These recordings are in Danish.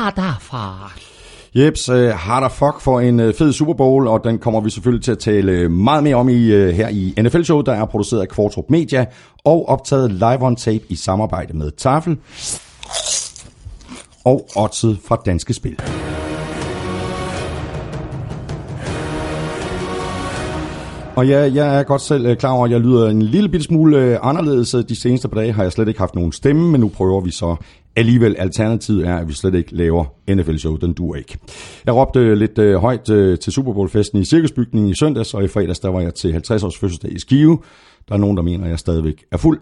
fra far. Jeps, øh, uh, harder fuck for en uh, fed Super Bowl, og den kommer vi selvfølgelig til at tale øh, meget mere om i uh, her i NFL Show, der er produceret af Kvartrup Media og optaget live on tape i samarbejde med Tafel og Otzed fra Danske Spil. Og ja, jeg er godt selv klar over, at jeg lyder en lille bitte smule anderledes. De seneste par dage har jeg slet ikke haft nogen stemme, men nu prøver vi så Alligevel, alternativet er, at vi slet ikke laver NFL-show. Den duer ikke. Jeg råbte lidt øh, højt øh, til Super Bowl-festen i Cirkusbygningen i søndags, og i fredags der var jeg til 50 års fødselsdag i Skive. Der er nogen, der mener, at jeg stadigvæk er fuld.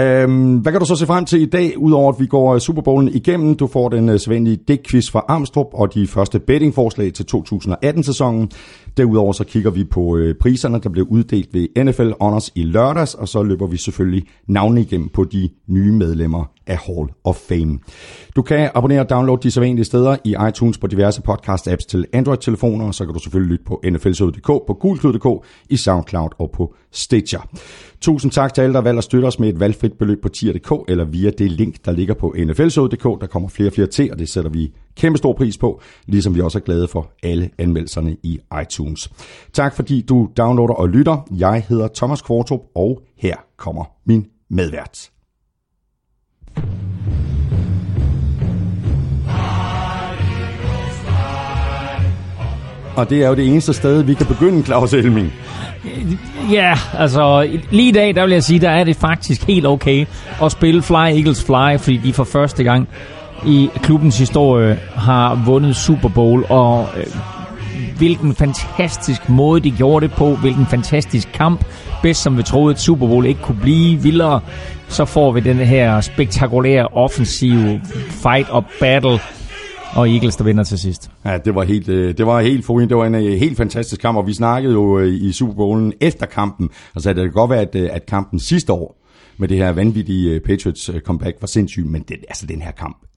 Øhm, hvad kan du så se frem til i dag, udover at vi går øh, Super Bowlen igennem? Du får den øh, sædvanlige dækquiz fra Armstrong og de første bettingforslag til 2018-sæsonen. Derudover så kigger vi på øh, priserne, der blev uddelt ved NFL Honors i lørdags, og så løber vi selvfølgelig navne igennem på de nye medlemmer af Hall of Fame. Du kan abonnere og downloade de sædvanlige steder i iTunes på diverse podcast-apps til Android-telefoner, og så kan du selvfølgelig lytte på nflshow.dk, på gulklud.dk, i SoundCloud og på Stitcher. Tusind tak til alle, der valgte at støtte os med et valgfrit beløb på tier.dk, eller via det link, der ligger på nflshow.dk. Der kommer flere og flere til, og det sætter vi kæmpe stor pris på, ligesom vi også er glade for alle anmeldelserne i iTunes. Tak fordi du downloader og lytter. Jeg hedder Thomas Kvartrup, og her kommer min medvært. Og det er jo det eneste sted, vi kan begynde, Claus Elming. Ja, altså lige i dag, der vil jeg sige, der er det faktisk helt okay at spille Fly Eagles Fly, fordi de for første gang i klubbens historie har vundet Super Bowl, og øh, hvilken fantastisk måde de gjorde det på, hvilken fantastisk kamp, bedst som vi troede, at Super Bowl ikke kunne blive vildere, så får vi den her spektakulære offensive fight og battle og Eagles, der vinder til sidst. Ja, det var helt, øh, det var helt forrygende. Det var en øh, helt fantastisk kamp, og vi snakkede jo øh, i Super Bowlen efter kampen, og så det kan godt være, at, at kampen sidste år med det her vanvittige Patriots comeback var sindssygt, men det, altså den her kamp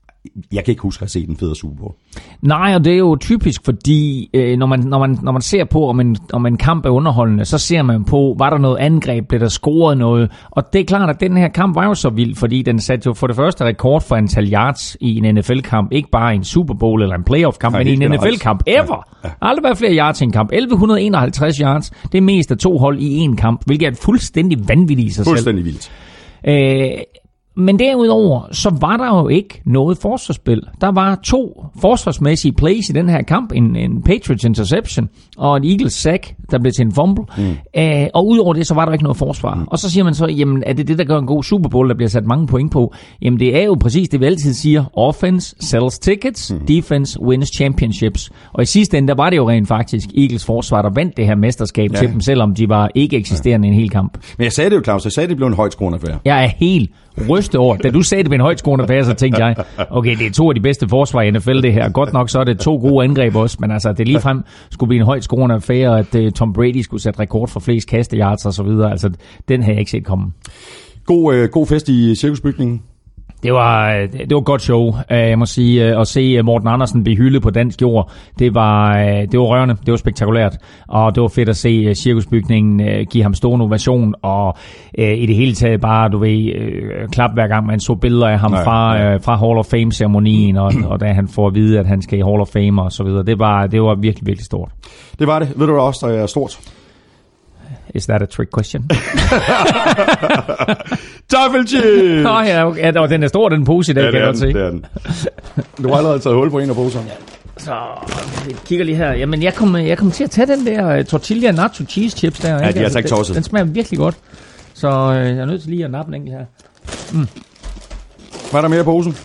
jeg kan ikke huske at have set en federe Super Bowl. Nej, og det er jo typisk, fordi øh, når, man, når, man, når man ser på, om en, om en kamp er underholdende, så ser man på, var der noget angreb, blev der scoret noget. Og det er klart, at den her kamp var jo så vild, fordi den satte jo for det første rekord for antal yards i en NFL-kamp. Ikke bare i en Super Bowl eller en playoff-kamp, men i en NFL-kamp. Ever! Ja, ja. Aldrig været flere yards i en kamp. 1151 yards. Det er mest af to hold i en kamp, hvilket er fuldstændig vanvittigt i sig fuldstændig selv. Fuldstændig vildt. Øh, men derudover, så var der jo ikke noget forsvarsspil. Der var to forsvarsmæssige plays i den her kamp. En, en Patriots interception og en Eagles sack, der blev til en fumble. Mm. Uh, og udover det, så var der ikke noget forsvar. Mm. Og så siger man så, jamen er det det, der gør en god Super Bowl, der bliver sat mange point på? Jamen det er jo præcis det, vi altid siger. Offense sells tickets, mm. defense wins championships. Og i sidste ende, der var det jo rent faktisk Eagles forsvar, der vandt det her mesterskab ja. til dem, selvom de var ikke eksisterende ja. en hel kamp. Men jeg sagde det jo, Claus. Jeg sagde, det blev en højt affære. Jeg er helt ryste over. Da du sagde det med en højtskående pas, så tænkte jeg, okay, det er to af de bedste forsvar i NFL det her. Godt nok så er det to gode angreb også, men altså, det ligefrem skulle blive en højtskående affære, at uh, Tom Brady skulle sætte rekord for flest kastejards og så videre. Altså, den havde jeg ikke set komme. God, øh, god fest i cirkusbygningen. Det var, det var et godt show, øh, jeg må sige. Øh, at se øh, Morten Andersen blive hyldet på dansk jord, det var, det var rørende, det var spektakulært. Og det var fedt at se cirkusbygningen give ham stor innovation, og i det hele taget bare, du ved, klap hver gang man så billeder af ham nej, fra, nej. fra Hall of Fame-ceremonien, og, og da han får at vide, at han skal i Hall of Fame og så videre. Det var, det var virkelig, virkelig stort. Det var det. Ved du også, der er stort? Is that a trick question? Taffelchips! Nå ja, okay. ja, den er stor, den pose i dag, ja, kan jeg godt se. Det er den. Du har allerede taget hul på en af poserne. Ja. Så vi kigger lige her. Jamen, jeg kommer jeg kom til at tage den der uh, tortilla nacho cheese chips der. Ja, ikke? de er altså ikke tosset. Den, den smager virkelig godt. Så uh, jeg er nødt til lige at nappe en enkelt her. Mm. Hvad er der mere i posen?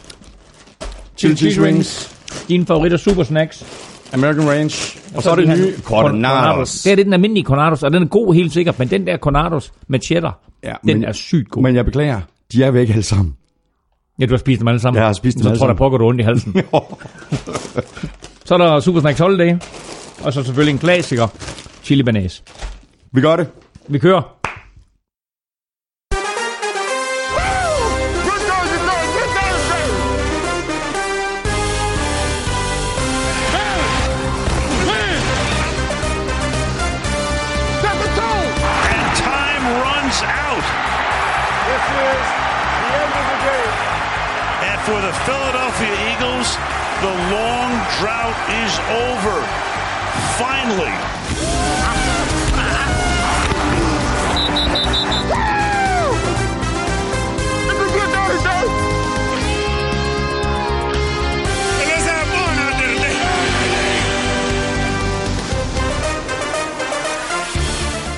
Chili cheese rings. Dine favoritter super snacks. American Range. Og, og så, så er det nye Cornados. Det er det den almindelige Cornados, og den er god helt sikkert, men den der Cornados med cheddar, ja, den men, er sygt god. Men jeg beklager, de er væk alle sammen. Ja, du har spist dem alle sammen. Jeg har spist dem så alle tror, der pågår du ondt i halsen. så er der Super Snacks Holiday, og så selvfølgelig en klassiker, chili banase. Vi gør det. Vi kører. Lee.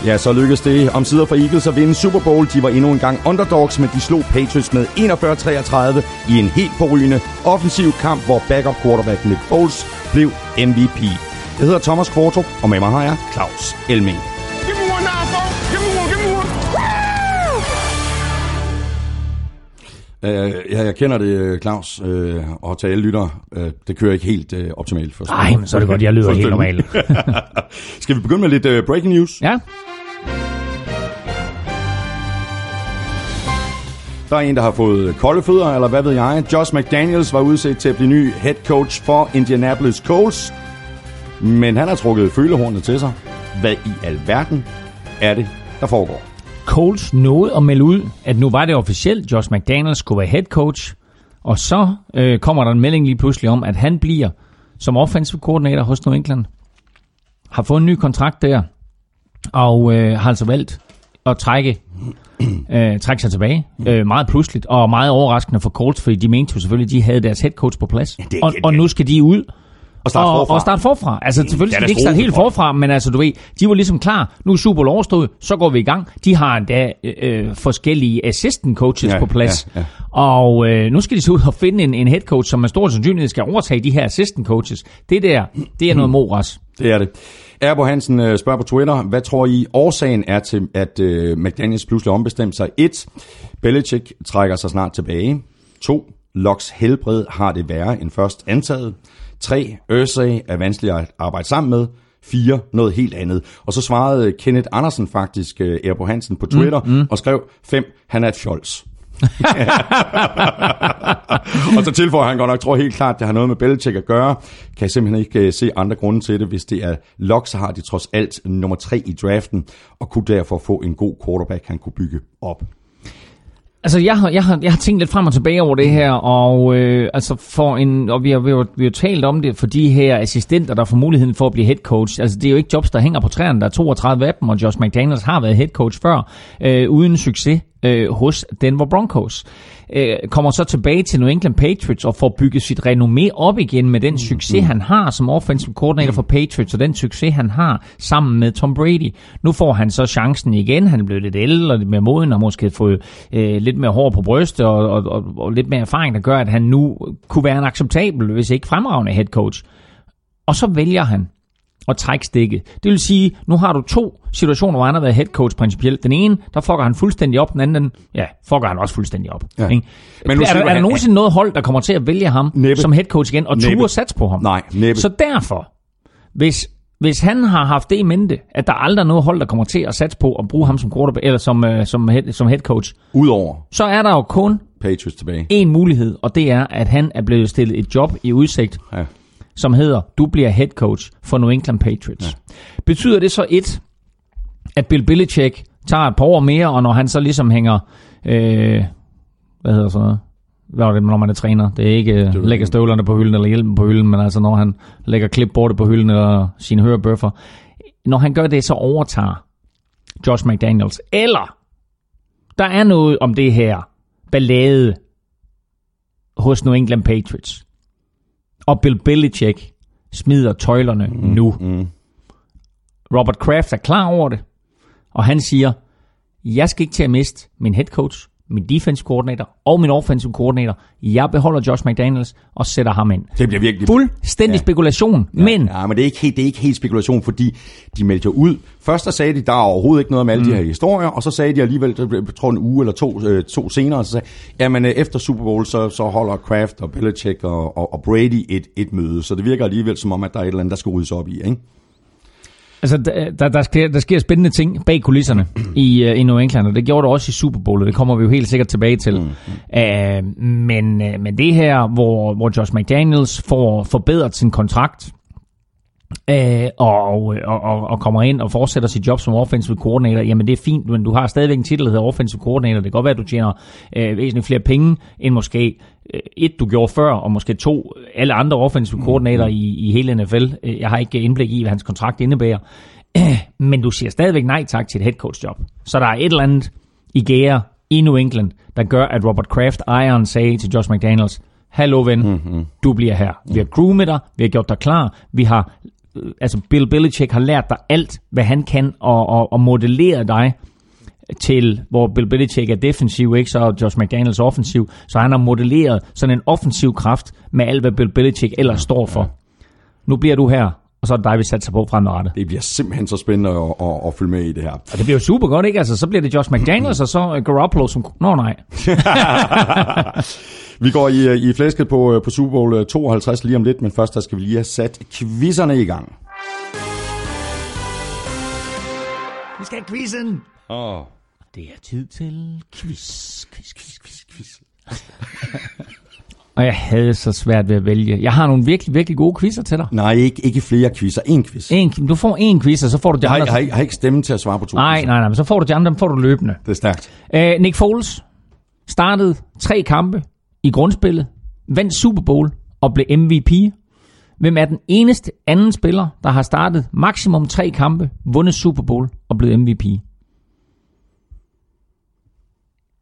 Ja, så lykkedes det om sider for Eagles at vinde Super Bowl. De var endnu en gang underdogs, men de slog Patriots med 41-33 i en helt forrygende offensiv kamp, hvor backup quarterback Nick Foles blev MVP. Jeg hedder Thomas Kvartrup, og med mig har jeg Claus Elming. Give me one now, folks. Give me one, give me one. Uh, ja, jeg kender det, Claus, uh, og til alle lyttere. Uh, det kører ikke helt uh, optimalt. For Nej, men så er det godt, jeg lyder helt normalt. Skal vi begynde med lidt uh, breaking news? ja, Der er en, der har fået kolde fødder, eller hvad ved jeg. Josh McDaniels var udset til at blive ny head coach for Indianapolis Colts. Men han har trukket følehornet til sig. Hvad i alverden er det, der foregår? Coles nåede at melde ud, at nu var det officielt, Josh McDaniels skulle være head coach. Og så øh, kommer der en melding lige pludselig om, at han bliver som offensive coordinator hos New England. Har fået en ny kontrakt der, og øh, har altså valgt at trække, øh, trække sig tilbage. Øh, meget pludseligt, og meget overraskende for Colts, fordi de mente jo selvfølgelig, at de havde deres head coach på plads. det- og, det- og nu skal de ud Og starte og, forfra. og starte forfra. Altså selvfølgelig skal de ikke starte helt forfra, men altså du ved, de var ligesom klar. Nu er Super Bowl overstået, så går vi i gang. De har endda øh, øh, forskellige assistant coaches Ja, på plads. ja, ja. Og øh, nu skal de så ud og finde en, en head coach, som med stor sandsynlighed skal overtage de her assistant coaches. Det der, det er noget moras. Det er det. Erbo Hansen øh, spørger på Twitter, hvad tror I årsagen er til, at øh, McDaniels pludselig ombestemte sig? 1. Belichick trækker sig snart tilbage. 2. Locks helbred har det værre end først antaget. 3. Ursay er vanskelig at arbejde sammen med. 4. Noget helt andet. Og så svarede Kenneth Andersen faktisk øh, Erbo Hansen på Twitter mm, mm. og skrev 5. Han er et fjols. og så tilføjer han godt nok, tror helt klart, det har noget med Belichick at gøre. Kan jeg simpelthen ikke uh, se andre grunde til det. Hvis det er Locke, så har de trods alt nummer tre i draften, og kunne derfor få en god quarterback, han kunne bygge op. Altså, jeg har, jeg, har, jeg har tænkt lidt frem og tilbage over det her, og øh, altså for en, og vi har, vi, har, vi har talt om det for de her assistenter, der får muligheden for at blive head coach. Altså, det er jo ikke jobs, der hænger på træerne. Der er 32 af dem, og Josh McDaniels har været head coach før, øh, uden succes øh, hos Denver Broncos. Øh, kommer så tilbage til New England Patriots og får bygget sit renommé op igen med den succes, han har som offensive coordinator for Patriots, og den succes, han har sammen med Tom Brady. Nu får han så chancen igen. Han er blevet lidt ældre lidt mere moden, og måske fået øh, lidt mere hår på brystet og, og, og, og lidt mere erfaring, der gør, at han nu kunne være en acceptabel, hvis ikke fremragende head coach. Og så vælger han at trække stikket. Det vil sige, nu har du to situationer, hvor han har været head coach principielt. Den ene, der fucker han fuldstændig op. Den anden, den, ja, fucker han også fuldstændig op. Ja. Ikke? Men nu er, der, slipper er der nogensinde noget hold, der kommer til at vælge ham Næppe. som head coach igen, og ture sats på ham? Nej, næppe. Så derfor, hvis, hvis han har haft det i mente, at der aldrig er noget hold, der kommer til at satse på at bruge ham som quarterback, eller som, uh, som, head, som head coach, Udover så er der jo kun Patriots tilbage. en mulighed, og det er, at han er blevet stillet et job i udsigt, Ja. Som hedder, du bliver head coach for New England Patriots. Ja. Betyder det så et, at Bill Belichick tager et par år mere, og når han så ligesom hænger, øh, hvad hedder så noget? Hvad er det, når man er træner? Det er ikke øh, ved lægger støvlerne på hylden eller hjelmen på hylden, men altså når han lægger klipbordet på hylden eller sine hørebøffer. Når han gør det, så overtager Josh McDaniels. Eller der er noget om det her ballade hos New England Patriots. Og Bill Belichick smider tøjlerne mm, nu. Mm. Robert Kraft er klar over det, og han siger, jeg skal ikke til at miste min head coach, min defense coordinator og min offensive coordinator. Jeg beholder Josh McDaniels og sætter ham ind. Det bliver virkelig... Fuldstændig Ja. spekulation, ja. men Ja, men det er, ikke helt, det er ikke helt spekulation, fordi de meldte jo ud. Først der sagde de, der er overhovedet ikke noget om alle mm. de her historier, og så sagde de alligevel, jeg tror en uge eller to, øh, to senere, så sagde jamen øh, efter Super Bowl, så, så holder Kraft og Belichick og, og, og Brady et, et møde. Så det virker alligevel som om, at der er et eller andet, der skal ryddes op i, ikke? Altså, der, der, sker, der sker spændende ting bag kulisserne i, uh, i New England, og det gjorde det også i Super Bowl, og det kommer vi jo helt sikkert tilbage til. Mm. Uh, men, uh, men det her, hvor, hvor Josh McDaniels får forbedret sin kontrakt, øh, og, og, og, og kommer ind og fortsætter sit job som offensive coordinator, jamen det er fint, men du har stadigvæk en titel, der hedder offensive coordinator. Det kan godt være, at du tjener øh, væsentligt flere penge, end måske et, du gjorde før, og måske to, alle andre offensive coordinator i, i hele NFL. Øh, Jeg har ikke indblik i, hvad hans kontrakt indebærer. Men du siger stadigvæk nej tak til et head coach job. Så der er et eller andet i gære i New England, der gør, at Robert Kraft, ejeren, sagde til Josh McDaniels, Hallo ven, mm-hmm. du bliver her. Vi har groomet dig, vi har gjort dig klar, vi har, øh, altså Bill Belichick har lært dig alt, hvad han kan, og, og, og modellere dig til, hvor Bill Belichick er defensiv, ikke så er Josh McDaniels offensiv, så han har modelleret sådan en offensiv kraft med alt, hvad Bill Belichick ellers står for. Nu bliver du her, og så er det dig, vi satser på fremadrettet. Det bliver simpelthen så spændende at, at, at følge med i det her. Og det bliver jo super godt, ikke? Altså, så bliver det Josh McDaniels, og så øh, Garoppolo som... Nå, nej. Vi går i, i flæsket på, øh, på Super Bowl 52 lige om lidt, men først der skal vi lige have sat quizzerne i gang. Vi skal have quizzen. Oh. Det er tid til quiz, quiz, quiz, quiz, quiz. og jeg havde så svært ved at vælge. Jeg har nogle virkelig, virkelig gode quizzer til dig. Nej, ikke, ikke flere quizzer. En quiz. En, du får en quiz, og så får du de Jeg har, andre. jeg, har, ikke- jeg har ikke stemme til at svare på to nej, quizzer. nej, nej, men så får du de andre, dem får du løbende. Det er stærkt. Uh, Nick Foles startede tre kampe i grundspillet, vandt Super Bowl og blev MVP. Hvem er den eneste anden spiller, der har startet maksimum tre kampe, vundet Super Bowl og blevet MVP?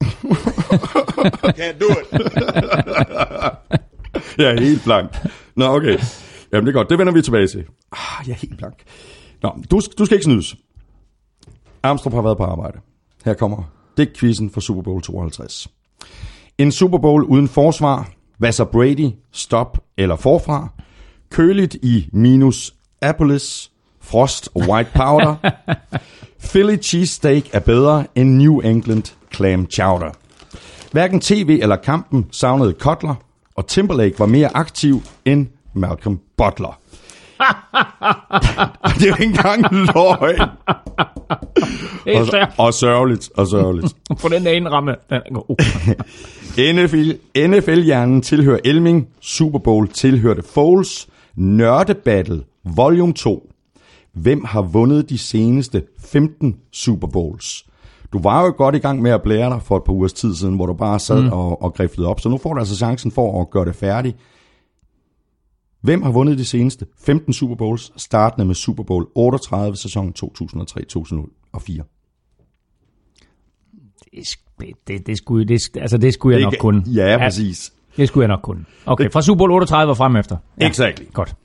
Can't do it. Jeg er helt blank. Nå, okay. Jamen, det er godt. Det vender vi tilbage til. Ah, jeg er helt blank. Nå, du, du skal ikke snydes. Armstrong har været på arbejde. Her kommer det quizzen for Super Bowl 52. En Super Bowl uden forsvar. Hvad så Brady? Stop eller forfra? Køligt i minus Apollos. Frost og white powder. Philly cheesesteak er bedre end New England clam chowder. Hverken tv eller kampen savnede Cutler, og Timberlake var mere aktiv end Malcolm Butler. det er jo ikke engang løgn. Og, og sørgeligt, og sørgeligt. På den der indramme. Den er god. NFL, NFL-hjernen tilhører Elming, Super Bowl tilhørte Foles, Nørdebattle, Volume 2. Hvem har vundet de seneste 15 Super Bowls? Du var jo godt i gang med at blære dig for et par ugers tid siden, hvor du bare sad mm. og, og griflede op, så nu får du altså chancen for at gøre det færdigt. Hvem har vundet de seneste 15 Super Bowls, startende med Super Bowl 38 sæson 2003-2004? Det, det, det, det, skulle, det, altså det skulle jeg nok kunne. Ja, præcis. Det skulle jeg nok kunne. Okay, fra Super Bowl 38 og frem efter. Ja. Exactly. Godt.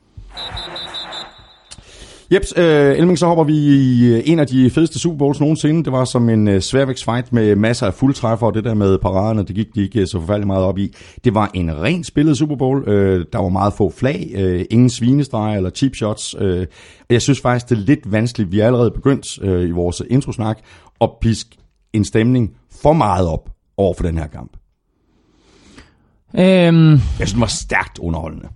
Jeps, øh, Elming, så hopper vi i øh, en af de fedeste Super Bowls nogensinde. Det var som en øh, sværvægtsfight med masser af fuldtræffer, og det der med paraderne, det gik de ikke så forfærdeligt meget op i. Det var en rent spillet Super Bowl. Øh, der var meget få flag, øh, ingen svinestreger eller cheap shots. Øh, jeg synes faktisk, det er lidt vanskeligt. Vi er allerede begyndt øh, i vores introsnak at piske en stemning for meget op over for den her kamp. Øhm, Jeg synes, den var stærkt underholdende.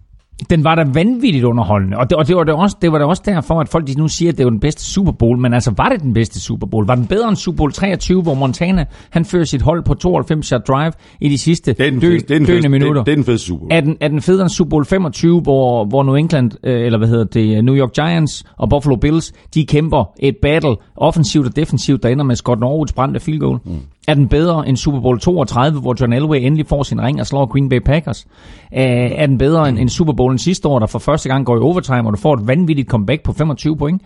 Den var da vanvittigt underholdende, og det, og det var da også, det var da også derfor, at folk de nu siger, at det var den bedste Super Bowl, men altså, var det den bedste Super Bowl? Var den bedre end Super Bowl 23, hvor Montana, han fører sit hold på 92 yard drive i de sidste Det er den, dø, fedeste, det er den, døende minutter? det, det er den fedeste Super Bowl. Er den, er den federe end Super Bowl 25, hvor, hvor New England, øh, eller hvad hedder det, New York Giants og Buffalo Bills, de kæmper et battle, offensivt og defensivt, der ender med Scott Norwoods brændte field goal? Mm. Er den bedre end Super Bowl 32, hvor John Elway endelig får sin ring og slår Green Bay Packers? Øh, er den bedre end, end Super Bowlen sidste år, der for første gang går i overtime, og du får et vanvittigt comeback på 25 point?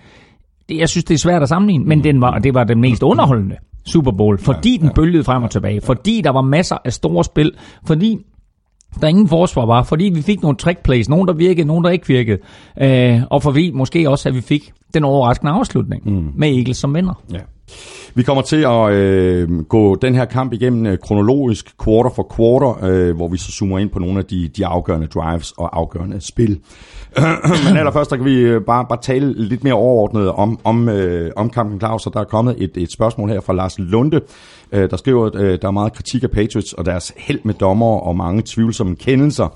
Det, jeg synes, det er svært at sammenligne, men den var, det var den mest underholdende Super Bowl, fordi den bølgede frem og tilbage, fordi der var masser af store spil, fordi der ingen forsvar var, fordi vi fik nogle trick plays, nogen der virkede, nogen der ikke virkede, øh, og fordi måske også, at vi fik den overraskende afslutning mm. med Eagles som vinder. Ja. Vi kommer til at øh, gå den her kamp igennem øh, kronologisk, quarter for quarter, øh, hvor vi så zoomer ind på nogle af de, de afgørende drives og afgørende spil. Men allerførst, der kan vi øh, bare, bare tale lidt mere overordnet om, om, øh, om kampen, Claus, og der er kommet et, et spørgsmål her fra Lars Lunde, øh, der skriver, at øh, der er meget kritik af Patriots og deres held med dommer og mange tvivlsomme kendelser.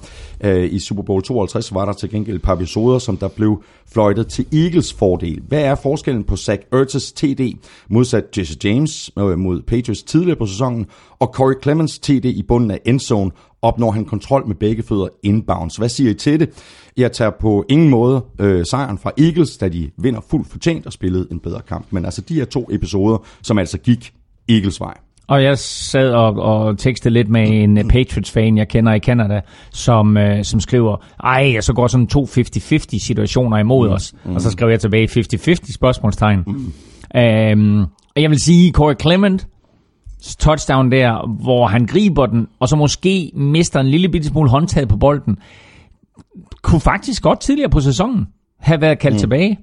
Øh, I Super Bowl 52 var der til gengæld et par episoder, som der blev fløjtet til Eagles fordel. Hvad er forskellen på Zach Ertz' TD modsat Jesse James øh, mod Patriots tidligere på sæsonen, og Corey Clemens TD i bunden af endzone, opnår han kontrol med begge fødder inbounds. Hvad siger I til det? Jeg tager på ingen måde øh, sejren fra Eagles, da de vinder fuldt fortjent og spillede en bedre kamp. Men altså de her to episoder, som altså gik Eagles vej. Og jeg sad og, og tekstede lidt med en uh, Patriots-fan, jeg kender i Canada, som, uh, som skriver, ej, så går sådan to 50-50 situationer imod mm. os. Mm. Og så skrev jeg tilbage 50-50 spørgsmålstegn. Mm. Um, og jeg vil sige, Corey Clement, touchdown der, hvor han griber den, og så måske mister en lille bitte smule håndtaget på bolden, kunne faktisk godt tidligere på sæsonen have været kaldt mm. tilbage.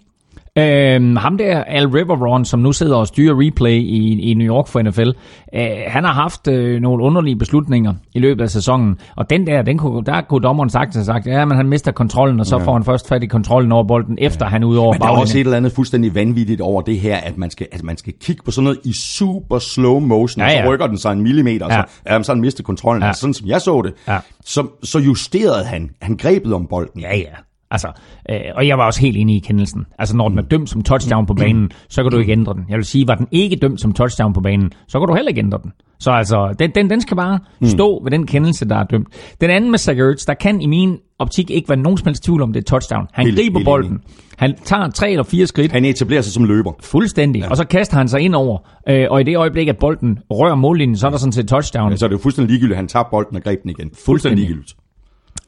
Øhm, ham der, Al Riveron, som nu sidder og styrer replay i, i New York for NFL, øh, han har haft øh, nogle underlige beslutninger i løbet af sæsonen, og den der, den kunne, der kunne dommeren sagt have sagt, ja, men han mister kontrollen, og så ja. får han først fat i kontrollen over bolden, efter ja. han er ude over Men der er også et eller andet fuldstændig vanvittigt over det her, at man skal, at man skal kigge på sådan noget i super slow motion, ja, ja. og så rykker den sig en millimeter, og ja. så, ja, så han mister kontrollen. Ja. Altså, sådan som jeg så det, ja. så, så justerede han, han grebet om bolden. Ja, ja. Altså, øh, og jeg var også helt enig i kendelsen. Altså, når den er dømt som touchdown på banen, så kan du ikke ændre den. Jeg vil sige, var den ikke dømt som touchdown på banen, så kan du heller ikke ændre den. Så altså, den, den, den skal bare stå mm. ved den kendelse, der er dømt. Den anden med Zach Ertz, der kan i min optik ikke være nogen som helst tvivl om, det er touchdown. Han helt, griber helt bolden. Enig. Han tager tre eller fire skridt. Han etablerer sig som løber. Fuldstændig. Ja. Og så kaster han sig ind over. Øh, og i det øjeblik, at bolden rører mållinjen, så er der sådan set touchdown. Ja, så er det jo fuldstændig ligegyldigt, at han tager bolden og greb den igen. Fuldstændig, fuldstændig ligegyldigt.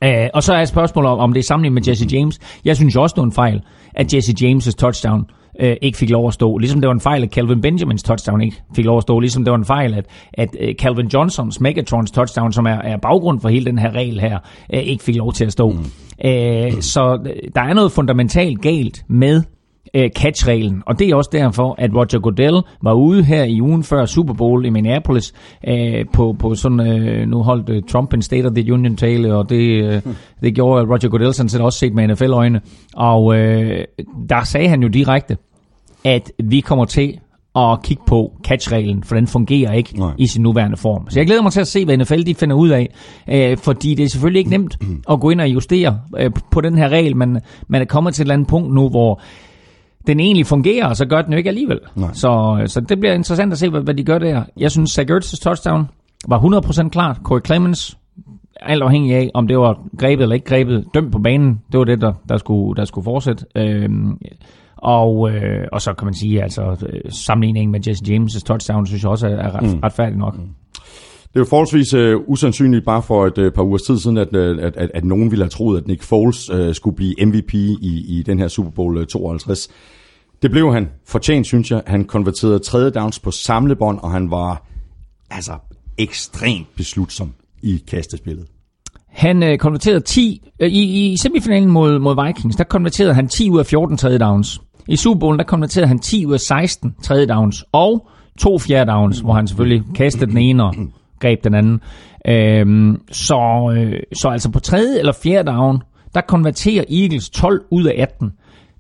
Uh, og så er spørgsmålet om, om det er sammenlignet med Jesse James. Jeg synes også, det var en fejl, at Jesse James' touchdown uh, ikke fik lov at stå. Ligesom det var en fejl, at Calvin Benjamins touchdown ikke fik lov at stå. Ligesom det var en fejl, at, at uh, Calvin Johnsons Megatrons touchdown, som er, er baggrund for hele den her regel her, uh, ikke fik lov til at stå. Mm. Uh, så der er noget fundamentalt galt med øh, catch-reglen. Og det er også derfor, at Roger Goodell var ude her i ugen før Super Bowl i Minneapolis øh, på, på sådan, øh, nu holdt øh, Trump en State of the Union tale, og det, øh, det gjorde Roger Goodell sådan set også set med NFL-øjne. Og øh, der sagde han jo direkte, at vi kommer til at kigge på catch-reglen, for den fungerer ikke Nej. i sin nuværende form. Så jeg glæder mig til at se, hvad NFL de finder ud af, øh, fordi det er selvfølgelig ikke nemt at gå ind og justere øh, på den her regel, men man er kommet til et eller andet punkt nu, hvor den egentlig fungerer, og så gør den jo ikke alligevel. Så, så det bliver interessant at se, hvad, hvad de gør der. Jeg synes, Zach touchdown var 100% klart. Corey Clemens, alt afhængig af, om det var grebet eller ikke grebet, dømt på banen. Det var det, der, der, skulle, der skulle fortsætte. Øhm, og, øh, og så kan man sige, altså sammenligningen med Jesse James' touchdown, synes jeg også er, ret, mm. retfærdigt nok. Mm. Det er jo forholdsvis uh, usandsynligt bare for et uh, par ugers tid siden, at, øh, at, at, at nogen ville have troet, at Nick Foles uh, skulle blive MVP i, i den her Super Bowl 52. Det blev han. Fortjent, synes jeg. Han konverterede tredje downs på samlebånd, og han var altså ekstremt beslutsom i kastespillet. Han øh, konverterede 10, øh, i, i semifinalen mod, mod Vikings, der konverterede han 10 ud af 14 tredje downs. I Super Bowl, der konverterede han 10 ud af 16 tredje downs, og to fjerde downs, hvor han selvfølgelig kastede den ene og greb den anden. Øhm, så, øh, så altså på tredje eller fjerde down, der konverterer Eagles 12 ud af 18.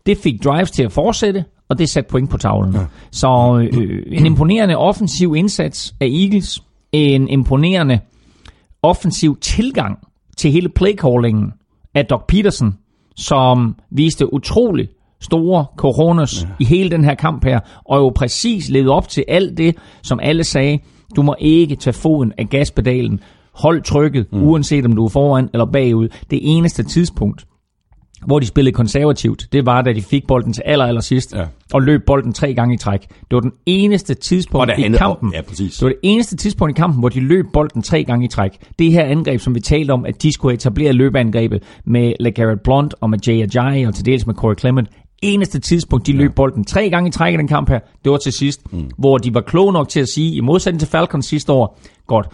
Det fik drives til at fortsætte, og det satte point på tavlen. Ja. Så øh, en imponerende offensiv indsats af Eagles, en imponerende offensiv tilgang til hele playcallingen af Doc Peterson, som viste utrolig store coronas ja. i hele den her kamp her, og jo præcis levede op til alt det, som alle sagde, du må ikke tage foden af gaspedalen. Hold trykket, mm. uanset om du er foran eller bagud. Det eneste tidspunkt, hvor de spillede konservativt, det var, da de fik bolden til aller, aller sidst, ja. og løb bolden tre gange i træk. Det var den eneste tidspunkt i kampen. Ja, præcis. Det var det eneste tidspunkt i kampen, hvor de løb bolden tre gange i træk. Det her angreb, som vi talte om, at de skulle etablere løbeangrebet med LeGarrette Blunt og med Jay Ajayi og til dels med Corey Clement, eneste tidspunkt, de løb ja. bolden tre gange i træk i den kamp her, det var til sidst, mm. hvor de var kloge nok til at sige, i modsætning til Falcons sidste år, godt,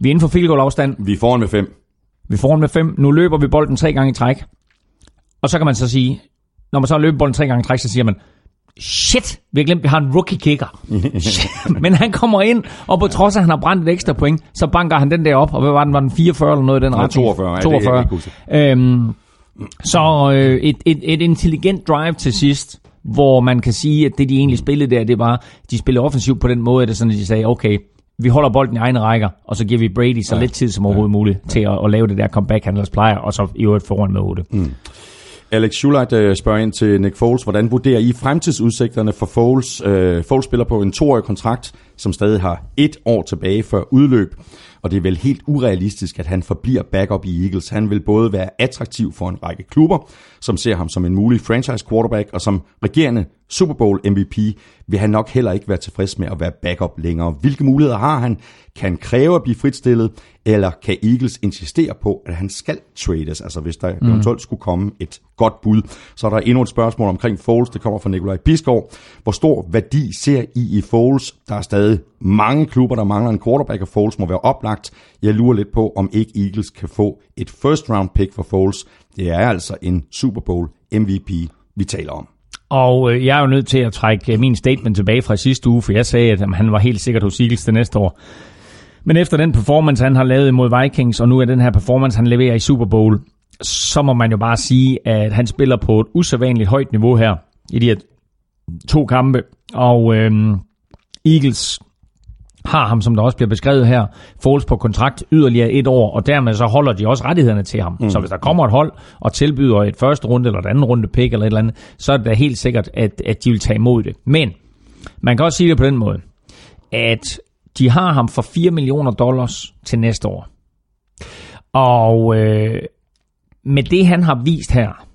vi er inden for field afstand. Vi er foran med fem. Vi er foran med fem. Nu løber vi bolden tre gange i træk. Og så kan man så sige, når man så løber bolden tre gange i træk, så siger man, shit, vi har glemt, vi har en rookie kicker. Men han kommer ind, og på trods af, at han har brændt et ekstra point, så banker han den der op, og hvad var den, var den 44 eller noget i den retning? 42. 42. Ja, det, jeg, øhm, så øh, et, et, et intelligent drive til sidst, hvor man kan sige, at det de egentlig spillede der, det var, de spillede offensivt på den måde, at det sådan, at de sagde, okay, vi holder bolden i egne rækker, og så giver vi Brady så ja. lidt tid som overhovedet ja. muligt til at, at lave det der comeback, han ellers plejer, og så i øvrigt foran med 8. Mm. Alex Schuleit øh, spørger ind til Nick Foles. Hvordan vurderer I fremtidsudsigterne for Foles? Øh, Foles spiller på en toårig kontrakt, som stadig har et år tilbage før udløb og det er vel helt urealistisk, at han forbliver backup i Eagles. Han vil både være attraktiv for en række klubber, som ser ham som en mulig franchise quarterback, og som regerende Super Bowl MVP vil han nok heller ikke være tilfreds med at være backup længere. Hvilke muligheder har han? Kan kræve at blive fritstillet, eller kan Eagles insistere på, at han skal trades? Altså hvis der mm. eventuelt skulle komme et godt bud. Så er der endnu et spørgsmål omkring Foles. Det kommer fra Nikolaj Biskov. Hvor stor værdi ser I i Foles? Der er stadig mange klubber, der mangler en quarterback, og Foles må være oplagt. Jeg lurer lidt på, om ikke Eagles kan få et first round pick for Foles. Det er altså en Super Bowl MVP, vi taler om. Og øh, jeg er jo nødt til at trække øh, min statement tilbage fra sidste uge, for jeg sagde, at han var helt sikkert hos Eagles det næste år. Men efter den performance, han har lavet mod Vikings, og nu er den her performance, han leverer i Super Bowl, så må man jo bare sige, at han spiller på et usædvanligt højt niveau her i de her to kampe. Og øhm, Eagles har ham, som der også bliver beskrevet her, Foles på kontrakt yderligere et år, og dermed så holder de også rettighederne til ham. Mm. Så hvis der kommer et hold og tilbyder et første runde eller et andet runde pick eller et eller andet, så er det da helt sikkert, at, at de vil tage imod det. Men man kan også sige det på den måde, at de har ham for 4 millioner dollars til næste år. Og øh, med det, han har vist her,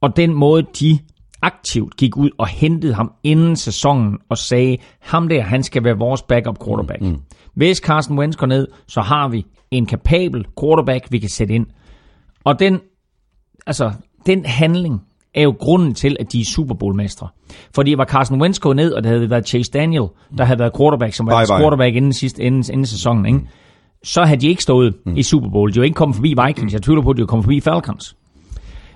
og den måde, de aktivt gik ud og hentede ham inden sæsonen og sagde, ham der, han skal være vores backup quarterback. Mm. Hvis Carson Wentz går ned, så har vi en kapabel quarterback, vi kan sætte ind. Og den, altså, den handling er jo grunden til, at de er Super Bowl-mestre. Fordi var Carson Wentz gået ned, og det havde været Chase Daniel, der havde været quarterback, som var bye, bye. quarterback inden, sidste, inden, inden sæsonen, ikke? så havde de ikke stået mm. i Super Bowl. De var ikke kommet forbi Vikings. Jeg tvivler på, at de var kommet forbi Falcons.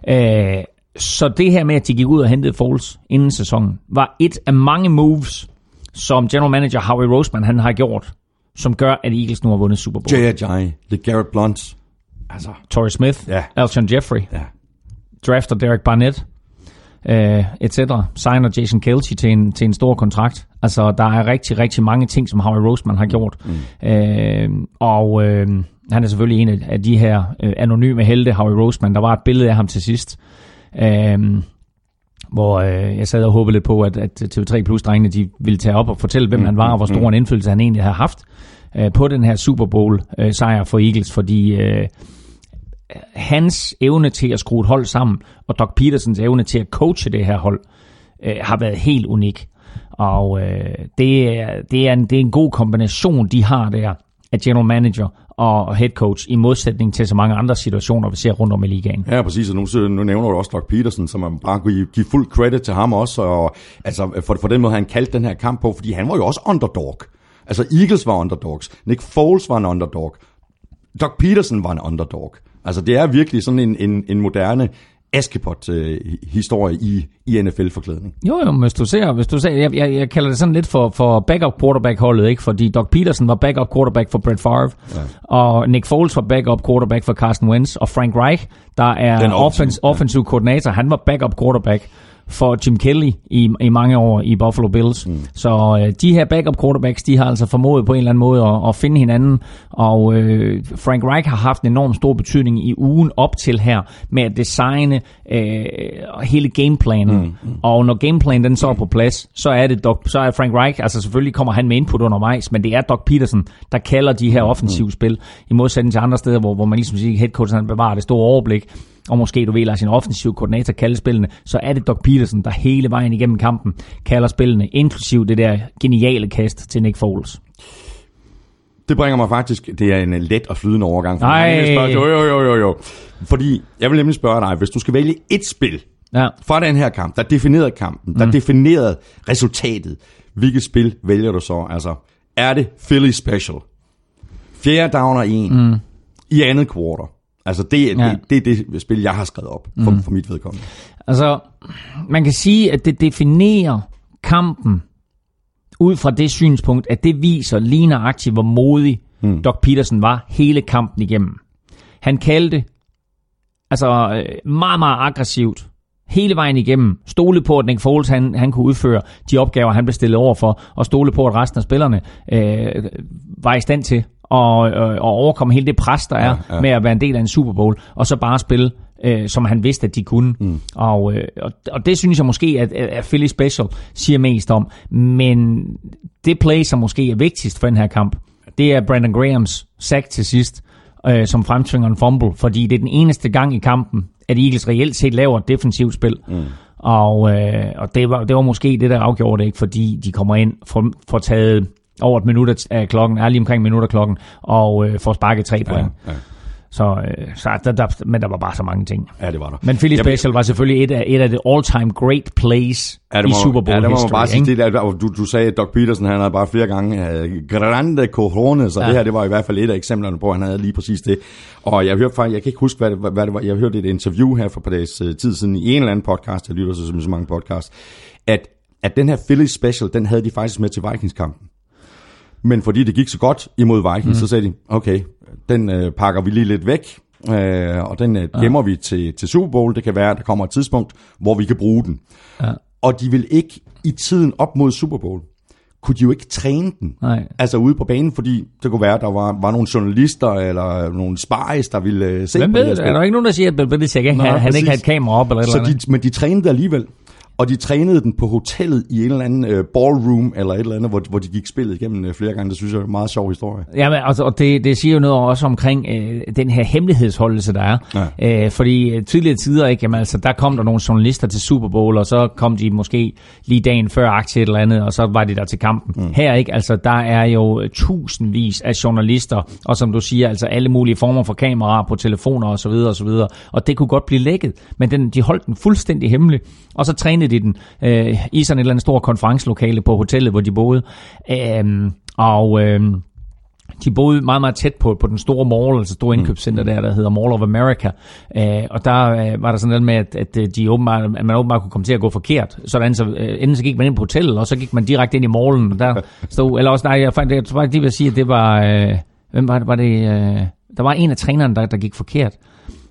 Øh, så det her med, at de gik ud og hentede Foles inden sæsonen, var et af mange moves, som general manager Howie Roseman han har gjort, som gør, at Eagles nu har vundet Super Bowl. J.J. Garrett Blunt. Altså, Torrey Smith, ja. Alshon Jeffrey, ja. drafter Derek Barnett, uh, etc. Signer Jason Kelce til en, til en stor kontrakt. Altså, der er rigtig, rigtig mange ting, som Howie Roseman har gjort. Mm. Uh, og uh, han er selvfølgelig en af de her uh, anonyme helte, Howie Roseman. Der var et billede af ham til sidst, Øhm, hvor øh, jeg sad og håbede lidt på, at, at TV3 Plus-drengene de ville tage op og fortælle, hvem mm, han var, og hvor stor mm. en indflydelse han egentlig har haft øh, på den her Super Bowl-sejr øh, for Eagles, fordi øh, hans evne til at skrue et hold sammen, og Doc Petersons evne til at coache det her hold, øh, har været helt unik. Og øh, det, er, det, er en, det er en god kombination, de har der, af general manager og head coach, i modsætning til så mange andre situationer, vi ser rundt om i ligaen. Ja, præcis, og nu, nu nævner du også Doc Peterson, som man bare kunne give fuld credit til ham også, og altså, for, for den måde, han kaldte den her kamp på, fordi han var jo også underdog. Altså, Eagles var underdogs, Nick Foles var en underdog, Doc Peterson var en underdog. Altså, det er virkelig sådan en, en, en moderne Askepot-historie i, i NFL-forklædning. Jo, jo, hvis du ser, hvis du ser jeg, jeg, jeg kalder det sådan lidt for, for backup quarterback-holdet, ikke? fordi Doc Peterson var backup quarterback for Brett Favre, ja. og Nick Foles var backup quarterback for Carson Wentz, og Frank Reich, der er offensive, ja. offensive koordinator, han var backup quarterback for Jim Kelly i, i mange år i Buffalo Bills. Mm. Så øh, de her backup quarterbacks, de har altså formået på en eller anden måde at, at finde hinanden, og øh, Frank Reich har haft en enorm stor betydning i ugen op til her med at designe øh, hele gameplanen. Mm. Mm. Og når gameplanen den så er på plads, så er det Doc, så er Frank Reich, altså selvfølgelig kommer han med input undervejs, men det er Doc Peterson, der kalder de her offensive mm. spil, i modsætning til andre steder, hvor, hvor man ligesom siger, head coach han bevarer det store overblik, og måske du vil lade sin offensiv koordinator kalde spillene, så er det Doc Peterson, der hele vejen igennem kampen kalder spillene, inklusiv det der geniale kast til Nick Foles. Det bringer mig faktisk, det er en let og flydende overgang. For Nej. Spørge, jo, jo, jo, jo, jo. Fordi jeg vil nemlig spørge dig, hvis du skal vælge et spil ja. fra den her kamp, der definerede kampen, der mm. definerede resultatet, hvilket spil vælger du så? Altså, er det Philly Special? Fjerde down og en mm. i andet kvartal. Altså det, ja. det, det er det spil, jeg har skrevet op for, mm. for mit vedkommende. Altså, man kan sige, at det definerer kampen ud fra det synspunkt, at det viser lige nøjagtigt, hvor modig mm. Doc Peterson var hele kampen igennem. Han kaldte altså øh, meget, meget aggressivt hele vejen igennem. Stole på, at Nick Foles han, han kunne udføre de opgaver, han blev stillet over for, og stole på, at resten af spillerne øh, var i stand til at, øh, at overkomme hele det pres, der er ja, ja. med at være en del af en Super Bowl, og så bare spille øh, som han vidste, at de kunne. Mm. Og, øh, og, og det synes jeg måske, at, at Philly Special siger mest om. Men det play, som måske er vigtigst for den her kamp, det er Brandon Grahams sack til sidst, øh, som fremtvinger en fumble, fordi det er den eneste gang i kampen, at Eagles reelt set laver et defensivt spil. Mm. Og, øh, og det, var, det var måske det, der afgjorde det, ikke, fordi de kommer ind, for, for taget over et minut af klokken, er lige omkring minut af klokken, og øh, får sparket tre point. Ja, ja. Så, øh, så der, der, men der var bare så mange ting. Ja, det var der. Men Philly jeg Special var selvfølgelig et af, et af de all-time great plays ja, i Super Bowl Ja, det må man bare sige. Det der, du, du sagde, at Doc Peterson han havde bare flere gange uh, grande cojones, så ja. det her det var i hvert fald et af eksemplerne på, at han havde lige præcis det. Og jeg hørte faktisk, jeg kan ikke huske, hvad det, hvad det var. Jeg hørte et interview her for et par dages uh, tid siden i en eller anden podcast, jeg lytter så, så mange podcast, at, at den her Philly Special, den havde de faktisk med til Vikings-kampen. Men fordi det gik så godt imod Vikings, mm. så sagde de, okay, den øh, pakker vi lige lidt væk, øh, og den øh, gemmer ja. vi til, til Super Bowl. Det kan være, at der kommer et tidspunkt, hvor vi kan bruge den. Ja. Og de vil ikke i tiden op mod Super Bowl, kunne de jo ikke træne den. Nej. Altså ude på banen, fordi det kunne være, at der var, var nogle journalister eller nogle spies, der ville uh, se Hvem på ved, det Er der ikke nogen, der siger, at Bill Belichick ikke, Nej, han, han ikke har et kamera op? Eller så eller de, men de trænede alligevel. Og de trænede den på hotellet i en eller anden uh, ballroom eller et eller andet, hvor, hvor de gik spillet igennem uh, flere gange. Det synes jeg er en meget sjov historie. Ja, men, altså, og det, det siger jo noget også omkring uh, den her hemmelighedsholdelse, der er. Ja. Uh, fordi tidligere tider, ikke, jamen, altså, der kom der nogle journalister til Super Bowl, og så kom de måske lige dagen før aktie et eller andet, og så var de der til kampen. Mm. Her ikke, altså der er jo tusindvis af journalister, og som du siger, altså alle mulige former for kameraer på telefoner osv. Og, så videre, og, så videre, og det kunne godt blive lækket, men den, de holdt den fuldstændig hemmelig, og så trænede de den øh, i sådan et eller andet stort konferencelokale på hotellet, hvor de boede. Øh, og... Øh, de boede meget, meget tæt på, på den store mall, altså store mm. indkøbscenter der, der hedder Mall of America. Øh, og der øh, var der sådan noget med, at, at øh, de åbenbart, at man åbenbart kunne komme til at gå forkert. Sådan, så, øh, enten så gik man ind på hotellet, og så gik man direkte ind i mallen. Og der stod, eller også, nej, jeg, jeg, jeg tror ikke, de vil sige, at det var, øh, hvem var det, var det øh, der var en af trænerne, der, der gik forkert.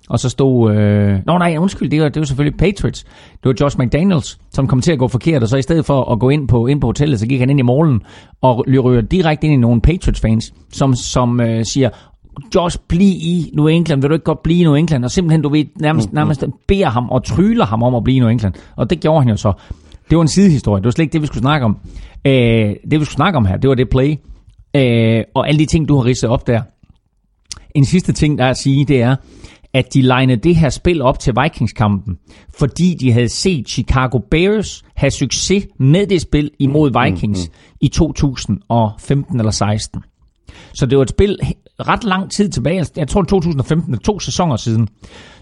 Og så stod... Øh... Nå nej, undskyld, det var, det var selvfølgelig Patriots. Det var Josh McDaniels, som kom til at gå forkert, og så i stedet for at gå ind på, ind på hotellet, så gik han ind i morgen og ryger direkte ind i nogle Patriots-fans, som, som øh, siger, Josh, bliv i New England, vil du ikke godt blive i New England? Og simpelthen, du ved, nærmest, mm, mm. nærmest beder ham og tryller ham om at blive i New England. Og det gjorde han jo så. Det var en sidehistorie. Det var slet ikke det, vi skulle snakke om. Øh, det, vi skulle snakke om her, det var det play. Øh, og alle de ting, du har ridset op der. En sidste ting, der er at sige, det er, at de legnede det her spil op til Vikings-kampen, fordi de havde set Chicago Bears have succes med det spil imod mm, Vikings mm, mm, mm. i 2015 eller 16. Så det var et spil ret lang tid tilbage, altså, jeg tror 2015, to sæsoner siden.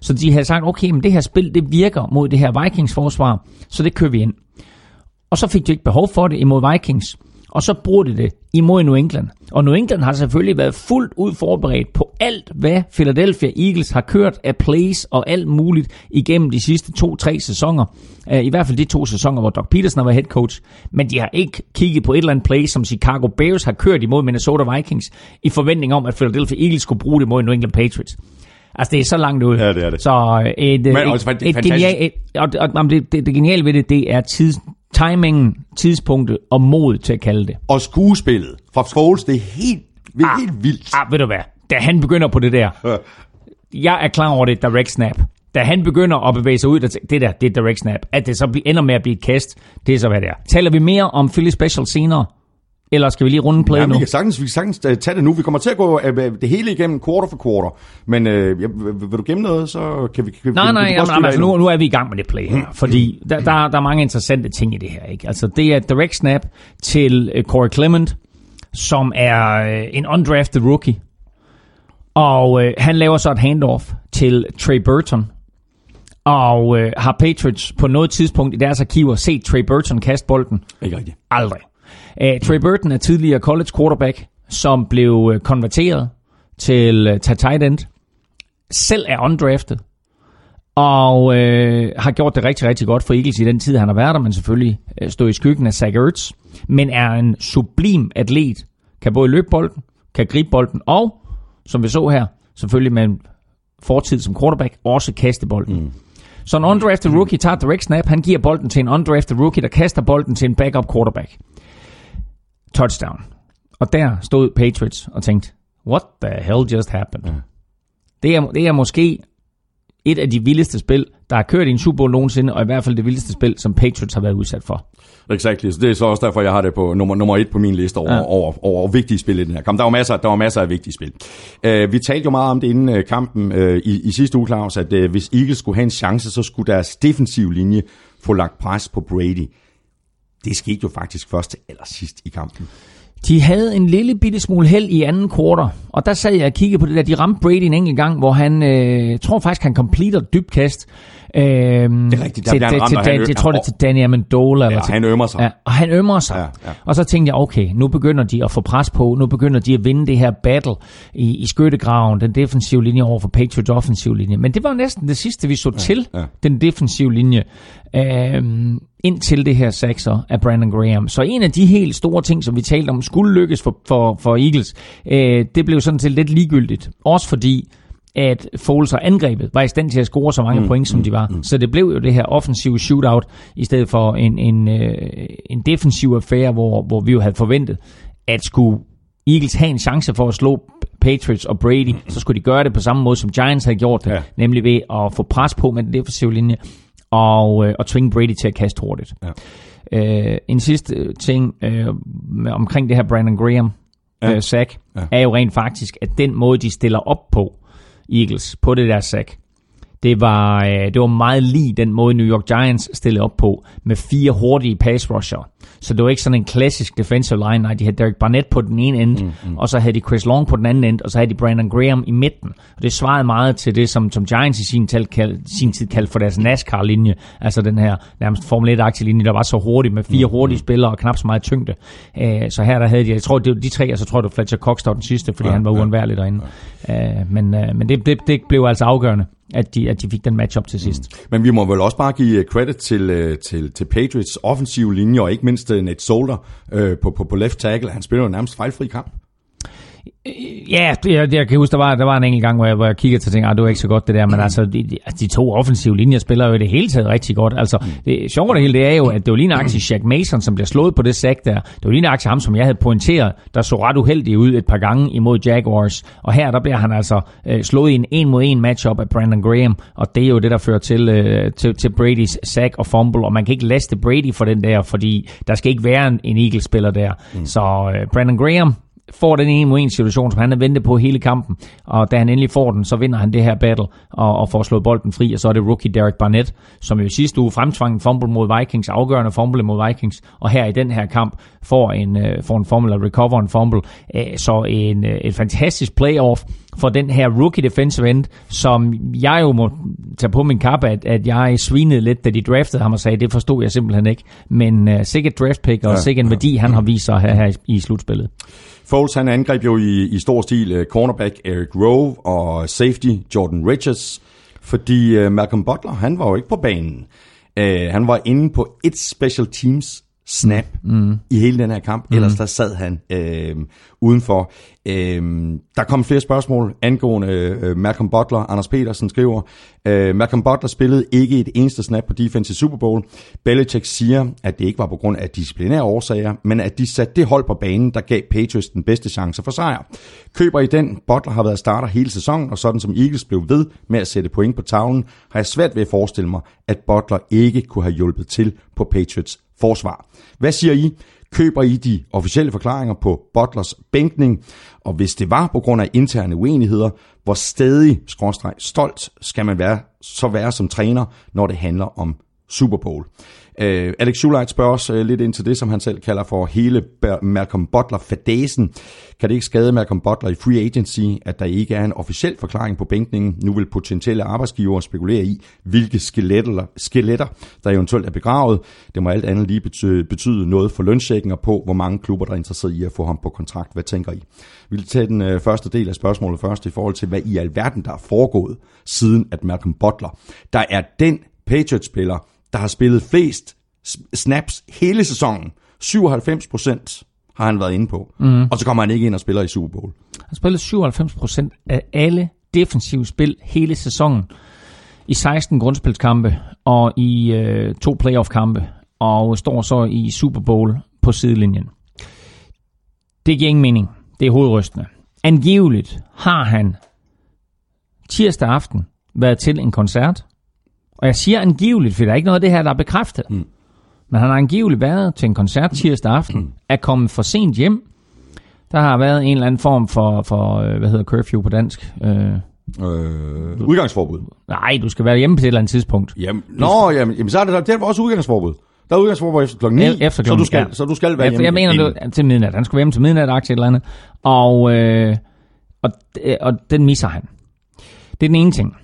Så de havde sagt, okay, men det her spil, det virker mod det her Vikings-forsvar, så det kører vi ind. Og så fik de ikke behov for det imod Vikings og så bruger de det imod New England. Og New England har selvfølgelig været fuldt ud forberedt på alt, hvad Philadelphia Eagles har kørt af plays og alt muligt igennem de sidste to-tre sæsoner. Uh, I hvert fald de to sæsoner, hvor Doc Peterson har været head coach. Men de har ikke kigget på et eller andet play, som Chicago Bears har kørt imod Minnesota Vikings, i forventning om, at Philadelphia Eagles skulle bruge det mod New England Patriots. Altså, det er så langt ud. Ja, det er det. Så øh, et, Men et, også, et, et genial, et, og, og, og det, det, det geniale ved det, det er tids, timingen, tidspunktet og mod til at kalde det. Og skuespillet fra Foles, det er helt, det er ah, helt vildt. Ah, ved du hvad? Da han begynder på det der, jeg er klar over det direct snap. Da han begynder at bevæge sig ud, det der, det er direct snap. At det så ender med at blive et kast, det er så hvad det er. Taler vi mere om Philly Special senere? Eller skal vi lige runde play ja, nu? vi kan sagtens, vi kan sagtens øh, tage det nu. Vi kommer til at gå uh, det hele igennem quarter for quarter. Men uh, vil, du gemme noget, så kan vi... Kan, nej, nej, vi jamen, jamen, altså, nu, nu er vi i gang med det play her. fordi der, der, der er mange interessante ting i det her. Ikke? Altså, det er direct snap til uh, Corey Clement, som er uh, en undrafted rookie. Og uh, han laver så et handoff til Trey Burton, og uh, har Patriots på noget tidspunkt i deres arkiver set Trey Burton kaste bolden? Ikke rigtigt. Aldrig. Uh, Trey Burton er tidligere college quarterback, som blev uh, konverteret til, uh, til tight end. Selv er undrafted. Og uh, har gjort det rigtig, rigtig godt for Eagles i den tid, han har været der, men selvfølgelig uh, stod i skyggen af Zach Ertz. Men er en sublim atlet. Kan både løbe bolden, kan gribe bolden, og som vi så her, selvfølgelig med en fortid som quarterback, også kaste bolden. Mm. Så en undrafted rookie tager direct snap, han giver bolden til en undrafted rookie, der kaster bolden til en backup quarterback. Touchdown. Og der stod Patriots og tænkte, what the hell just happened? Ja. Det, er, det er måske et af de vildeste spil, der har kørt i en Super Bowl nogensinde, og i hvert fald det vildeste spil, som Patriots har været udsat for. Exactly. Så det er så også derfor, jeg har det på nummer, nummer et på min liste over, ja. over, over vigtige spil i den her kamp. Der var masser, der var masser af vigtige spil. Uh, vi talte jo meget om det inden uh, kampen uh, i, i sidste uge, Claus, at uh, hvis Eagles skulle have en chance, så skulle deres defensive linje få lagt pres på Brady. Det skete jo faktisk først til allersidst i kampen. De havde en lille bitte smule held i anden kvartal, og der sad jeg og kiggede på det der. De ramte Brady en enkelt gang, hvor han, øh, tror faktisk, han completer dybkast, kast. Øh, det er rigtigt, der til, bliver han til, Jeg tror, det er til Danny Amendola. Ja, eller til, han ømmer sig. Ja, og han ømmer sig. Ja, ja. Og så tænkte jeg, okay, nu begynder de at få pres på. Nu begynder de at vinde det her battle i, i skyttegraven, den defensive linje over for Patriots offensive linje. Men det var næsten det sidste, vi så ja, til, ja. den defensive linje. Øh, indtil det her saxer af Brandon Graham. Så en af de helt store ting, som vi talte om, skulle lykkes for, for, for Eagles, øh, det blev sådan set lidt ligegyldigt. Også fordi, at Foles og angrebet var i stand til at score så mange mm, point, som de var. Mm. Så det blev jo det her offensive shootout, i stedet for en, en, øh, en defensiv affære, hvor, hvor vi jo havde forventet, at skulle Eagles have en chance for at slå Patriots og Brady, mm. så skulle de gøre det på samme måde, som Giants havde gjort det, Ja. nemlig ved at få pres på med den defensive linje, og, øh, og tvinge Brady til at kaste hurtigt. Ja. Øh, en sidste ting øh, omkring det her Brandon Graham Ja. øh, sack, Ja. er jo rent faktisk, at den måde, de stiller op på, Eagles, på det der sack, det var, øh, det var meget lige den måde, New York Giants stillede op på, med fire hurtige pass rusher. Så det var ikke sådan en klassisk defensive line. Nej, de havde Derek Barnett på den ene ende, mm, mm. og så havde de Chris Long på den anden ende, og så havde de Brandon Graham i midten. Og det svarede meget til det, som, som Giants i sin, tal, kald, sin tid kaldte for deres NASCAR-linje. Altså den her nærmest Formel 1-aktige linje, der var så hurtig med fire hurtige spillere og knap så meget tyngde. Øh, så her der havde de, jeg tror, det var de tre, og så tror jeg, det var Fletcher Cox, der var den sidste, fordi Ja, han var ja. uundværlig derinde. Øh, men øh, men det, det, det blev altså afgørende, at de, at de fik den matchup til sidst. Mm. Men vi må vel også bare give øh, credit til, øh, til, til Patriots offensive linje, og ikke mindst øh, Nate Solder øh, på, på, på left tackle. Han spiller jo nærmest fejlfri kamp. Ja, det, jeg, jeg kan huske, der var, der var en enkelt gang, hvor jeg, hvor jeg kiggede til og tænkte, ah, det var ikke så godt det der, men altså, de, de, altså, de to offensive linjer spiller jo i det hele taget rigtig godt. Altså, det sjove det hele, det er jo, at det var lige nøjagtigt Shaq Mason, som bliver slået på det sack der. Det var lige nøjagtigt ham, som jeg havde pointeret, der så ret uheldig ud et par gange imod Jaguars. Og her, der bliver han altså øh, slået i en en mod en matchup af Brandon Graham, og det er jo det, der fører til, øh, til, til Bradys sack og fumble, og man kan ikke laste Brady for den der, fordi der skal ikke være en, en Eagles-spiller der. Mm. Så øh, Brandon Graham, får den en mod en situation, som han har ventet på hele kampen. Og da han endelig får den, så vinder han det her battle og, og får slået bolden fri. Og så er det rookie Derek Barnett, som jo i sidste uge fremtvang en fumble mod Vikings, afgørende fumble mod Vikings. Og her i den her kamp får en, øh, får en fumble og recover en fumble. Æh, så en, øh, et fantastisk playoff for den her rookie defensive end, som jeg jo må tage på min kappe, at, at jeg svinede lidt, da de draftede ham og sagde, det forstod jeg simpelthen ikke. Men uh, sikkert draft pick og ja, sikkert en værdi, han har vist sig her, her i, i slutspillet. Foles han angreb jo i, i stor stil uh, cornerback Eric Rowe og safety Jordan Richards, fordi uh, Malcolm Butler, han var jo ikke på banen. Uh, han var inde på et special teams snap mm. i hele den her kamp, mm. ellers der sad han øh, udenfor. Øh, der kom flere spørgsmål angående øh, Malcolm Butler. Anders Petersen skriver, øh, Malcolm Butler spillede ikke et eneste snap på defense i Super Bowl. Belichick siger, at det ikke var på grund af disciplinære årsager, men at de satte det hold på banen, der gav Patriots den bedste chance for sejr. Køber i den, Butler har været starter hele sæsonen, og sådan som Eagles blev ved med at sætte point på tavlen, har jeg svært ved at forestille mig, at Butler ikke kunne have hjulpet til på Patriots forsvar. Hvad siger I? Køber I de officielle forklaringer på Butlers bænkning? Og hvis det var på grund af interne uenigheder, hvor stadig skråstreg stolt skal man være, så være som træner, når det handler om Super Bowl. Øh, Alex Schuleit spørger også øh, lidt ind til det, som han selv kalder for hele Malcolm Butler-fadesen. Kan det ikke skade Malcolm Butler i free agency, at der ikke er en officiel forklaring på bænkningen? Nu vil potentielle arbejdsgivere spekulere i, hvilke skeletter, skeletter der eventuelt er begravet. Det må alt andet lige betyde, betyde noget for lønsækken og på, hvor mange klubber, der er interesseret i at få ham på kontrakt. Hvad tænker I? Vi vil tage den øh, første del af spørgsmålet først i forhold til, hvad i alverden der er foregået, siden at Malcolm Butler, der er den Patriots-spiller, der har spillet flest snaps hele sæsonen. 97 procent har han været inde på. Mm. Og så kommer han ikke ind og spiller i Super Bowl. Han spillede 97% af alle defensive spil hele sæsonen. i 16 grundspilskampe og i øh, to playoff-kampe, og står så i Super Bowl på sidelinjen. Det giver ingen mening. Det er hovedrystende. Angiveligt har han tirsdag aften været til en koncert. Og jeg siger angiveligt, for der er ikke noget af det her, der er bekræftet. Mm. Men han har angiveligt været til en koncert tirsdag aften, er kommet for sent hjem. Der har været en eller anden form for, for øh, hvad hedder curfew på dansk? Øh, Øh, udgangsforbud. nej, du skal være hjemme på et eller andet tidspunkt. Jamen, nå, jamen, jamen, så er det, det er også udgangsforbud. Der er udgangsforbud efter klokken 9, E- efter så, klokken- du skal, ja. så du skal være Jeg, hjemme. jeg mener inden. det til midnat. Han skulle hjem til midnat aktie eller andet. Og, øh, og, og den misser han. Det er den ene ting.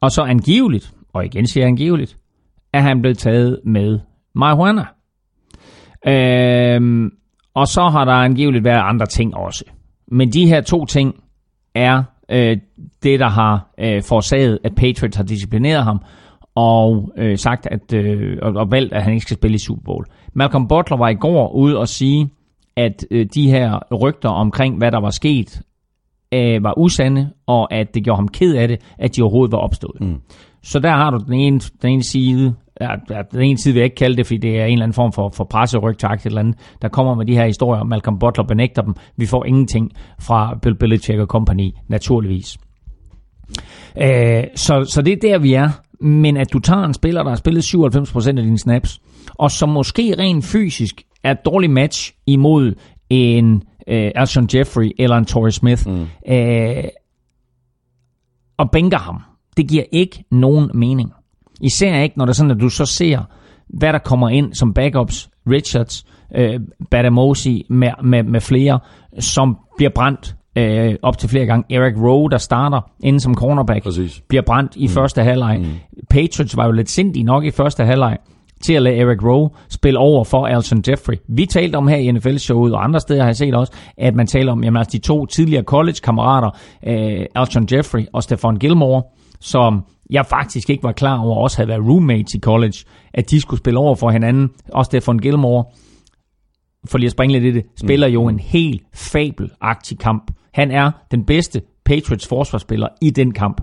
Og så angiveligt, og igen siger angiveligt, er han blevet taget med marihuana. Øhm, og så har der angiveligt været andre ting også. Men de her to ting er øh, det, der har øh, forårsaget, at Patriots har disciplineret ham og øh, sagt, at øh, og, og valgt, at han ikke skal spille i Super Bowl. Malcolm Butler var i går ude og sige, at øh, de her rygter omkring, hvad der var sket, øh, var usande, og at det gjorde ham ked af det, at de overhovedet var opstået. Mm. Så der har du den ene, den ene side, ja, den ene side vil jeg ikke kalde det, fordi det er en eller anden form for, for presserygtakt eller andet, der kommer med de her historier, Malcolm Butler benægter dem. Vi får ingenting fra Bill Belichick og company, naturligvis. Øh, så, så det er der, vi er. Men at du tager en spiller, der har spillet 97% af dine snaps, og som måske rent fysisk er et dårligt match imod en øh, Alshon Jeffrey eller en Torrey Smith, mm. øh, og bænker ham, det giver ikke nogen mening. Især ikke, når det er sådan, at du så ser, hvad der kommer ind som backups, Richards, øh, Badamosi med, med, med flere, som bliver brændt øh, op til flere gange. Eric Rowe, der starter inden som cornerback, Præcis. bliver brændt i mm. første halvleg. Mm. Patriots var jo lidt sindige nok i første halvleg til at lade Eric Rowe spille over for Alson Jeffrey. Vi talte om her i NFL-showet, og andre steder har jeg set også, at man taler om jamen, altså de to tidligere college-kammerater, øh, Alson Jeffrey og Stefan Gilmore, som jeg faktisk ikke var klar over, også havde været roommates i college, at de skulle spille over for hinanden. Og Stefan Gilmore, for lige at springe lidt i det, spiller jo en helt fabelagtig kamp. Han er den bedste Patriots forsvarsspiller i den kamp.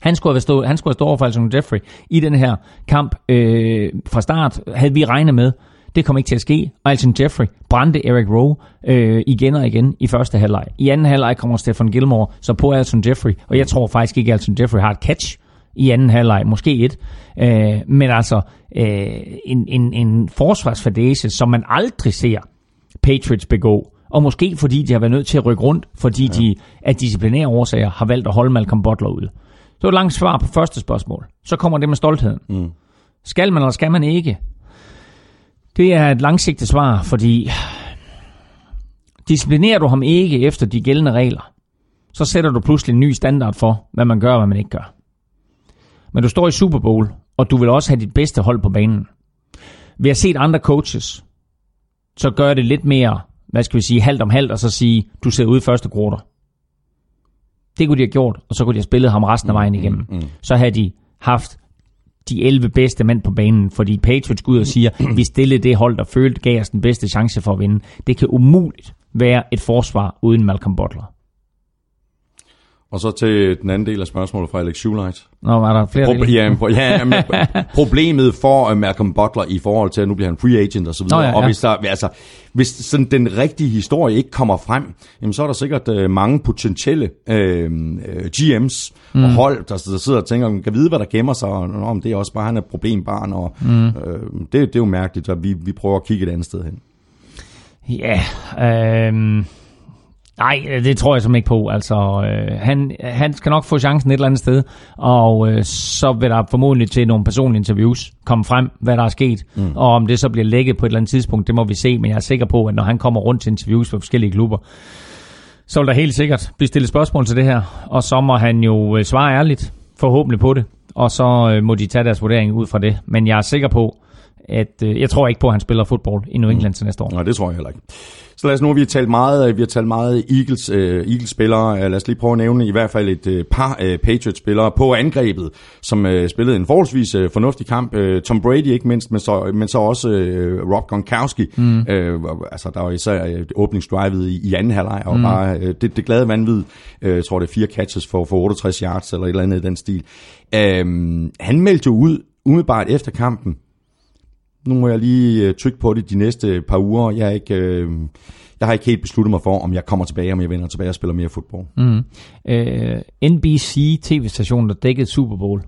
Han skulle have stået, han skulle have stået over for Alson Jeffrey i den her kamp øh, fra start, havde vi regnet med. Det kom ikke til at ske, og Alson Jeffrey brændte Eric Rowe øh, igen og igen i første halvleg. I anden halvleg kommer Stefan Gilmore så på Alson Jeffrey, og jeg tror faktisk ikke, at Alson Jeffrey har et catch i anden halvleg, måske et. Øh, men altså øh, en, en, en forsvarsfadese, som man aldrig ser Patriots begå. Og måske fordi de har været nødt til at rykke rundt, fordi ja. de af disciplinære årsager har valgt at holde Malcolm Butler ude. Var et langt svar på første spørgsmål. Så kommer det med stoltheden. Mm. Skal man eller skal man ikke? Det er et langsigtet svar, fordi disciplinerer du ham ikke efter de gældende regler, så sætter du pludselig en ny standard for, hvad man gør og hvad man ikke gør. Men du står i Super Bowl, og du vil også have dit bedste hold på banen. Vi har set andre coaches, så gør det lidt mere, hvad skal vi sige, halvt om halvt, og så sige, du ser ud i første quarter. Det kunne de have gjort, og så kunne de have spillet ham resten af vejen igennem. Mm, mm. Så havde de haft de 11 bedste mænd på banen, fordi Patriots går ud og siger, vi stillede det hold, der følte gav os den bedste chance for at vinde. Det kan umuligt være et forsvar uden Malcolm Butler. Og så til den anden del af spørgsmålet fra Alex Schuleit. Nå, var der flere Pro- dele? ja, pro- ja, men problemet for uh, Malcolm Butler i forhold til, at nu bliver han free agent og så videre. Nå, ja, ja. Og hvis, der, altså, hvis sådan den rigtige historie ikke kommer frem, jamen, så er der sikkert uh, mange potentielle uh, GM's mm. og hold, der, der sidder og tænker, kan vide, hvad der gemmer sig, og nå, om det er også bare, han er problembarn, og mm. uh, det, det er jo mærkeligt, at vi, vi prøver at kigge et andet sted hen. Ja, øhm, nej, det tror jeg simpelthen ikke på. Altså, øh, han, han skal nok få chancen et eller andet sted, og øh, så vil der formodentlig til nogle personlige interviews komme frem, hvad der er sket, mm. og om det så bliver lækket på et eller andet tidspunkt, det må vi se, men jeg er sikker på, at når han kommer rundt til interviews for forskellige klubber, så vil der helt sikkert blive stillet spørgsmål til det her, og så må han jo øh, svare ærligt, forhåbentlig på det, og så øh, må de tage deres vurdering ud fra det. Men jeg er sikker på, at øh, jeg tror ikke på, at han spiller fodbold i New England til næste år. Nej, det tror jeg heller ikke. Så lad os nu, vi har talt meget, vi har talt meget Eagles, uh, Eagles spillere. Uh, lad os lige prøve at nævne i hvert fald et uh, par uh, Patriots spillere på angrebet, som uh, spillede en forholdsvis uh, fornuftig kamp. Uh, Tom Brady ikke mindst, men så, men så også uh, Rob Gronkowski. Mm. Uh, altså, der var især uh, åbningsdrivet i, i anden halvleg, og mm. bare uh, det, det glade vanvid. Uh, jeg tror, det er fire catches for, for 68 yards, eller et eller andet i den stil. Uh, han meldte ud umiddelbart efter kampen, nu må jeg lige øh, trykke på det de næste par uger. Jeg, er ikke, øh, jeg har ikke helt besluttet mig for, om jeg kommer tilbage, om jeg vender tilbage og spiller mere fodbold. Mm. Øh, NBC, tv-stationen, der dækkede Super Bowl,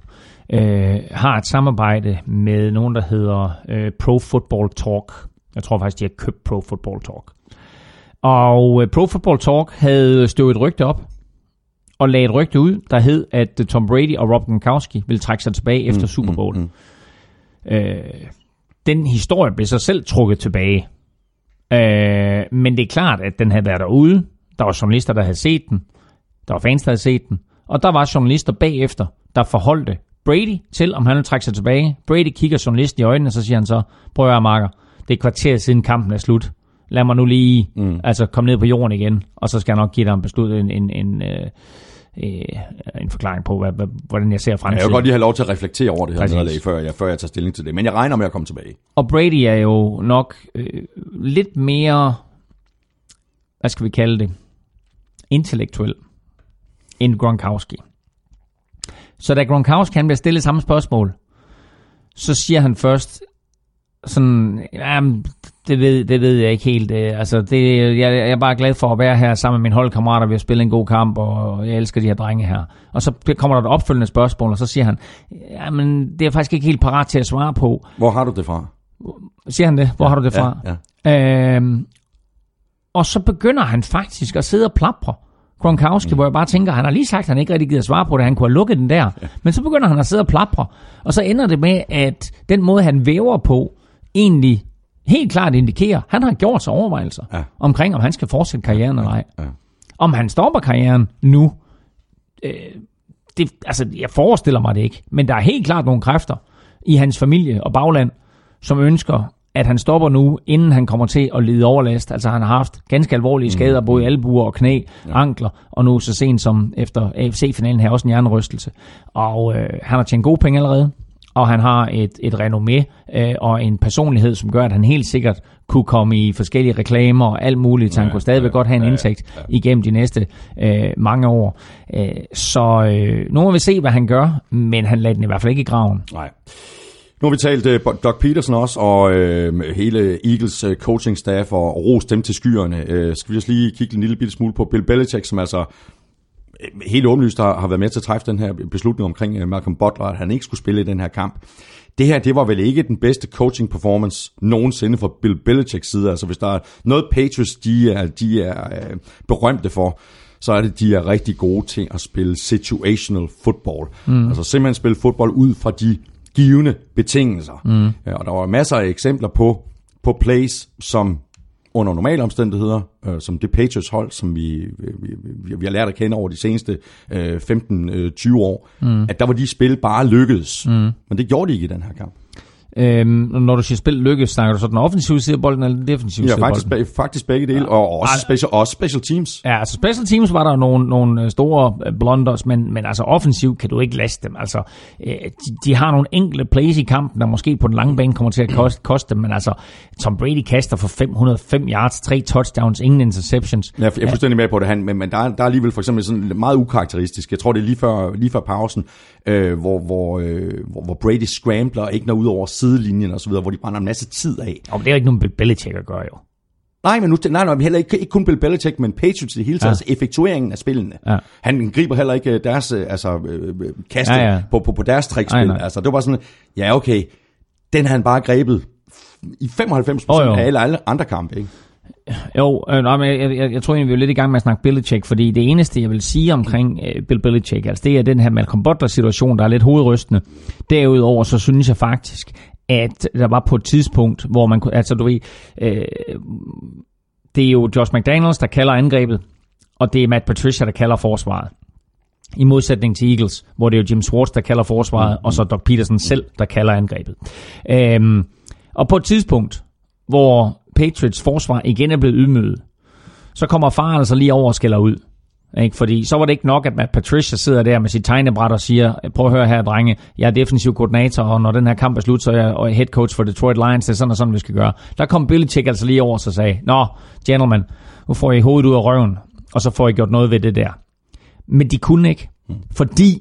øh, har et samarbejde med nogen, der hedder øh, Pro Football Talk. Jeg tror faktisk, de har købt Pro Football Talk. Og øh, Pro Football Talk havde støvet et rygte op, og lagde et rygte ud, der hed, at Tom Brady og Rob Gronkowski ville trække sig tilbage efter mm, Super Bowl. Mm, mm. Øh, den historie blev så selv trukket tilbage. Øh, men det er klart, at den havde været derude. Der var journalister, der havde set den. Der var fans, der havde set den. Og der var journalister bagefter, der forholdte Brady til, om han ville trække sig tilbage. Brady kigger journalisten i øjnene, og så siger han så, prøv at marker, det er kvarter siden kampen er slut. Lad mig nu lige mm. altså, komme ned på jorden igen, og så skal jeg nok give dig en beslut, en, en, en, øh, en forklaring på, hvad, hvad, hvordan jeg ser fremtiden. Ja, jeg vil godt lige have lov til at reflektere over det her nederlag, før jeg, før jeg tager stilling til det. Men jeg regner med at komme tilbage. Og Brady er jo nok øh, lidt mere, hvad skal vi kalde det, intellektuel end Gronkowski. Så da Gronkowski han bliver stillet samme spørgsmål, så siger han først, sådan, jamen, det ved, det ved jeg ikke helt. Altså, det, jeg, jeg er bare glad for at være her sammen med mine holdkammerater. Vi har spillet en god kamp, og jeg elsker de her drenge her. Og så kommer der et opfølgende spørgsmål, og så siger han, jamen, det er jeg faktisk ikke helt parat til at svare på. Hvor har du det fra? Siger han det? Hvor ja, har du det fra? Ja, ja. Øhm, og så begynder han faktisk at sidde og plapre. Gronkowski, mm. hvor jeg bare tænker, han har lige sagt, at han ikke rigtig gider svare på det, han kunne have lukket den der. Ja. Men så begynder han at sidde og plapre, og så ender det med, at den måde, han væver på, egentlig helt klart indikerer, han har gjort sig overvejelser ja. omkring, om han skal fortsætte karrieren eller ej. Ja. Om han stopper karrieren nu, øh, det, altså, jeg forestiller mig det ikke, men der er helt klart nogle kræfter i hans familie og bagland, som ønsker, at han stopper nu, inden han kommer til at lide overlast. Altså han har haft ganske alvorlige skader, mm. både albuer og knæ, ja. ankler, og nu så sent som efter AFC-finalen her også en hjernerystelse. Og øh, han har tjent gode penge allerede og han har et, et renommé øh, og en personlighed, som gør, at han helt sikkert kunne komme i forskellige reklamer og alt muligt, så han ja, kunne stadigvæk ja, godt have en indtægt ja, ja. igennem de næste øh, mange år. Øh, så øh, nu må vi se, hvad han gør, men han lader den i hvert fald ikke i graven. Nej. Nu har vi talt uh, Doug Peterson også, og uh, hele Eagles uh, coaching staff, og, og ros dem til skyerne. Uh, skal vi også lige kigge en lille bitte smule på Bill Belichick, som altså helt åbenlyst har, har været med til at træffe den her beslutning omkring uh, Malcolm Butler, at han ikke skulle spille i den her kamp. Det her, det var vel ikke den bedste coaching performance nogensinde fra Bill Belichicks side. Altså hvis der er noget Patriots, de er, de er uh, berømte for, så er det, de er rigtig gode til at spille situational football. Mm. Altså simpelthen spille fodbold ud fra de givende betingelser. Mm. Ja, og der var masser af eksempler på, på plays, som under normale omstændigheder, øh, som det Patriots hold, som vi, vi, vi, vi har lært at kende over de seneste øh, 15-20 øh, år, mm. at der var de spil bare lykkedes. Mm. Men det gjorde de ikke i den her kamp. Øhm, når du siger spil lykkes, snakker du så den offensive side af bolden eller den defensive ja, side af bolden? Ja, faktisk begge dele, ja. og også, special, også special teams. Ja, altså special teams var der nogle, nogle øh, store øh, blunders, men, men altså offensivt kan du ikke laste dem. Altså, øh, de, de har nogle enkelte plays i kampen, der måske på den lange bane kommer til at koste, koste dem, men altså Tom Brady kaster for 505 yards, tre touchdowns, ingen interceptions. Ja, jeg er fuldstændig med på det, han, men, men der, er, der er alligevel for eksempel sådan meget ukarakteristisk. Jeg tror, det er lige før, lige før pausen, øh, hvor, hvor, øh, hvor, hvor Brady scrambler og ikke når ud over sidelinjen osv., hvor de brænder en masse tid af. Og det er jo ikke nogen Bill Belichick at gøre jo. Nej, men nu, nej, nej, heller ikke, ikke kun Bill Belichick, men Patriots i hele taget, ja. altså effektueringen af spillene. Ja. Han griber heller ikke øh, deres øh, altså, øh, kaste ja, ja. På, på, på deres trickspil. Altså, det var sådan, ja okay, den har han bare grebet i 95% oh, af alle, alle andre kampe, ikke? Jo, øh, nej, men jeg, jeg, jeg tror egentlig, vi er lidt i gang med at snakke Belichick, fordi det eneste, jeg vil sige omkring øh, Bill Belichick, altså det er den her Malcolm Butler-situation, der er lidt hovedrystende. Derudover, så synes jeg faktisk, at der var på et tidspunkt, hvor man kunne, altså du ved, øh, det er jo Josh McDaniels, der kalder angrebet, og det er Matt Patricia, der kalder forsvaret. I modsætning til Eagles, hvor det er jo Jim Schwartz, der kalder forsvaret, mm. og så Doug Peterson selv, der kalder angrebet. Øh, Og på et tidspunkt, hvor Patriots forsvar igen er blevet ydmyget, så kommer faren altså lige over og skælder ud. Ikke? Fordi så var det ikke nok, at Matt Patricia sidder der med sit tegnebræt og siger, prøv at høre her, drenge, jeg er defensiv koordinator, og når den her kamp er slut, så er jeg head coach for Detroit Lions, det er sådan og sådan, vi skal gøre. Der kom Belichick altså lige over og sagde, nå, gentlemen, nu får I hovedet ud af røven, og så får I gjort noget ved det der. Men de kunne ikke, fordi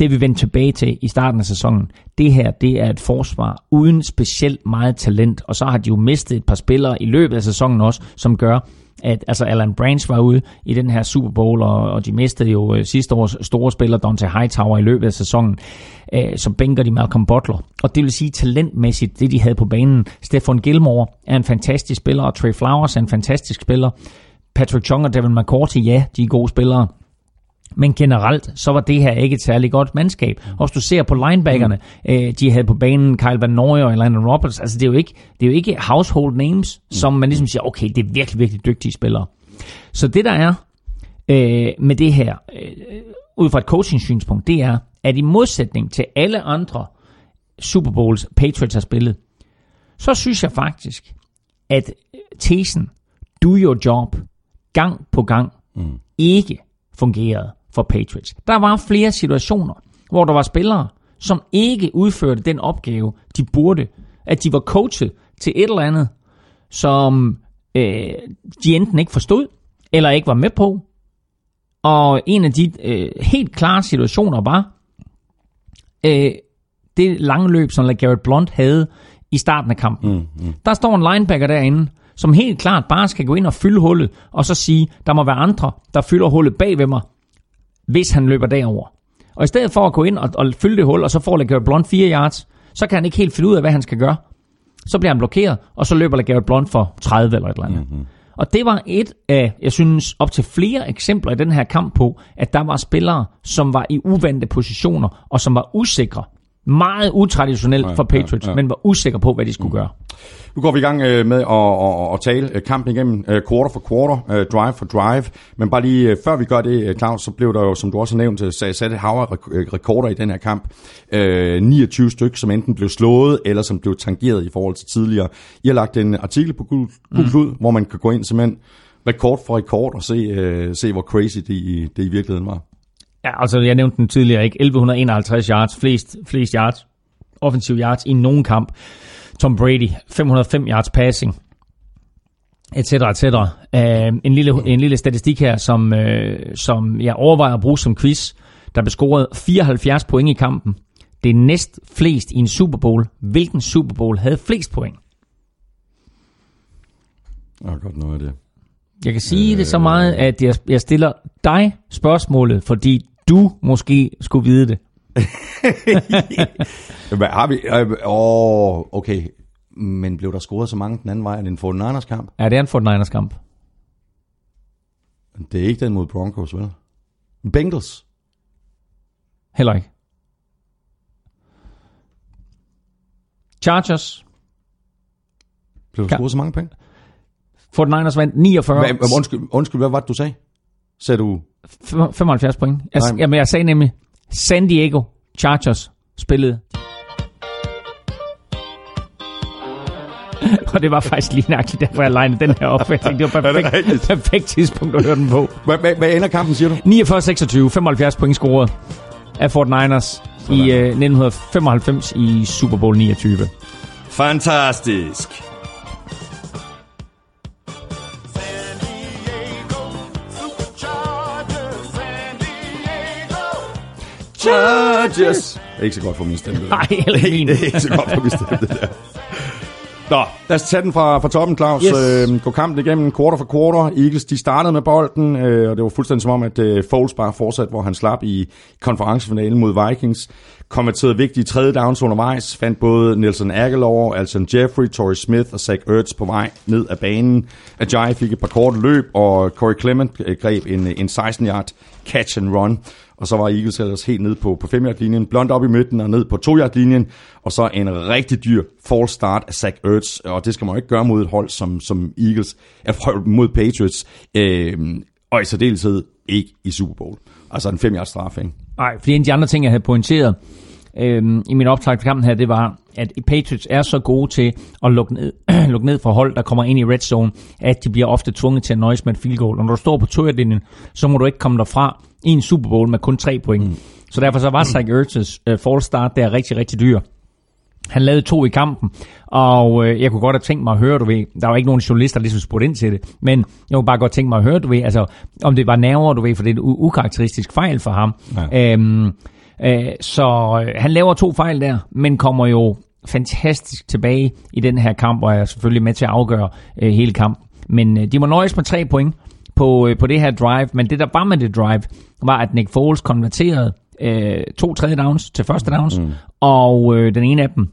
det vi vendte tilbage til i starten af sæsonen, det her, det er et forsvar uden specielt meget talent, og så har de jo mistet et par spillere i løbet af sæsonen også, som gør, at altså Alan Branch var ude i den her Super Bowl, og, og de mistede jo øh, sidste års store spiller Dante Hightower i løbet af sæsonen. Øh, så bænker de Malcolm Butler. Og det vil sige talentmæssigt, det de havde på banen. Stefan Gilmore er en fantastisk spiller, og Trey Flowers er en fantastisk spiller. Patrick Chung og Devin McCourty, ja, de er gode spillere. Men generelt, så var det her ikke et særligt godt mandskab. Også du ser på linebackerne, mm. øh, de havde på banen Kyle Van Noy og Landon Roberts. Altså det er jo ikke, det er jo ikke household names, mm. som man ligesom siger, okay, det er virkelig, virkelig dygtige spillere. Så det der er øh, med det her, øh, ud fra et coaching-synspunkt, det er, at i modsætning til alle andre Super Bowls, Patriots har spillet, så synes jeg faktisk, at tesen, do your job, gang på gang, mm. ikke fungerede for Patriots. Der var flere situationer, hvor der var spillere, som ikke udførte den opgave, de burde. At de var coachet til et eller andet, som øh, de enten ikke forstod, eller ikke var med på. Og en af de øh, helt klare situationer var, øh, det lange løb, som Garrett Blunt havde i starten af kampen. Mm, mm. Der står en linebacker derinde, som helt klart bare skal gå ind og fylde hullet, og så sige, der må være andre, der fylder hullet bag ved mig, hvis han løber derover. Og i stedet for at gå ind og, og fylde det hul, og så får LeGarrette Blunt 4 yards, så kan han ikke helt finde ud af, hvad han skal gøre. Så bliver han blokeret, og så løber LeGarrette Blunt for 30 eller et eller andet. Mm-hmm. Og det var et af, jeg synes, op til flere eksempler i den her kamp på, at der var spillere, som var i uvante positioner, og som var usikre. Meget utraditionelt ja, for Patriots, ja, ja. men var usikre på, hvad de skulle mm. gøre. Nu går vi i gang øh, med at, at, at tale øh, kampen igennem øh, quarter for quarter, drive for drive. Men bare lige før vi gør det, Claus, så blev der jo, som du også har nævnt, sat et hav rekorder i den her kamp. 29 stykker, som enten blev slået, eller som blev tangeret i forhold til tidligere. I har lagt en artikel på Gul mm. hvor man kan gå ind simpelthen rekord for rekord og se, se hvor crazy det, det i virkeligheden var. Ja, altså jeg nævnte den tidligere, ikke? 1151 yards, flest, flest yards, offensiv yards i nogen kamp. Tom Brady, 505 yards passing, etc. etc. Uh, en, lille, en lille statistik her, som, uh, som jeg overvejer at bruge som quiz. Der blev scoret 74 point i kampen. Det er næst flest i en Super Bowl. Hvilken Super Bowl havde flest point? Jeg har godt noget af det. Jeg kan sige øh, det så meget, at jeg, jeg stiller dig spørgsmålet, fordi du måske skulle vide det. Hvad har vi? Åh, oh, okay. Men blev der scoret så mange den anden vej? Er det en 49ers kamp? Ja, det er en 49ers kamp. Det er ikke den mod Broncos, vel? Bengals? Heller ikke. Chargers. Blev der scoret så mange penge? 49ers vandt 49. Hva, undskyld, undskyld, hvad var det, du sagde? Sagde du... 75 point. Jeg, jamen, jeg sagde nemlig, San Diego Chargers spillede. og det var faktisk lige nøjagtigt, derfor jeg legnede den her op. Jeg tænkte, det var perfekt, perfekt tidspunkt at høre den på. Hvad, hvad, hvad ender kampen, siger du? 49-26, 75 point scoret af Fort Niners Sådan. i uh, 1995 i Super Bowl 29. Fantastisk. Chargers. Det er ikke så godt for min stemme. Nej, eller min. det er ikke så godt for min stemme, det der. Nå, lad os tage den fra, fra toppen, Claus. Yes. Øh, gå kampen igennem quarter for quarter. Eagles, de startede med bolden, øh, og det var fuldstændig som om, at øh, Foles bare fortsatte, hvor han slap i konferencefinalen mod Vikings. Kommenterede vigtige tredje downs undervejs. Fandt både Nelson Aguilar, Alton Jeffrey, Torrey Smith og Zach Ertz på vej ned af banen. Ajay fik et par korte løb, og Corey Clement øh, greb en, en 16-yard catch and run. Og så var Eagles ellers helt ned på, på 5 linjen blond op i midten og ned på 2 linjen og så en rigtig dyr false start af Zach Ertz, og det skal man jo ikke gøre mod et hold som, som Eagles, er mod Patriots, øh, og i særdeleshed ikke i Super Bowl. Altså en 5 yards straf, ikke? Nej, fordi en af de andre ting, jeg havde pointeret, øh, i min optag til kampen her, det var, at Patriots er så gode til at lukke ned, lukke ned for hold, der kommer ind i red zone, at de bliver ofte tvunget til at nøjes med et field goal. Og når du står på linjen, så må du ikke komme derfra i en Super Bowl med kun tre point. Mm. Så derfor så var Zach Ertz's uh, fall start der rigtig, rigtig dyr. Han lavede to i kampen, og øh, jeg kunne godt have tænkt mig at høre, du ved, der var ikke nogen journalister, der ligesom spurgte ind til det, men jeg kunne bare godt tænke mig at høre, du ved, altså, om det var nerver, du ved, for det er en ukarakteristisk fejl for ham. Ja. Øhm, øh, så øh, han laver to fejl der, men kommer jo fantastisk tilbage i den her kamp, og er selvfølgelig med til at afgøre øh, hele kampen. Men øh, de må nøjes med tre point på, øh, på det her drive, men det der var med det drive, var, at Nick Foles konverterede øh, to tredje downs til første downs, mm. og øh, den ene af dem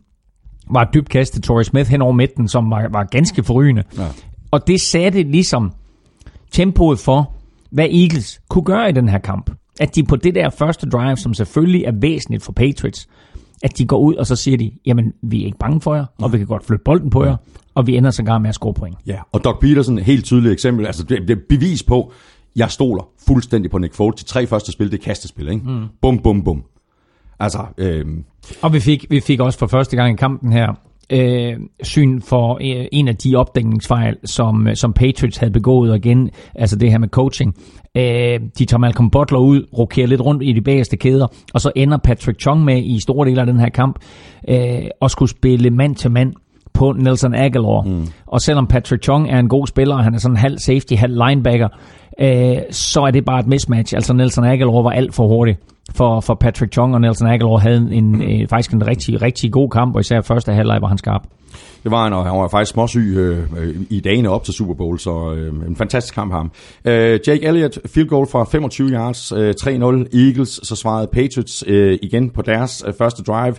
var et dybt kast til Torrey Smith hen over midten, som var, var ganske forrygende. Ja. Og det satte ligesom tempoet for, hvad Eagles kunne gøre i den her kamp. At de på det der første drive, som selvfølgelig er væsentligt for Patriots, at de går ud, og så siger de, jamen, vi er ikke bange for jer, og vi kan godt flytte bolden på jer, og vi ender så gang med at score point. Ja, og Doc Peterson, helt tydeligt eksempel, altså det, det er bevis på, jeg stoler fuldstændig på Nick Foles. De tre første spil, det er kastespil, ikke? Mm. Bum, bum, bum. Altså, øhm. Og vi fik, vi fik også for første gang i kampen her øh, syn for øh, en af de opdækningsfejl, som, som Patriots havde begået, og igen, altså det her med coaching. Øh, de tager Malcolm Butler ud, rokerer lidt rundt i de bagerste kæder, og så ender Patrick Chung med i store dele af den her kamp, øh, og skulle spille mand til mand på Nelson Aguilar. Mm. Og selvom Patrick Chung er en god spiller, og han er sådan halv safety, halv linebacker, øh, så er det bare et mismatch. Altså Nelson Aguilar var alt for hurtig for, for Patrick Chung, og Nelson Aguilar havde en, en, øh, faktisk en rigtig, rigtig god kamp, og især første halvleg var han skarp. Det var han, og han var faktisk småsyg øh, i dagene op til Super Bowl, så øh, en fantastisk kamp ham. Øh, Jake Elliott, field goal fra 25 yards, øh, 3-0 Eagles, så svarede Patriots øh, igen på deres øh, første drive.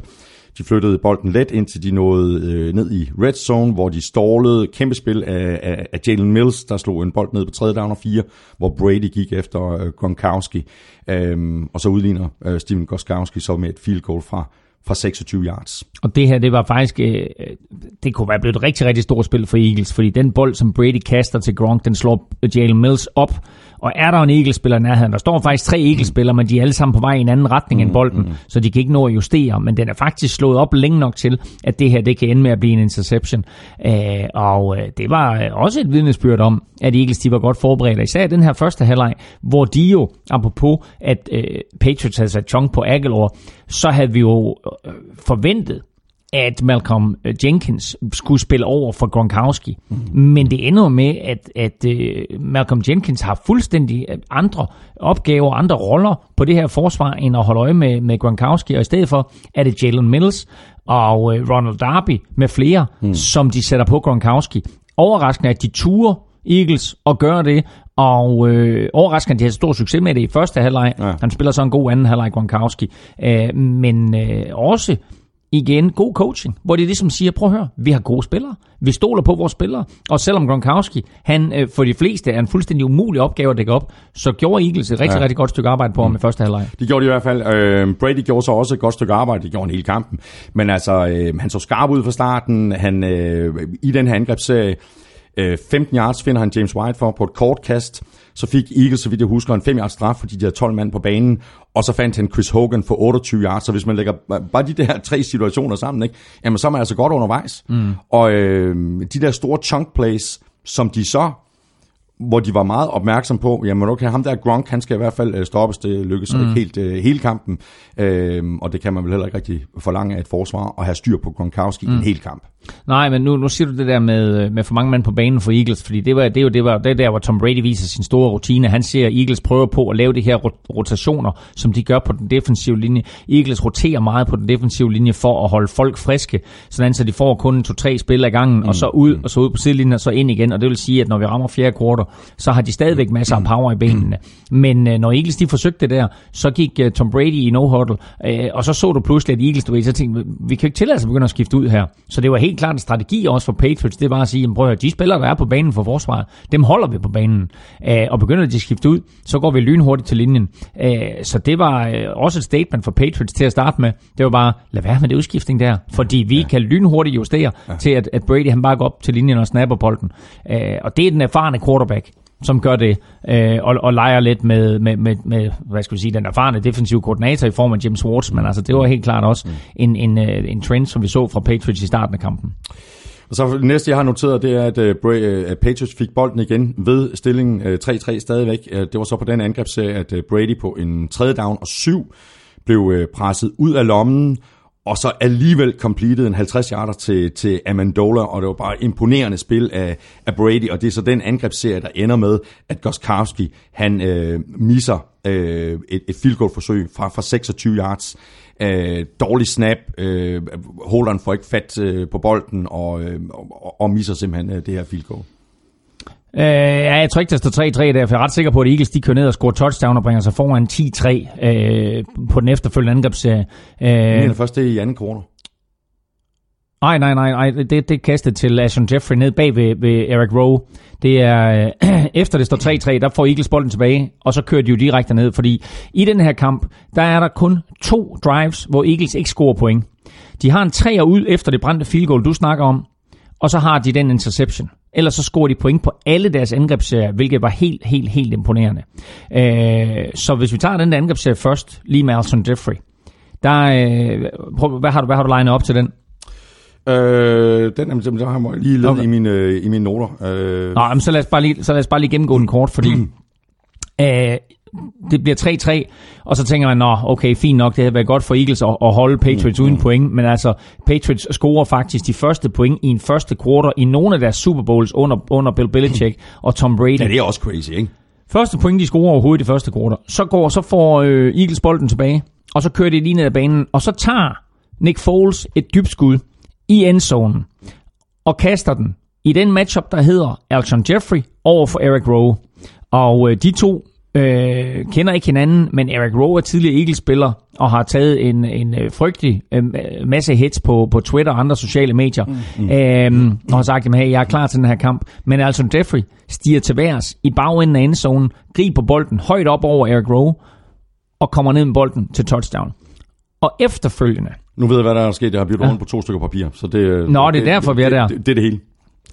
De flyttede bolden let, indtil de nåede øh, ned i red zone, hvor de stålede kæmpe spil af, af, af Jalen Mills, der slog en bold ned på tredje down og fire, hvor Brady gik efter øh, Gronkowski. Øhm, og så udligner øh, Steven Gronkowski så med et field goal fra fra 26 yards. Og det her, det var faktisk, øh, øh, det kunne være blevet et rigtig, rigtig stort spil for Eagles, fordi den bold, som Brady kaster til Gronk, den slår Jalen Mills op og er der en Eagles-spiller i nærheden? Der står faktisk tre Eagles-spillere, men de er alle sammen på vej i en anden retning end mm, bolden, mm. så de kan ikke nå at justere. Men den er faktisk slået op længe nok til, at det her det kan ende med at blive en interception. Øh, og øh, det var øh, også et vidnesbyrd om, at Eagles de var godt forberedt. Især den her første halvleg, hvor de jo, apropos at øh, Patriots havde sat chunk på Aguilar, så havde vi jo øh, forventet, at Malcolm øh, Jenkins skulle spille over for Gronkowski. Mm. Men det ender med, at, at uh, Malcolm Jenkins har fuldstændig øh, andre opgaver, andre roller på det her forsvar, end at holde øje med, med Gronkowski. Og i stedet for er det Jalen Mills og uh, Ronald Darby med flere, mm. som de sætter på Gronkowski. Overraskende, at de turer Eagles og gør det, og øh, overraskende, at de har stor succes med det i første halvleg. Ja. Han spiller så en god anden halvleg, Gronkowski. Øh, men øh, også igen god coaching, hvor de ligesom siger, prøv at høre, vi har gode spillere, vi stoler på vores spillere, og selvom Gronkowski, han øh, for de fleste er en fuldstændig umulig opgave at dække op, så gjorde Eagles et rigtig, ja. rigtig godt stykke arbejde på ham mm. i første halvleg. Det gjorde de i hvert fald. Øh, Brady gjorde så også et godt stykke arbejde, det gjorde en hele kampen, men altså, øh, han så skarp ud fra starten, han øh, i den her angrebsserie, øh, 15 yards finder han James White for på et kort kast, så fik Eagles, så vidt jeg husker, en 5 yards straf, fordi de havde 12 mand på banen, og så fandt han Chris Hogan for 28 yards, så hvis man lægger bare de der tre situationer sammen, ikke, jamen så er man altså godt undervejs. Mm. Og øh, de der store chunk plays, som de så hvor de var meget opmærksom på, jamen okay, ham der Gronk, han skal i hvert fald øh, stoppes, det lykkes mm. ikke helt uh, hele kampen, uh, og det kan man vel heller ikke rigtig forlange af et forsvar, at have styr på Gronkowski mm. en hel kamp. Nej, men nu, nu siger du det der med, med for mange mænd på banen for Eagles, fordi det var det, var, det var det der, hvor Tom Brady viser sin store rutine. Han ser, at Eagles prøver på at lave de her rotationer, som de gør på den defensive linje. Eagles roterer meget på den defensive linje for at holde folk friske, sådan så de får kun to-tre spil ad gangen, mm. og så ud, og så ud på sidelinjen, og så ind igen. Og det vil sige, at når vi rammer fjerde kvartal, så har de stadigvæk masser af power i benene. Men øh, når Eagles de forsøgte det der, så gik øh, Tom Brady i no-huddle, øh, og så så du pludselig, at Eagles, du ved, så tænkte, vi kan ikke tillade os at begynde at skifte ud her. Så det var helt klart en strategi også for Patriots, det var at sige, prøv at de spillere, der er på banen for forsvaret, dem holder vi på banen. Øh, og begynder de at skifte ud, så går vi lynhurtigt til linjen. Øh, så det var øh, også et statement for Patriots til at starte med. Det var bare, lad være med det udskiftning der, fordi vi ja. kan lynhurtigt justere ja. til, at, at Brady han bare går op til linjen og snapper bolden. Øh, og det er den erfarne quarterback som gør det, øh, og, og leger lidt med, med, med, med, hvad skal vi sige, den erfarne defensive koordinator i form af James men altså, det var helt klart også en, en, øh, en trend, som vi så fra Patriots i starten af kampen. Og så det næste, jeg har noteret, det er, at uh, Patriots fik bolden igen ved stillingen uh, 3-3 stadigvæk. Det var så på den angrebsserie, at Brady på en tredje down og syv blev presset ud af lommen, og så alligevel completed en 50 yarder til, til Amendola, og det var bare imponerende spil af, af Brady, og det er så den angrebsserie, der ender med, at Goskowski, han øh, misser øh, et, et field goal forsøg fra, fra 26 yards. Øh, dårlig snap, øh, holderen får ikke fat øh, på bolden, og, øh, og, og misser simpelthen øh, det her field goal. Øh, ja, jeg tror ikke, der står 3-3 der, for jeg er ret sikker på, at Eagles de kører ned og scorer touchdown og bringer sig foran 10-3 øh, på den efterfølgende angrebsserie. Øh, Jeg mener først, det er i anden corner. Nej, nej, nej, nej. Det, det kastet til Ashton Jeffrey ned bag ved, ved Eric Rowe. Det er, øh, efter det står 3-3, der får Eagles bolden tilbage, og så kører de jo direkte ned, fordi i den her kamp, der er der kun to drives, hvor Eagles ikke scorer point. De har en træer ud efter det brændte field goal, du snakker om, og så har de den interception. Ellers så scorer de point på alle deres angrebsserier, hvilket var helt, helt, helt imponerende. Øh, så hvis vi tager den der angrebsserie først, lige med Alton Jeffrey, der, øh, prøv, hvad, har du, hvad har du legnet op til den? Øh, den jamen, der har jeg lige lavet Okay. i, mine, øh, i mine noter. Øh, Nå, men så lad os bare lige, så lad os bare lige gennemgå den kort, fordi øh, det bliver 3-3, og så tænker man, nå, okay, fint nok, det havde været godt for Eagles at, at holde Patriots uden point, men altså, Patriots scorer faktisk de første point i en første quarter i nogle af deres Super Bowls under, under Bill Belichick og Tom Brady. ja, det er også crazy, ikke? Første point, de scorer overhovedet i første quarter. Så går, så får øh, Eagles bolden tilbage, og så kører de lige ned ad banen, og så tager Nick Foles et dybskud i endzonen, og kaster den i den matchup, der hedder Alshon Jeffrey over for Eric Rowe. Og øh, de to øh, kender ikke hinanden, men Eric Rowe er tidligere Eagles-spiller og har taget en, en øh, frygtelig øh, masse hits på, på Twitter og andre sociale medier. Mm. Øhm, og har sagt, at hey, jeg er klar til den her kamp. Men Alshon Jeffrey stiger til værs i bagenden af endzonen, griber bolden højt op over Eric Rowe og kommer ned med bolden til touchdown. Og efterfølgende, Nu ved jeg, hvad der er sket. Jeg har byttet Ja. rundt på to stykker papir. Så det, Nå, det er derfor, vi er der. Det, det, det er det hele.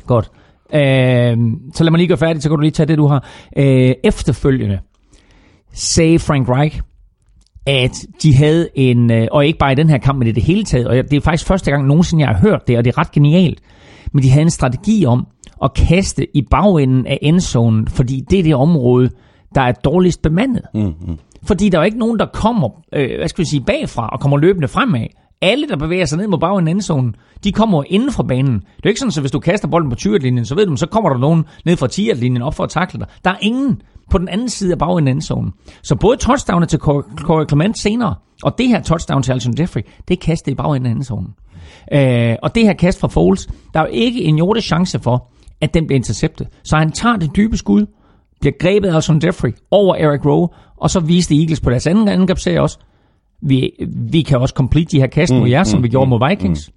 Godt. Øh, så lad mig lige gøre færdigt, så kan du lige tage det, du har. Øh, efterfølgende sagde Frank Reich, at de havde en, øh, og ikke bare i den her kamp, men i det hele taget, og det er faktisk første gang nogensinde, jeg har hørt det, og det er ret genialt, men de havde en strategi om at kaste i bagenden af endzonen, fordi det er det område, der er dårligst bemandet. Mm-hmm. Fordi der er ikke nogen, der kommer, øh, hvad skal vi sige, bagfra og kommer løbende fremad. Alle, der bevæger sig ned mod bagenden af endzonen, de kommer inden for banen. Det er jo ikke sådan, at hvis du kaster bolden på 20-linjen, så ved du, så kommer der nogen ned fra 10-linjen op for at takle dig. Der er ingen på den anden side af bagenden af endzonen. Så både touchdownet til Corey Clement senere, og det her touchdown til Alshon Jeffrey, det er kastet i bagenden af endzonen. Øh, og det her kast fra Foles, der er jo ikke en jordes chance for, at den bliver interceptet. Så han tager det dybe skud, bliver grebet af Alshon Jeffrey over Eric Rowe, og så viste Eagles på deres anden angrebsserie også, vi, vi kan også complete de her kast mod jer, som vi gjorde mod Vikings.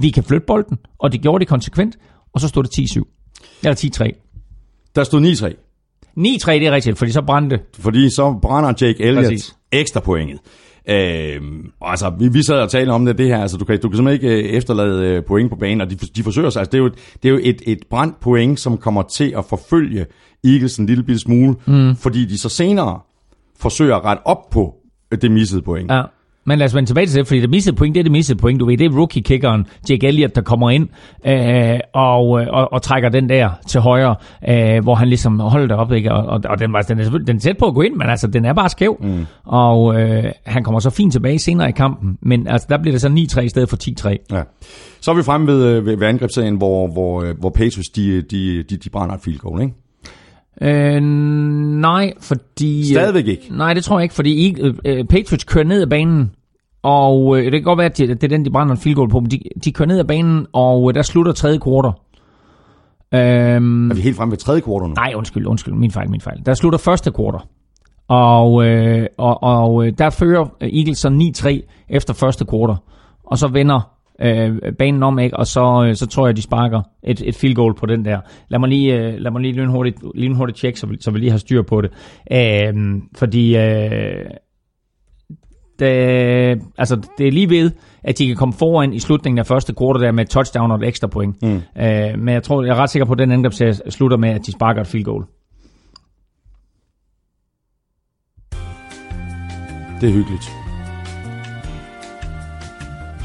Vi kan flytte bolden, og det gjorde de konsekvent, og så stod det 10-7. Eller 10-3. Der stod 9-3. 9-3, det er rigtigt, fordi så brændte Fordi så brænder Jake Elliott Præcis. ekstra pointet. Og altså, vi, vi sad og talte om det, det her, altså du kan, du kan simpelthen ikke øh, efterlade øh, point på banen, og de, de forsøger sig, altså det er jo, et- det er jo et, et brændt point, som kommer til at forfølge Eagles en lille bitte smule, mm. fordi de så senere forsøger at rette op på øh, det missede point. Ja. Men lad os vende tilbage til det, fordi det missede point, det er det missede point. Du ved, det er rookie-kickeren Jake Elliott, der kommer ind øh, og, øh, og, og trækker den der til højre, øh, hvor han ligesom holder det op, ikke? Og, og, og den, var, den, er, den er tæt på at gå ind, men altså, den er bare skæv. Mm. Og øh, han kommer så fint tilbage senere i kampen, men altså, der bliver det så 9-3 i stedet for 10-3. Ja. Så er vi fremme ved, øh, ved, ved angrebsserien, hvor, hvor, øh, hvor Patriots, de, de, de, de brænder et field goal, ikke? Øh, nej, fordi... Stadigvæk ikke. Nej, det tror jeg ikke, fordi I, øh, Patriots kører ned ad banen, og øh, det kan godt være, at det, det er den, de brænder en field goal på, men de, de kører ned ad banen, og øh, der slutter tredje kvartal. Øhm, Er vi helt fremme ved tredje kvartal nu? nej, undskyld, undskyld, min fejl, min fejl. Der slutter første kvartal. Og, øh, og, og øh, der fører Eagles så 9-3 efter første kvartal. Og så vender øh, banen om, ikke? og så, øh, så tror jeg, de sparker et, et field goal på den der. Lad mig lige, øh, lad mig lige lynhurtigt, lynhurtigt tjekke, så så vi lige har styr på det. Øh, fordi øh, det, altså, det er lige ved, at de kan komme foran i slutningen af første kvartal der med touchdown og et ekstra point. Mm. Øh, men jeg tror, jeg er ret sikker på, at den angrebsserie slutter med, at de sparker et field goal. Det er hyggeligt.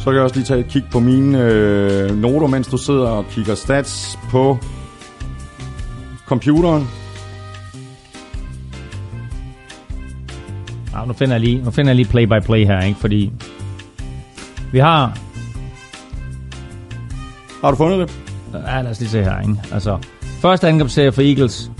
Så kan jeg også lige tage et kig på mine øh, noter, mens du sidder og kigger stats på computeren. Ja, nu finder jeg lige, nu finder jeg lige play-by-play her, ikke? Fordi vi har... Har du fundet det? Ja, lad os lige se her, ikke? Altså, første angrebsserie for Eagles.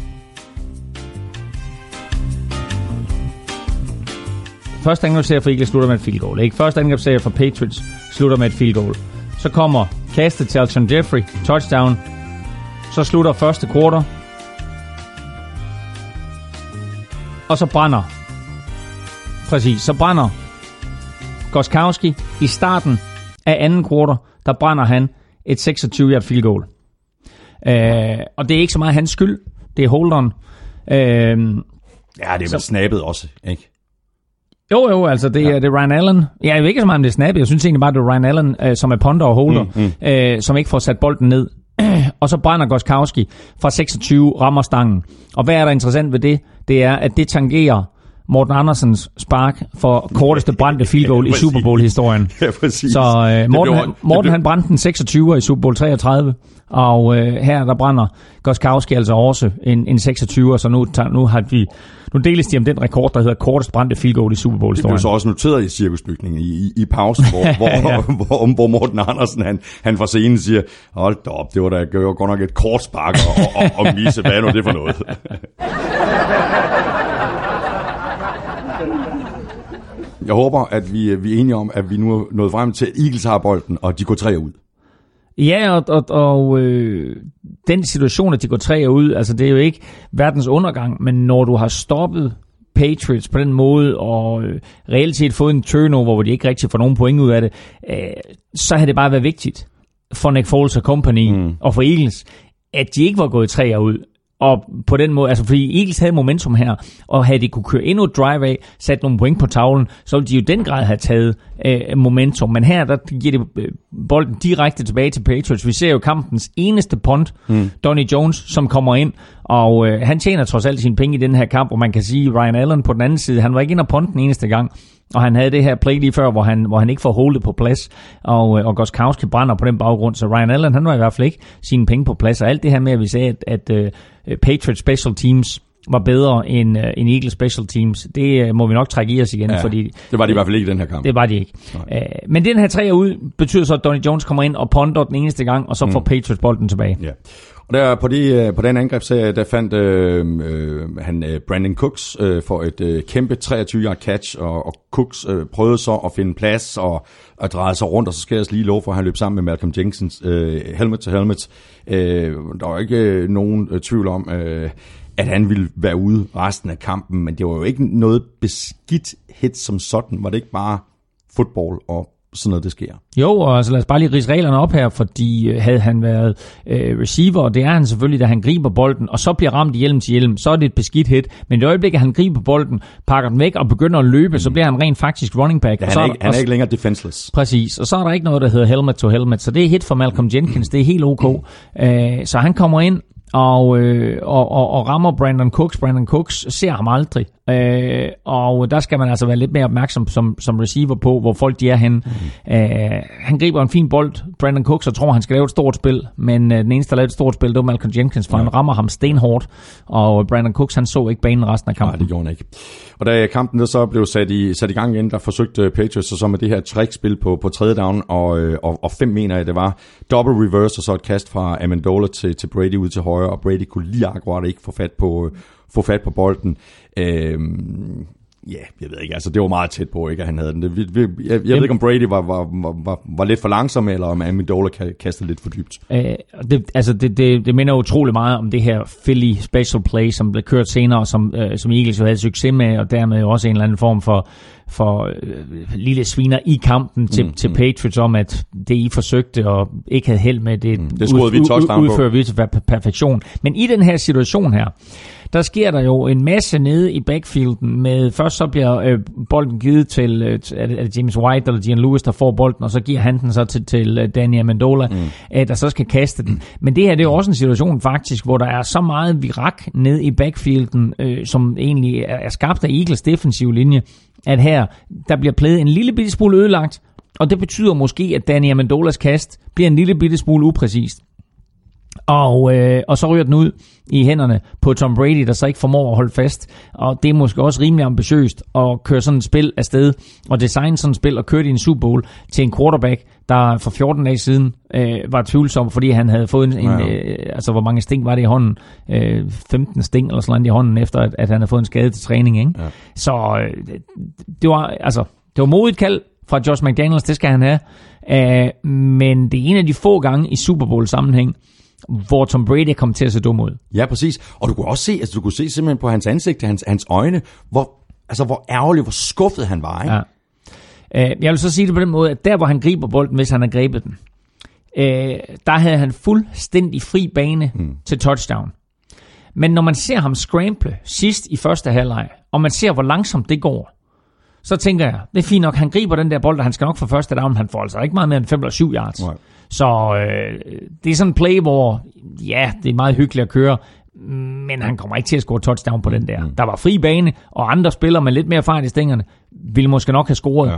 Første angrebsserie for Eagles slutter med et field goal, ikke? Første angrebsserie for Patriots slutter med et field goal. Så kommer kastet til Alton Jeffrey, touchdown. Så slutter første quarter. Og så brænder Præcis, så brænder Goskowski i starten af anden quarter, der brænder han et 26-yard field goal. Øh, og det er ikke så meget hans skyld, det er holderen. Øh, Ja, det er så, snappet også, ikke? Jo, jo, altså det, ja. det er Ryan Allen. Ja, jeg ved ikke så meget om det er snappet. Jeg synes egentlig bare, det er Ryan Allen, øh, som er ponder og holder, mm, mm. Øh, som ikke får sat bolden ned. og så brænder Goskowski fra 26, rammer stangen. Og hvad er der interessant ved det? Det er, at det tangerer Morten Andersens spark for korteste brændte field goal ja, i Super Bowl-historien. Ja, præcis. Så øh, Morten, blev- han, Morten blev- han brændte den 26 i Super Bowl 33, og øh, her der brænder Goskowski altså også en, en 26, så nu, nu har vi nu deles de om den rekord, der hedder kortest brændte field goal i Super Det blev så også noteret i cirkusbygningen i, i, i pausen, hvor, hvor, Ja. hvor, hvor Morten Andersen han, han fra scenen siger, hold da op, det var da det var godt nok et kort spark og, og, og misse, hvad er nu det for noget? Jeg håber, at vi, vi er enige om, at vi nu er nået frem til, at Eagles har bolden, og de går tre ud. Ja, og, og, og øh, den situation, at de går tre ud, altså det er jo ikke verdens undergang, men når du har stoppet Patriots på den måde, og øh, reelt set fået en turnover, hvor de ikke rigtig får nogen point ud af det, øh, så har det bare været vigtigt for Nick Foles og company, mm. og for Eagles, at de ikke var gået tre ud. Og på den måde, altså fordi Eagles havde momentum her, og havde de kunne køre endnu et drive af, sat nogle point på tavlen, så ville de jo den grad have taget øh, momentum. Men her, der giver det øh, bolden direkte tilbage til Patriots. Vi ser jo kampens eneste punt, mm. Donny Jones, som kommer ind, og øh, han tjener trods alt sine penge i den her kamp, og man kan sige, Ryan Allen på den anden side, han var ikke ind og punten eneste gang, og han havde det her play lige før, hvor han, hvor han ikke får holdet på plads, og, øh, og Goskowski brænder på den baggrund, så Ryan Allen, han var i hvert fald ikke sine penge på plads, og alt det her med, at vi sagde, at, at uh, Patriots Special Teams var bedre end, uh, end Eagles Special Teams, det uh, må vi nok trække i os igen, Ja, fordi det var de i hvert fald ikke i den her kamp. det var de ikke. Uh, men den her tre ud betyder så, at Donny Jones kommer ind og ponder den eneste gang, og så får Patriots bolden tilbage. Ja. Og der på, de, øh, på den angrebsserie, der fandt øh, øh, han øh, Brandon Cooks øh, for et øh, kæmpe 23-yard catch, og, og Cooks øh, prøvede så at finde plads og, og dreje sig rundt, og så skal jeg også lige love for, at han løb sammen med Malcolm Jenkins øh, helmet til helmet. Øh, der var ikke øh, nogen øh, tvivl om, øh, at han ville være ude resten af kampen, men det var jo ikke noget beskidt hit som sådan. Var det ikke bare fodbold og sådan noget, det sker? Jo, og altså lad os bare lige rise reglerne op her, fordi øh, havde han været øh, receiver, og det er han selvfølgelig, da han griber bolden, og så bliver ramt hjelm til hjelm, så er det et beskidt hit. Men i det øjeblik, at han griber bolden, pakker den væk og begynder at løbe, mm. så bliver han rent faktisk running back. Ja, og så han, er ikke, han og er ikke længere defenseless. Præcis, og så er der ikke noget, der hedder helmet to helmet, så det er hit for Malcolm Jenkins, det er helt ok. Øh, så han kommer ind og, øh, og, og, og rammer Brandon Cooks. Brandon Cooks ser ham aldrig, øh, og der skal man altså være lidt mere opmærksom som, som receiver på, hvor folk de er henne. Mm. Øh, han griber en fin bold, Brandon Cooks, og tror, han skal lave et stort spil, men øh, den eneste, der lavede et stort spil, det var Malcolm Jenkins, for ja. han rammer ham stenhårdt, og Brandon Cooks, han så ikke banen resten af Nej, kampen. det gjorde han ikke. Og da kampen der så blev sat i, sat i gang igen, der forsøgte Patriots så, så med det her trickspil på, på tredje down, og, øh, og, og fem mener jeg, det var double reverse, og så et kast fra Amendola til, til Brady ud til højre, og Brady kunne lige akkurat ikke få fat på, øh, få fat på bolden. Øhm, Ja, jeg ved ikke, altså det var meget tæt på, ikke, at han havde den. Det, vi, vi, jeg, jeg ved ikke, om Brady var, var, var, var, var lidt for langsom, eller om Amendola ka- kastede lidt for dybt. Øh, det, altså det, det, det minder utrolig meget om det her Philly special play, som blev kørt senere, som, øh, som Eagles jo havde succes med, og dermed også en eller anden form for, for øh, lille sviner i kampen til, mm, til Patriots om, at det I forsøgte og ikke havde held med, det, det scorede vi udfører vi til per- perfektion. Men i den her situation her, der sker der jo en masse nede i backfielden med, først så bliver øh, bolden givet til, øh, er, det, er det James White eller Gian Lewis, der får bolden, og så giver han den så til, til øh, Danny Amendola, mm. øh, der så skal kaste den. Men det her, det er jo også en situation faktisk, hvor der er så meget virak nede i backfielden, øh, som egentlig er, er skabt af Eagles defensiv linje, at her, der bliver plædet en lille bitte smule ødelagt, og det betyder måske, at Danny Amendolas kast bliver en lille bitte smule upræcist. Og, øh, og så ryger den ud i hænderne på Tom Brady, der så ikke formår at holde fast. Og det er måske også rimelig ambitiøst at køre sådan et spil afsted, og designe sådan et spil og køre det i en Super Bowl til en quarterback, der for 14 dage siden øh, var tvivlsom, fordi han havde fået en, en øh, altså hvor mange sting var det i hånden? Øh, 15 sting eller sådan noget i hånden, efter at, at han havde fået en skade til træning. Ikke? Ja. Så øh, det var altså det var modigt kald fra Josh McDaniels, det skal han have. Uh, men det er en af de få gange i Super Bowl sammenhæng, hvor Tom Brady kom til at se dum ud. Ja, præcis. Og du kunne også se, altså du kunne se simpelthen på hans ansigt, hans, hans øjne, hvor, altså hvor ærgerlig, hvor skuffet han var. Ikke? Ja. Uh, jeg vil så sige det på den måde, at der hvor han griber bolden, hvis han har grebet den, uh, der havde han fuldstændig fri bane hmm. til touchdown. Men når man ser ham scramble sidst i første halvleg, og man ser, hvor langsomt det går, så tænker jeg, det er fint nok, han griber den der bold, og han skal nok få første down, han får altså ikke meget mere end 5 eller 7 yards. Nej. Så øh, det er sådan en play, hvor ja, det er meget hyggeligt at køre, men han kommer ikke til at score touchdown på den der. Mm. Der var fri bane, og andre spillere med lidt mere fart i stængerne ville måske nok have scoret. Ja.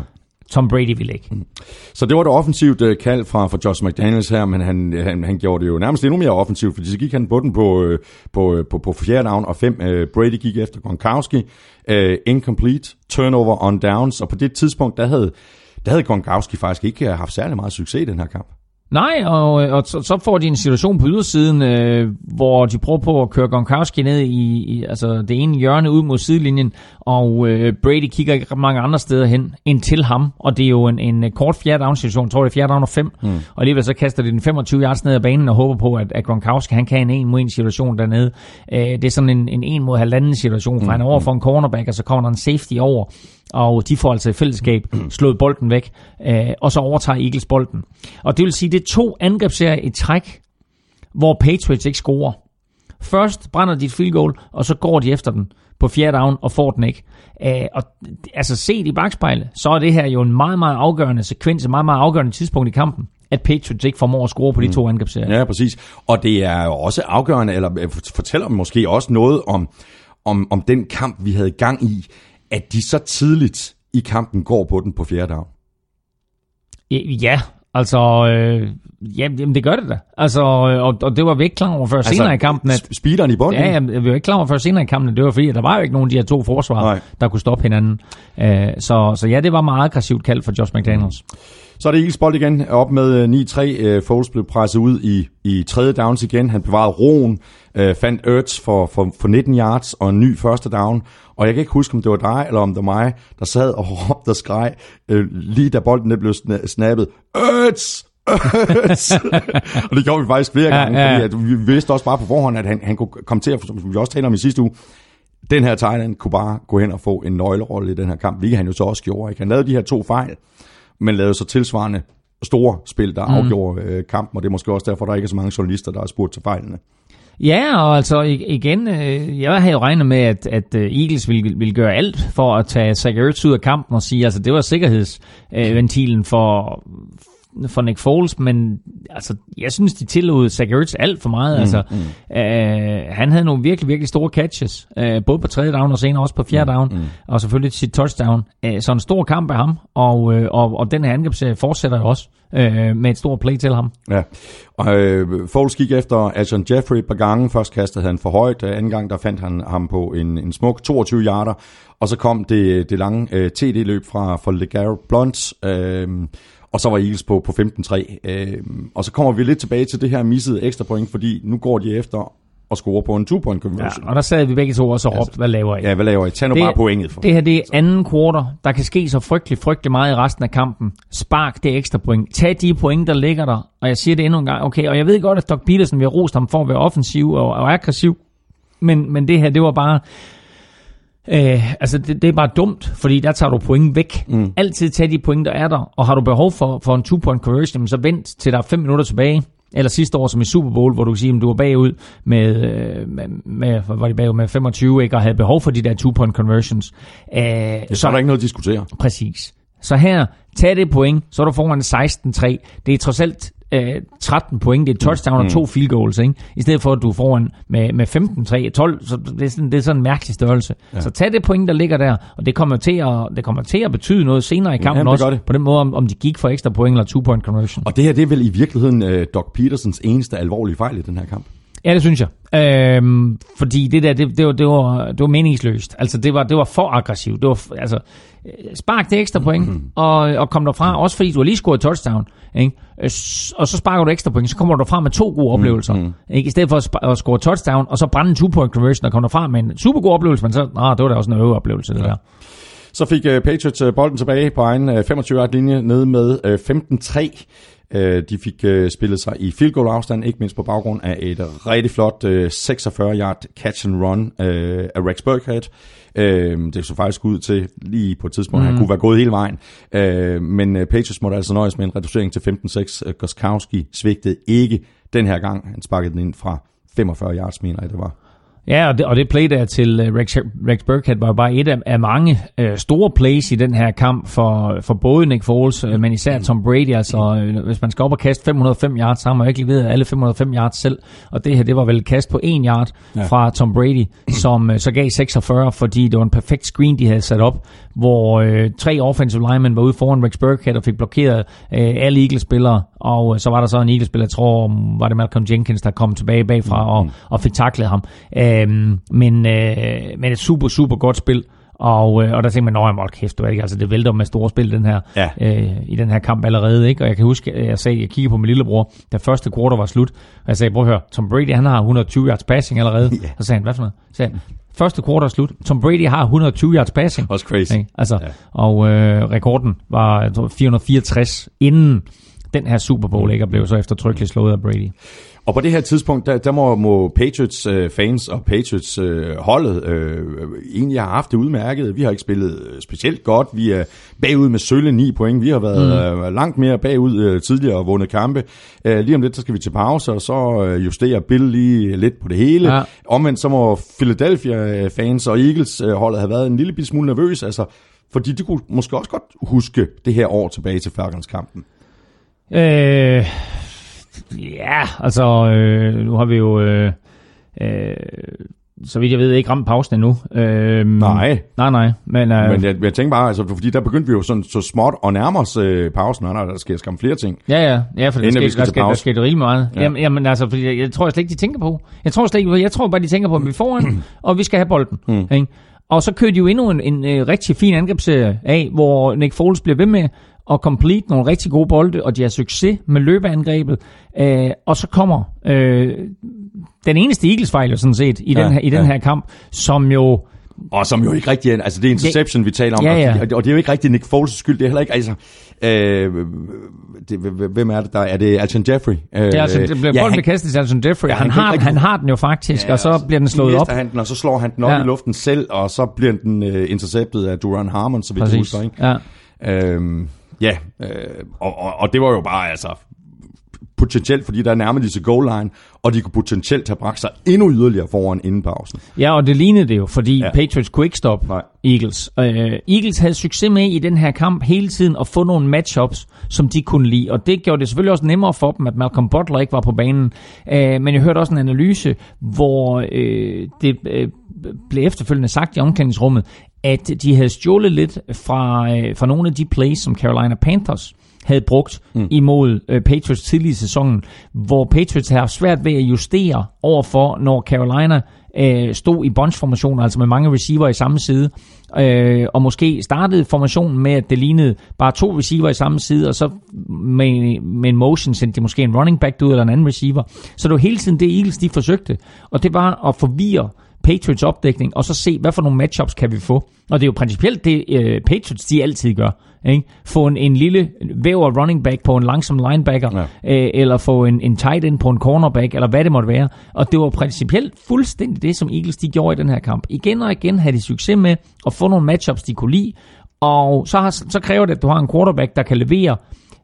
Tom Brady ville ikke. Mm. Så det var det offensivt uh, kald fra, fra Josh McDaniels her, men han, han, han gjorde det jo nærmest endnu mere offensivt, fordi så gik han på den på, uh, på, uh, på, på fjerde down og fem. Uh, Brady gik efter Gronkowski. Uh, incomplete, turnover on downs, og på det tidspunkt, der havde, der havde Gronkowski faktisk ikke haft særlig meget succes i den her kamp. Nej, og, og så, så får de en situation på ydersiden, øh, hvor de prøver på at køre Gronkowski ned i, i altså det ene hjørne ud mod sidelinjen, og øh, Brady kigger ikke mange andre steder hen end til ham, og det er jo en, en kort fjerde down situation, tror det er fjerde down og fem, mm. og alligevel så kaster de den 25 yards ned ad banen og håber på, at, at Gronkowski han kan en en mod en situation dernede. Øh, det er sådan en, en en mod halvanden situation, for mm. han er over for en cornerback, og så kommer der en safety over, og de får altså i fællesskab slået bolden væk, øh, og så overtager Eagles bolden. Og det vil sige, det er to angrebsserier i træk, hvor Patriots ikke scorer. Først brænder de et field goal, og så går de efter den på fjerde down og får den ikke. Øh, og altså set i bagspejlet, så er det her jo en meget, meget afgørende sekvens, et meget, meget afgørende tidspunkt i kampen at Patriots ikke formår at score på de to angrebsserier. Ja, præcis. Og det er jo også afgørende, eller øh, fortæller måske også noget om, om, om den kamp, vi havde gang i at de så tidligt i kampen går på den på fjerde dag? Ja, altså, øh, ja, jamen det gør det da. Altså, og, og det var vi ikke klar over før altså, senere i kampen. At, speederen i bunden? Ja, jamen, vi var ikke klar over før senere i kampen, at det var fordi, at der var jo ikke nogen af de her to forsvar, Nej. der kunne stoppe hinanden. Uh, så, så ja, det var meget aggressivt kaldt for Josh McDaniels. Mm. Så er det Eagles bold igen, op med 9-3. Øh, Foles blev presset ud i, i tredje downs igen. Han bevarede roen, øh, fandt Ertz for, for, for 19 yards og en ny første down. Og jeg kan ikke huske, om det var dig eller om det var mig, der sad og råbte og skreg, øh, lige da bolden blev snappet. Ertz! og det gjorde vi faktisk flere gange, ja, ja. fordi at vi vidste også bare på forhånd, at han, han kunne komme til at, som vi også talte om i sidste uge, den her Thailand kunne bare gå hen og få en nøglerolle i den her kamp, hvilket han jo så også gjorde. Ikke? Han lavede de her to fejl, men lavede så tilsvarende store spil, der mm. afgjorde øh, kampen, og det er måske også derfor, der ikke er så mange journalister, der har spurgt til fejlene. Ja, og altså igen, øh, jeg havde jo regnet med, at, at øh, Eagles ville, ville gøre alt for at tage Zach Ertz ud af kampen og sige, altså det var sikkerhedsventilen for, for Nick Foles, men altså, jeg synes, de tillod Zach Ertz alt for meget. Mm, altså, mm. Øh, han havde nogle virkelig, virkelig store catches, øh, både på tredje down og senere også på fjerde mm, down, mm. og selvfølgelig sit touchdown. Øh, så en stor kamp af ham, og, øh, og, og den her angrebsserie fortsætter jo også øh, med et stort play til ham. Ja, og øh, Foles gik efter Ashton Jeffrey et par gange. Først kastede han for højt, anden gang der fandt han ham på en, en smuk 22 yarder, og så kom det, det lange øh, TD-løb fra, fra LeGarrette Blunt, øh, og så var Eagles på, på 15-3. Øh, og så kommer vi lidt tilbage til det her missede ekstra point, fordi nu går de efter at score på en two-point conversion. Ja, og der sad vi begge to også og råbte, altså, hvad laver I? Ja, hvad laver I? Tag nu det, bare pointet. For. Det her det er anden quarter. Der kan ske så frygtelig, frygtelig meget i resten af kampen. Spark det ekstra point. Tag de point, der ligger der. Og jeg siger det endnu en gang. Okay, og jeg ved godt, at Doc Peterson vil rost ham for at være offensiv og, og aggressiv. Men, men det her, det var bare Øh, altså, det, det er bare dumt, fordi der tager du point væk. Mm. Altid tag de point, der er der, og har du behov for, for en two-point conversion, så vent til der er fem minutter tilbage, eller sidste år som i Super Bowl, hvor du kan sige, at du var bagud med, øh, med, med, var de bagud med 25, ikke, og havde behov for de der two-point conversions. Øh, så, så er der ikke noget at diskutere. Præcis. Så her, tag det point, så er du foran 16-3. Det er trods alt øh, 13 point, det er et touchdown mm. og to field goals, ikke? i stedet for at du får en med, med 15-3, 12, så det er, sådan, det er sådan en mærkelig størrelse. Ja. Så tag det point, der ligger der, og det kommer til at, det kommer til at betyde noget senere i kampen Jamen, også, det. på den måde, om, om de gik for ekstra point eller two-point conversion. Og det her, det er vel i virkeligheden uh, Doc Petersons eneste alvorlige fejl i den her kamp? Ja, det synes jeg. Øhm, fordi det der, det, det, var, det, var, det var meningsløst. Altså, det var, det var for aggressivt. Det var, altså, spark det ekstra point, mm-hmm. og, og kom derfra, også fordi du har lige scoret touchdown, ikke? Øh, og så sparker du ekstra point, så kommer du derfra med to gode oplevelser, mm-hmm. ikke? i stedet for at, at score touchdown, og så brænde en two-point conversion, og komme derfra med en super god oplevelse, men så, ah, det var da også en øveoplevelse, det ja. der. Så fik uh, Patriots uh, bolden tilbage på egen uh, 25-yard-linje, ned med uh, 15-3. Uh, de fik uh, spillet sig i field goal afstand, ikke mindst på baggrund af et rigtig flot uh, 46-yard catch and run uh, af Rex Burkhead. Øh, det så faktisk ud til lige på et tidspunkt, mm. han kunne være gået hele vejen. Øh, men øh, Patriots måtte altså nøjes med en reducering til 15-6. Øh, Goskowski svigtede ikke den her gang. Han sparkede den ind fra 45 yards, mener jeg det var. Ja, og det, og det play der til uh, Rex, Rex Burkhead var jo bare et af, af mange uh, store plays i den her kamp for, for både Nick Foles, uh, men især Tom Brady. Altså, uh, hvis man skal op og kaste 505 yards, så har man jo ikke leveret alle 505 yards selv. Og det her, det var vel et kast på 1 yard ja. fra Tom Brady, som uh, så gav 46, fordi det var en perfekt screen, de havde sat op, hvor uh, tre offensive linemen var ude foran Rex Burkhead og fik blokeret uh, alle Eagles-spillere. Og uh, så var der så en Eagles-spiller, jeg tror, var det Malcolm Jenkins, der kom tilbage bagfra og, og fik taklet ham. Uh, Øhm, men, øh, men et super, super godt spil. Og, øh, og der tænkte man, at hold kæft, du ikke, altså det vælter med store spil den her, ja. øh, i den her kamp allerede. Ikke? Og jeg kan huske, jeg sagde, jeg kiggede på min lillebror, da første quarter var slut, og jeg sagde, prøv at høre, Tom Brady han har 120 yards passing allerede. Yeah. Så sagde han, hvad for noget? Så sagde han, første quarter er slut. Tom Brady har 120 yards passing. Også crazy. Ikke? Altså, ja. Og øh, rekorden var tror, 464 inden den her Super Bowl ikke, og blev så eftertrykkeligt slået af Brady. Og på det her tidspunkt, der, der må, må Patriots øh, fans og Patriots øh, holdet øh, egentlig have haft det udmærket. Vi har ikke spillet øh, specielt godt. Vi er bagud med sølle 9 point. Vi har været mm. øh, langt mere bagud øh, tidligere og vundet kampe. Øh, lige om lidt, så skal vi til pause, og så øh, justerer Bill lige lidt på det hele. Ja. Omvendt så må Philadelphia fans og Eagles øh, holdet have været en lille smule nervøs, altså, fordi de kunne måske også godt huske det her år tilbage til Falcons-kampen. Øh, Ja, altså, øh, nu har vi jo, øh, øh, så vidt jeg ved, ikke ramt pausen endnu. Øh, nej. Nej, nej. Men, øh, men jeg, jeg tænker bare, altså, fordi der begyndte vi jo sådan, så småt at nærme os øh, pausen, og der sker skam flere ting. Ja, ja, ja for der sker, der, sker, der sker det rimelig meget. Ja. Jamen, jamen, altså, fordi jeg, jeg tror slet ikke, de tænker på. Jeg tror slet ikke, jeg tror bare, de tænker på, at vi får en, og vi skal have bolden. Mm. Ikke? Og så kører de jo endnu en, en, en rigtig fin angrebsserie af, hvor Nick Foles bliver ved med og complete nogle rigtig gode bolde, og de har succes med løbeangrebet. Øh, og så kommer øh, den eneste Eagles-fejl jo sådan set i, ja, den, her, i ja. den her kamp, som jo... Og som jo ikke rigtig altså det er interception, ja, vi taler om, ja, ja. og det er jo ikke rigtig Nick Foles' skyld, det er heller ikke, altså, øh, det, hvem er det der, er det Alton Jeffrey? Øh, det er altså, det bliver ja, bolden kastet til Alton Jeffrey, ja, han, han, har, rigtig, han har den jo faktisk, ja, og så bliver den slået op. Han den, og så slår han den op ja. i luften selv, og så bliver den uh, interceptet af Duran Harmon, så vi husker, ikke? Ja. Øhm, Ja, øh, og, og, og det var jo bare altså potentielt, fordi der nærmede de sig goal line, og de kunne potentielt have bragt sig endnu yderligere foran inden pausen. Ja, og det lignede det jo, fordi ja. Patriots kunne ikke stoppe Nej. Eagles. Uh, Eagles havde succes med i den her kamp hele tiden at få nogle matchups, som de kunne lide, og det gjorde det selvfølgelig også nemmere for dem, at Malcolm Butler ikke var på banen. Uh, men jeg hørte også en analyse, hvor uh, det uh, blev efterfølgende sagt i omklædningsrummet, at de havde stjålet lidt fra, uh, fra nogle af de plays, som Carolina Panthers havde brugt mm. imod øh, Patriots tidligere i sæsonen, hvor Patriots har svært ved at justere overfor, når Carolina øh, stod i bunch-formationer, altså med mange receiver i samme side, øh, og måske startede formationen med, at det lignede bare to receiver i samme side, og så med, med en motion sendte de måske en running back ud, eller en anden receiver. Så det var hele tiden det Eagles, de forsøgte, og det var at forvirre Patriots opdækning, og så se, hvad for nogle matchups kan vi få. Og det er jo principielt det, uh, Patriots de altid gør. Ikke? Få en, en lille væv af running back på en langsom linebacker, ja. øh, eller få en, en tight end på en cornerback, eller hvad det måtte være. Og det var principielt fuldstændig det, som Eagles de gjorde i den her kamp. Igen og igen havde de succes med at få nogle matchups, de kunne lide, og så, har, så kræver det, at du har en quarterback, der kan levere,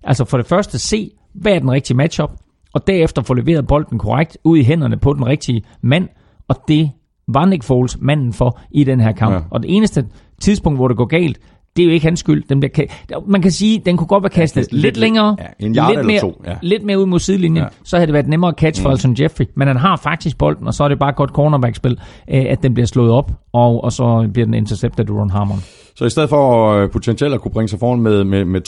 altså for det første se, hvad er den rigtige matchup, og derefter få leveret bolden korrekt ud i hænderne på den rigtige mand, og det var Nick Foles manden for i den her kamp. Ja. Ja. Og det eneste tidspunkt, hvor det går galt, det er jo ikke hans skyld. Den bliver ka- man kan sige, den kunne godt være kastet kastet lidt, lidt- længere, ja, en lidt, mere, to, ja. lidt mere ud mod sidelinjen, Ja. ja. så havde det været nemmere at catch for Alton Jeffrey. Men han har faktisk bolden, og så er det bare godt cornerback-spil, øh, at den bliver slået op, og, og så bliver den interceptet af Ron Harmon. Så i stedet for øh, potentielt at kunne bringe sig foran med, med, med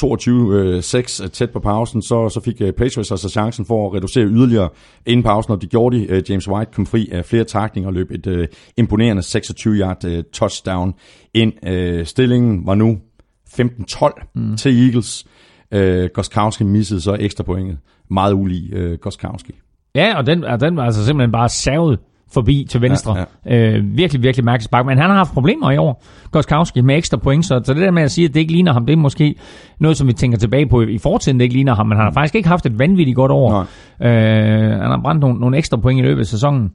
22-6 tæt på pausen, så, så fik øh, Patriots altså chancen for at reducere yderligere inden pausen, og de gjorde de. Øh, James White kom fri af flere takninger og løb et øh, imponerende 26-yard øh, touchdown ind. Øh, stillingen var nu 15-12 mm. til Eagles. Øh, Goskowski missede så ekstra pointet. Meget ulig øh, Goskowski. Ja, og den, og den var altså simpelthen bare savet forbi til venstre. Ja, Ja. Øh, virkelig, virkelig mærkeligt spark. Men han har haft problemer i år, Goskowski, med ekstra point. Så, så det der med at sige, at det ikke ligner ham, det er måske noget, som vi tænker tilbage på i, fortiden, det ikke ligner ham. Men han har faktisk ikke haft et vanvittigt godt år. Øh, han har brændt nogle, nogle ekstra point i løbet af sæsonen.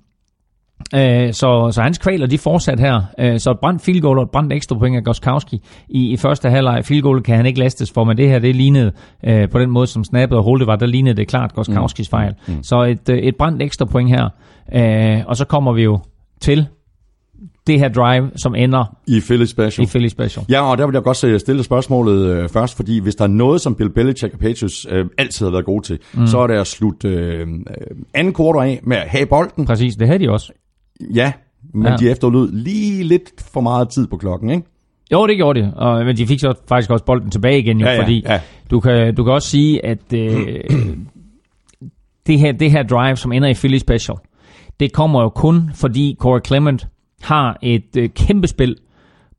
Øh, så, så hans kvaler, de fortsat her. Øh, så et brændt field goal og et brændt ekstra point af Goskowski i, i første halvleg. Field goal kan han ikke lastes for, men det her, det lignede øh, på den måde, som snappet og holdet var, der lignede det klart Goskowskis fejl. Mm. Så et, øh, et brændt ekstra point her. Øh, og så kommer vi jo til det her drive, som ender I Philly Special. i Philly Special. Ja, og der vil jeg godt stille spørgsmålet øh, først, fordi hvis der er noget, som Bill Belichick og Patriots øh, altid har været gode til, mm. så er det at slutte øh, øh, anden kvartal af med at have bolden. Præcis, det havde de også. Ja, men ja. Ja. de efterlod lige lidt for meget tid på klokken, ikke? Jo, det gjorde det, og, men de fik så faktisk også bolden tilbage igen, jo, Ja, ja, fordi ja. Du, kan, du kan også sige, at øh, det, her, det her drive, som ender i Philly Special, det kommer jo kun, fordi Corey Clement har et øh, kæmpe spil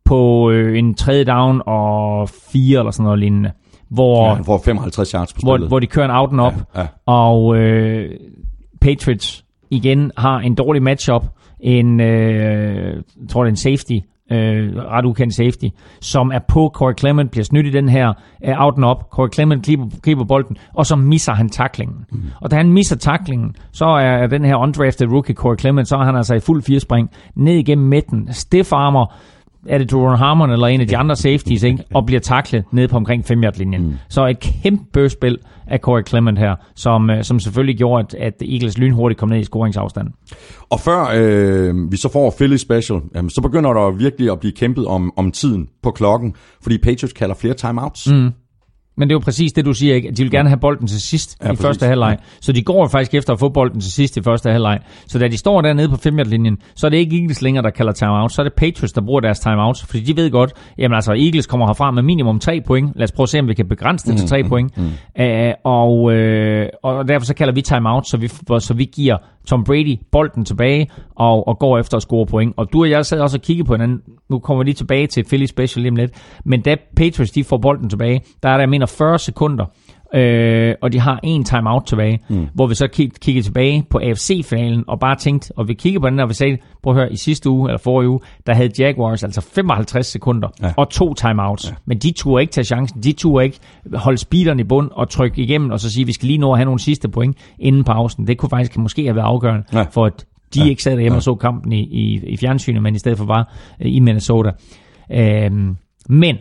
på øh, en tredje down og fire eller sådan noget lignende, hvor, Ja, han får 55 yards på hvor, spillet. hvor de kører en out and up, Ja, ja. og øh, Patriots igen har en dårlig matchup, en, øh, jeg tror det er en safety, øh, ret ukendt safety, som er på Corey Clement, bliver snydt i den her øh, out and up. Corey Clement griber, griber bolden, og så misser han taklingen. Mm. Og da han misser taklingen, så er den her undrafted rookie Corey Clement, så er han altså i fuld firespring, ned igennem midten, stiff armor, er det Duron Harmon eller en af de andre safeties, ikke? og bliver taklet ned på omkring 5 linjen mm. Så et kæmpe spil af Corey Clement her, som, øh, som selvfølgelig gjorde, at, at Eagles lynhurtigt kom ned i scoringsafstand. Og før øh, vi så får Philly Special, jamen, så begynder der virkelig at blive kæmpet om, om tiden på klokken, fordi Patriots kalder flere timeouts. Mm. Men det er jo præcis det, du siger, ikke? De vil gerne have bolden til sidst Ja, i præcis. første halvleg. Så de går faktisk efter at få bolden til sidst i første halvleg. Så da de står dernede på 5 linjen så er det ikke Eagles længere, der kalder timeout. Så er det Patriots, der bruger deres timeouts. Fordi de ved godt, jamen altså, Eagles kommer herfra med minimum 3 point. Lad os prøve at se, om vi kan begrænse det til 3 point. Mm. Uh, og, uh, og derfor så kalder vi timeout, så vi, så vi giver Tom Brady bolden tilbage og, og går efter at score point. Og du og jeg sad også og kiggede på hinanden. Nu kommer vi lige tilbage til Philly Special lige om lidt. Men da Patriots de får bolden tilbage, der er der, jeg mener, 40 sekunder. Øh, og de har en timeout tilbage, mm. hvor vi så kig, kigger tilbage på AFC-finalen og bare tænkte, og vi kigger på den, og vi sagde, prøv at høre, i sidste uge, eller forrige uge, der havde Jaguars altså 55 sekunder Ja. og to timeouts. Ja. Men de turde ikke tage chancen, de turde ikke holde speederen i bund og trykke igennem, og så sige, vi skal lige nå at have nogle sidste point inden pausen. Det kunne faktisk måske have været afgørende Ja. for, at de Ja. ikke sad derhjemme ja. og så kampen i, i, i fjernsynet, men i stedet for var øh, i Minnesota. Øhm, men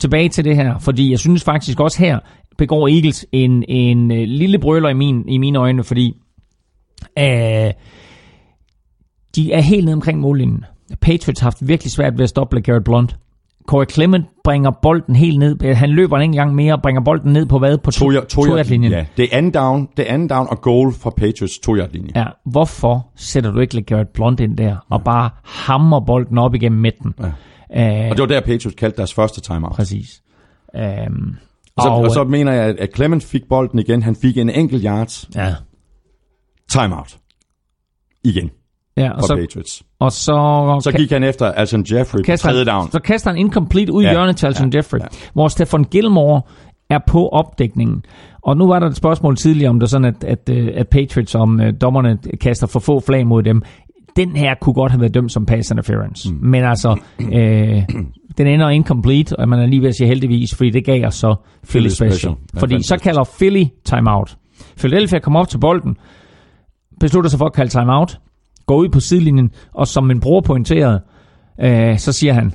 tilbage til det her, fordi jeg synes faktisk også her begår Eagles en, en øh, lille brøler i, min, i mine øjne, fordi øh, de er helt nede omkring mållinjen. Patriots har haft virkelig svært ved at stoppe LeGarrette Blunt. Corey Clement bringer bolden helt ned. Han løber en gang mere og bringer bolden ned på hvad? På to, To, to, to linjen. Ja, det er anden down, det er anden down og goal fra Patriots to yard linje. Ja, hvorfor sætter du ikke LeGarrette Blunt ind der og bare hammer bolden op igennem midten? Ja. Øh, Og det var der Patriots kaldte deres første timeout. præcis. Øhm, Og så, og, og så mener jeg, at- Clement fik bolden igen. Han fik en enkelt yards ja, timeout. Igen ja, og så, Patriots. og så, Så gik han efter Alton Jeffrey på tredje down. så kaster han incomplete ud i Ja, hjørnet til Alton ja, Jeffrey, ja. hvor Stefan Gilmore er på opdækningen. Og nu var der et spørgsmål tidligere om det sådan, at, at, øh, at Patriots, om øh, dommerne kaster for få flag mod dem. Den her kunne godt have været dømt som pass interference. Mm. Men altså, øh, den ender incomplete, og man er lige ved at sige heldigvis, fordi det gav os så Philly Philly Special. Special. Ja, Fordi så kalder Philly timeout. Philadelphia kommer op til bolden, beslutter sig for at kalde timeout, går ud på sidelinjen, og som min bror pointerede, øh, så siger han,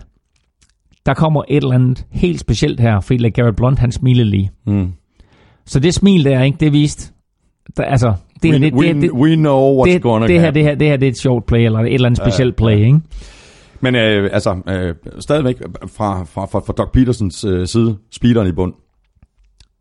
der kommer et eller andet helt specielt her, fordi Garrett Blunt, han smilede lige. Mm. Så det smil der, ikke, det viste, Der, altså, det, we, det, we, det, we know what's det, gonna det, her, happen. det, her, det her det er et sjovt play, eller et eller andet specielt play, ikke? Men øh, altså, øh, stadigvæk fra, fra, fra, fra Doc Petersens øh, side, speederen i bund.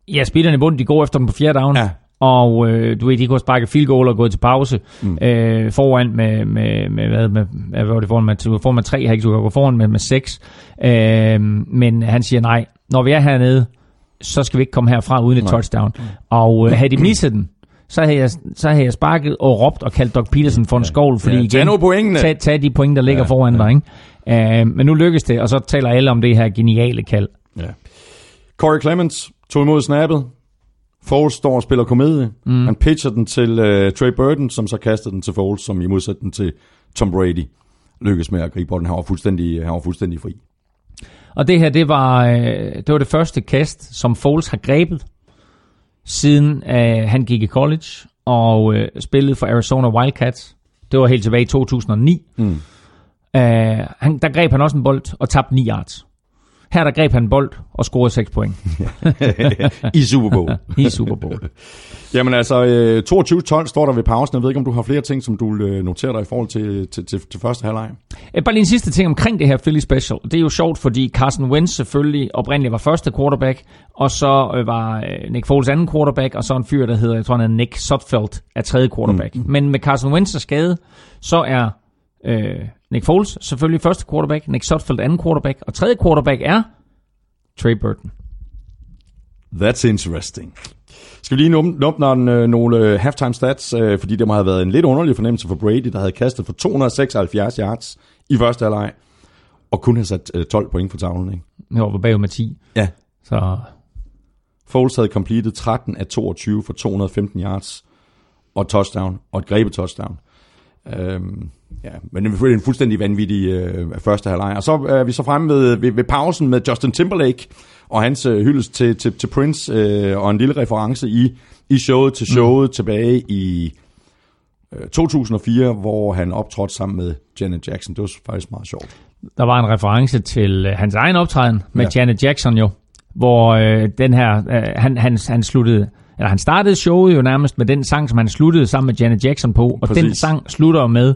Ja, speederne i bunden, de går efter den på fjerde down. Ja. Og øh, du ved, de kunne sparke field goal og gå til pause mm. øh, foran med, med, med, hvad, med, hvad var det foran med, foran med tre, har ikke gå foran med, med seks. Øh, men han siger nej, når vi er hernede, så skal vi ikke komme herfra uden et Nej. touchdown. Og øh, havde de misset den, så havde, jeg, så havde jeg sparket og råbt og kaldt Doc Peterson for en skovl, fordi Ja, igen, tag nu pointene. tag, tag de point, der ligger Ja, foran dig. Ikke? Øh, men nu lykkes det, og så taler alle om det her geniale kald. Ja. Corey Clemens tog imod snappet. Foles står og spiller komedie. Mm. Han pitcher den til uh, Trey Burton, som så kastede den til Foles, som i modsætning til Tom Brady lykkes med at gribe bolden. Han var fuldstændig, han var fuldstændig fri. Og det her, det var, øh, det var det første kast, som Foles har grebet, siden øh, han gik i college og øh, spillede for Arizona Wildcats. Det var helt tilbage i 2009. Mm. Øh, han, der greb han også en bold og tabte 9 yards. Her der greb han bold og scorede 6 point I Super Bowl. i Super Bowl. Jamen altså, øh, 22-12 står der ved pausen. Jeg ved ikke, om du har flere ting, som du øh, noterer dig i forhold til, til, til, til første halvleg. Øh, Bare lige en sidste ting omkring det her Philly Special. Det er jo sjovt, fordi Carson Wentz selvfølgelig oprindeligt var første quarterback, og så øh, var øh, Nick Foles anden quarterback, og så en fyr, der hedder, jeg tror han Nick Sutfeldt, er tredje quarterback. Mm. Men med Carson Wentz skade, så er øh, Nick Foles selvfølgelig første quarterback, Nick Sutfeldt anden quarterback, og tredje quarterback er Trey Burton. That's interesting. Skal vi lige åbne øh, nogle øh, halftime stats, øh, fordi det må have været en lidt underlig fornemmelse for Brady, der havde kastet for 276 yards i første halvleg, og kun havde sat øh, 12 point for tavlen. Ikke? Jeg var bagud med 10. Ja. Så Foles havde completed 13 af 22 for 215 yards og touchdown, og et grebet touchdown. Øhm, ja, men det er en fuldstændig vanvittig øh, første halvleg. Og så er vi så fremme ved, ved, ved pausen med Justin Timberlake og hans øh, hyldest til, til, til Prince, øh, og en lille reference i, i showet til showet mm. tilbage i øh, 2004, hvor han optrådte sammen med Janet Jackson. Det var faktisk meget sjovt. der var en reference til øh, hans egen optræden med Ja. ja. Janet Jackson jo, hvor øh, den her, øh, han, han, han sluttede, eller han startede showet jo nærmest med den sang, som han sluttede sammen med Janet Jackson på, og Præcis. den sang slutter med,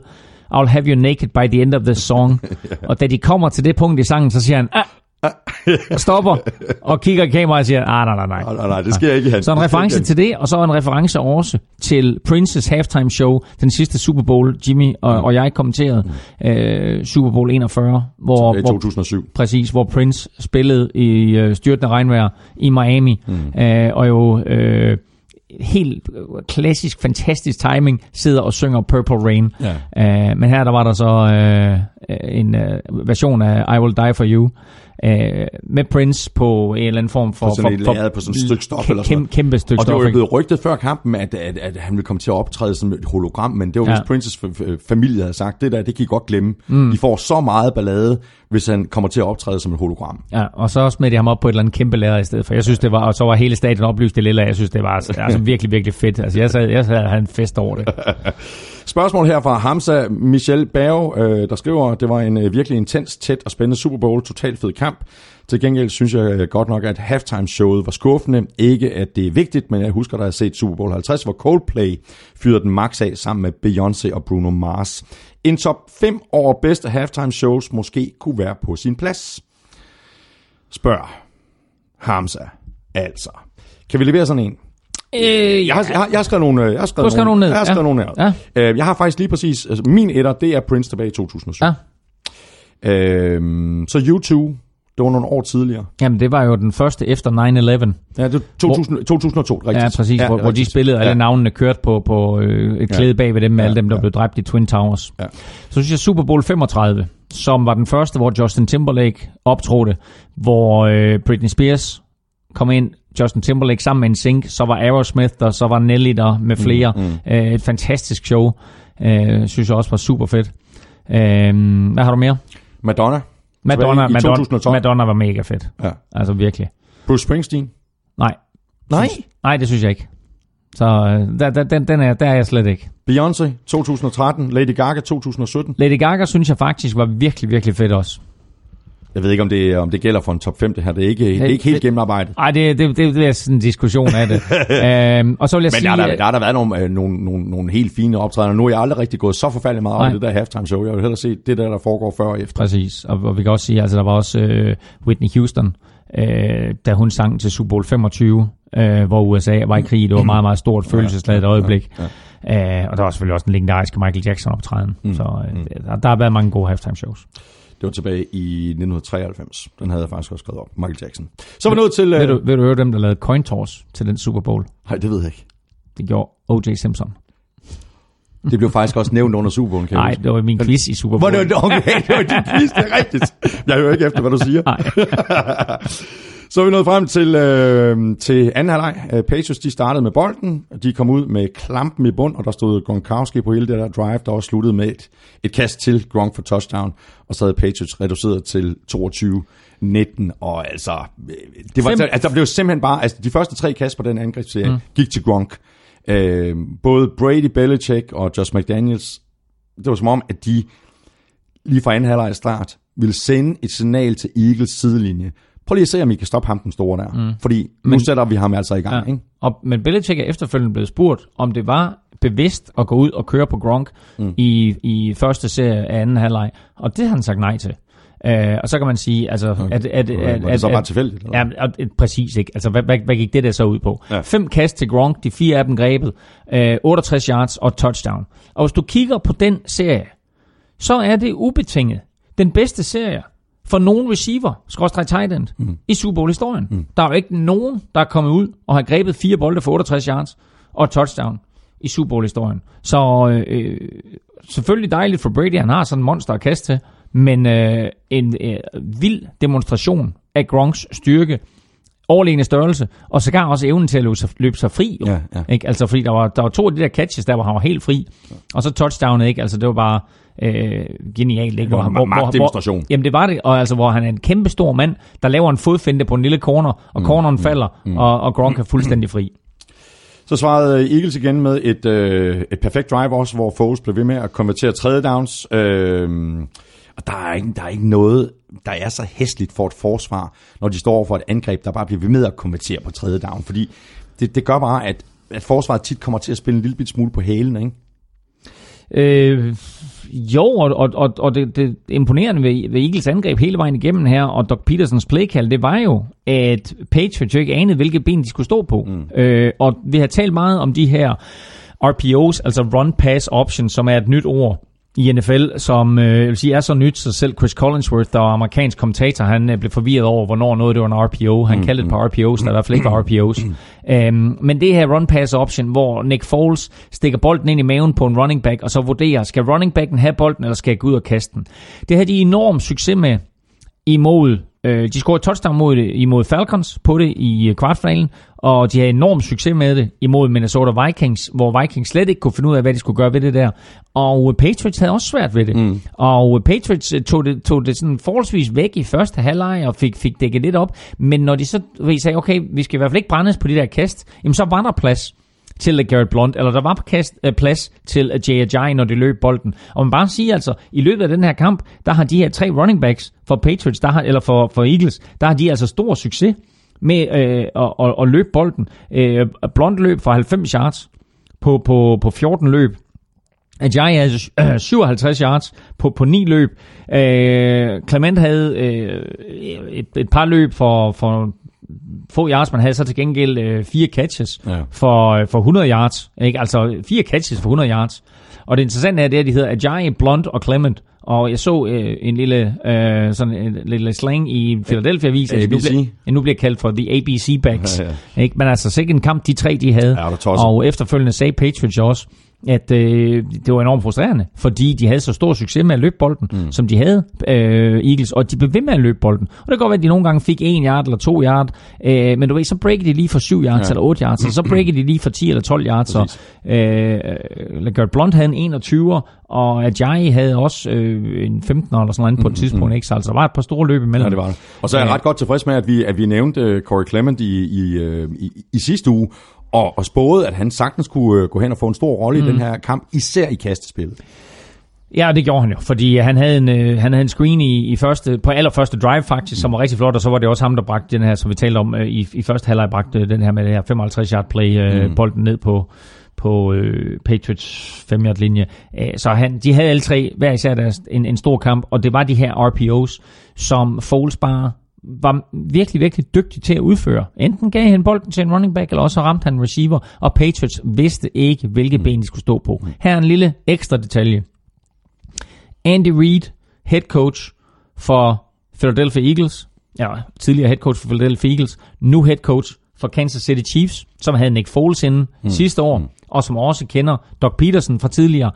I'll have you naked by the end of this song. Og da de kommer til det punkt i sangen, så siger han, ah, og stopper, og kigger i kameraet og siger, ah, nej, nej, nej. Nej, nej, nej, det sker ikke i hans. Så en reference til det, og så en reference også til Princes halftime show, den sidste Super Bowl, Jimmy og, og jeg kommenterede, øh, Super Bowl 41, hvor, i hvor 2007. Præcis, hvor Prince spillede i øh, styrtende regnvejr i Miami. Mm. Øh, og jo øh, helt klassisk, fantastisk timing, sidder og synger Purple Rain. Ja. Øh, men her der var der så øh, en øh, version af I Will Die For You, øh, med Prince på en eller anden form for... På sådan et lærred på sådan et stykke stof eller sådan kæmpe, kæmpe stykke Og det var stof. jo blevet rygtet før kampen, at, at, at han ville komme til at optræde som et hologram, men det var ja. Hvis Princes familie havde sagt, det der, det kan I godt glemme. Mm. I får så meget ballade, hvis han kommer til at optræde som et hologram. Ja, og så smed de ham op på et eller andet kæmpe lærer i stedet for. Jeg synes, det var, og så var hele stadion oplyst i lilla. Jeg synes, det var altså, altså virkelig, virkelig fedt. Altså, jeg sad, jeg sad og havde en fest over det. Spørgsmål her fra Hamza Michel Berg, øh, der skriver, det var en øh, virkelig intens, tæt og spændende Super Bowl, totalt fed kamp. Til gengæld synes jeg øh, godt nok, at halftime-showet var skuffende. Ikke at det er vigtigt, men jeg husker, at jeg har set Super Bowl 50, hvor Coldplay fyrede den max af sammen med Beyoncé og Bruno Mars. En top 5 over bedste halftime-shows måske kunne være på sin plads. Spørg Hamza altså. Kan vi levere sådan en? Øh, Jeg har, jeg har, jeg har skrevet nogle, øh, jeg har skrevet Du har skrevet nogle ned, Jeg har skrevet ja. nogle ned. Ja. Øh, Jeg har faktisk lige præcis, altså min etter, det er Prince tilbage i 2007. Ja. Øhm, så U2, det var nogle år tidligere. Jamen, det var jo den første efter 9-11. Ja, det var 2000, 2002, rigtigt. Ja, præcis, ja, hvor, hvor de spillede, alle ja. navnene kørte på, på øh, et klæde bag ved dem, med Ja, alle dem, der ja. blev dræbt i Twin Towers. Ja. Så synes jeg Super Bowl 35, som var den første, hvor Justin Timberlake optrådte, hvor øh, Britney Spears kom ind, Justin Timberlake sammen med en sink, så var Aerosmith der, så var Nelly der med flere. Mm, mm. Øh, et fantastisk show, øh, synes jeg også var super fedt. Øh, hvad har du mere? Madonna. Madonna, i Madonna, 2012. Madonna var mega fedt. Ja. Altså virkelig. Bruce Springsteen. Nej, Nej. nej, det synes jeg ikke. Så øh, der, der, den, den er, der er jeg slet ikke. Beyoncé 2013. Lady Gaga 2017. Lady Gaga synes jeg faktisk var virkelig, virkelig fedt også. Jeg ved ikke, om det, om det gælder for en top 5, det her. Det er ikke, det er ikke helt det- gennemarbejdet. Nej, det, det, det, det er sådan en diskussion af det. øhm, og så vil jeg Men sige... der, der, der har der været nogle, øh, nogle, nogle, nogle helt fine optrædener. Nu er jeg aldrig rigtig gået så forfærdeligt meget i det der halftime show. Jeg vil hellere se det der, der foregår før og efter. Præcis, og, og vi kan også sige, altså der var også øh, Whitney Houston, øh, da hun sang til Super Bowl 25, øh, hvor USA var i krig. Det var et meget, meget stort følelsesladet øjeblik. Øh, og der var selvfølgelig også den legendariske Michael Jackson optræden. Mm. Så øh, der, der har været mange gode halftime shows. Det var tilbage i 1993. Den havde jeg faktisk også skrevet op. Michael Jackson. Så er vi nået til... Øh, du, ved du høre dem, der lavede coin toss til den Super Bowl? nej, det ved jeg ikke. Det gjorde O.J. Simpson. Det blev faktisk også nævnt under Super Bowl, kan Nej, det var min quiz i Super Bowl. det var, okay, det var din quiz, det er rigtigt. Jeg hører ikke efter, hvad du siger. Så er vi nået frem til, øh, til anden halvleg. Øh, Patriots, de startede med bolden. De kom ud med klampen i bund, og der stod Gronkowski på hele det der drive, der også sluttede med et, et kast til Gronk for touchdown. Og så havde Patriots reduceret til 22-19. Og altså, øh, det var, Fem- altså, der blev simpelthen bare, altså de første tre kast på den angrebsserie mm. gik til Gronk. Øh, både Brady, Belichick og Josh McDaniels, det var som om, at de lige fra anden halvleg start, ville sende et signal til Eagles sidelinje. Prøv lige at se, om I kan stoppe ham, den store der. Mm. Fordi nu Men- sætter vi ham altså i gang. Ja. Ikke? Og, men Belichick er efterfølgende blevet spurgt, om det var bevidst at gå ud og køre på Gronk mm. i, i første serie af anden halvleg. Og det har han sagt nej til. Uh, og så kan man sige, altså... Okay. At, at, at, Var det så bare tilfældigt? Eller? Ja, og, øh, præcis ikke. Altså, hvad, hvad, hvad gik det der så ud på? Ja. Fem kast til Gronk, de fire af dem grebet, øh, 68 yards og touchdown. Og hvis du kigger på den serie, så er det ubetinget den bedste serie for nogen receiver, skråstrej tight end, mm. i Super Bowl-historien. Mm. Der er jo ikke nogen, der er kommet ud og har grebet fire bolde for 68 yards og touchdown i Super Bowl-historien. Så øh, selvfølgelig dejligt for Brady, han har sådan en monster at kaste til, men øh, en øh, vild demonstration af Gronks styrke, overlegne størrelse, og sågar også evnen til at løbe sig, løbe sig fri. Jo. Ja, ja. Ikke? Altså, fordi der var, der var to af de der catches, der hvor han var helt fri, og så touchdownet, ikke? Altså, det var bare øh, genialt, ikke? var han- en magtdemonstration. jamen, det var det, og altså, hvor han er en kæmpe stor mand, der laver en fodfinde på en lille corner, og corneren falder, og, og Gronk er fuldstændig fri. Så svarede øh, Eagles igen med et, øh, et perfekt drive også, hvor Foles blev ved med at konvertere tredje downs. Øh, og der er, ikke, der er ikke noget, der er så hæsligt for et forsvar, når de står over for et angreb, der bare bliver ved med at konvertere på tredje down. Fordi det, det gør bare, at, at forsvaret tit kommer til at spille en lille bit smule på hælen, ikke? Øh, jo, og, og, og, og det, det imponerende ved, ved Eagles angreb hele vejen igennem her, og Doc Petersons playkald, det var jo, at Patriots jo ikke anede, hvilke ben de skulle stå på. Mm. Øh, og vi har talt meget om de her RPOs, altså Run Pass Options, som er et nyt ord i NFL, som øh, jeg vil sige, er så nyt, så selv Chris Collinsworth, der var amerikansk kommentator, han øh, blev forvirret over, hvornår noget det var en RPO. Han mm, kaldte det på RPOs, der i hvert fald ikke var RPOs. øhm, men det her run pass option, hvor Nick Foles stikker bolden ind i maven på en running back, og så vurderer, skal running backen have bolden, eller skal jeg gå ud og kaste den? Det har de enorm succes med imod, øh, de scorede touchdown mod det, imod Falcons på det i øh, kvartfinalen, og de havde enorm succes med det imod Minnesota Vikings, hvor Vikings slet ikke kunne finde ud af, hvad de skulle gøre ved det der. Og øh, Patriots havde også svært ved det. Mm. Og øh, Patriots tog det, tog det sådan forholdsvis væk i første halvleg og fik, fik dækket lidt op. Men når de så sagde, okay, vi skal i hvert fald ikke brændes på de der kast, jamen så var der plads til Garrett Blunt, eller der var på kast, øh, plads til Jay Ajayi, når de løb bolden. Og man bare siger altså, i løbet af den her kamp, der har de her tre running backs for Patriots, der har, eller for, for Eagles, der har de altså stor succes med øh, at, at, at løbe bolden. Øh, Blunt løb for 90 yards på, på, på 14 løb. Ajayi havde øh, 57 yards på, på 9 løb. Øh, Clement havde øh, et, et par løb for, for få yards, man havde så til gengæld øh, fire catches Ja. for, øh, for 100 yards. Ikke? Altså fire catches for 100 yards. Og det interessante er, det er, at de hedder Ajayi, Blunt og Clement. Og jeg så øh, en lille, øh, sådan en lille slang i Philadelphia-avis, at nu ABC. bliver, nu bliver kaldt for The ABC Backs. Ja, Ja, Ikke? Men altså sikkert en kamp, de tre de havde. Ja, og efterfølgende sagde Patriots også, at øh, det var enormt frustrerende, fordi de havde så stor succes med at løbe bolden, mm. som de havde, øh, Eagles, og de blev ved med at løbe bolden. Og det kan godt være, at de nogle gange fik en yard eller to yard, øh, men du ved, så breaker de lige for 7 yards ja. eller 8 yards, og så breaker de lige for 10 eller 12 yards. Så, øh, Garrett Blunt havde en 21'er, og Ajayi havde også øh, en 15'er eller sådan noget på et tidspunkt, ikke? Så altså, der var et par store løb imellem. Ja, det var det. Og så er jeg Ja. ret godt tilfreds med, at vi, at vi nævnte uh, Corey Clement i, i, uh, i, i sidste uge, og, og spåede, at han sagtens kunne uh, gå hen og få en stor rolle mm. i den her kamp, især i kastespillet. Ja, det gjorde han jo, fordi han havde en, øh, han havde en screen i, i første, på allerførste drive faktisk, som var rigtig flot, og så var det også ham, der bragte den her, som vi talte om øh, i, i første halvleg, bragte den her med det her 55 yard play, øh, mm. bolden ned på, på øh, Patriots 5 yard linje. Æh, så han, de havde alle tre hver især deres, en, en stor kamp, og det var de her RPOs, som Foles bare var virkelig, virkelig dygtig til at udføre. Enten gav han bolden til en running back, eller også ramte han en receiver, og Patriots vidste ikke, hvilke mm. ben de skulle stå på. Her er en lille ekstra detalje. Andy Reid, head coach for Philadelphia Eagles, ja, tidligere head coach for Philadelphia Eagles, nu head coach for Kansas City Chiefs, som havde Nick Foles inden mm. sidste år, mm. og som også kender Doc Peterson fra tidligere,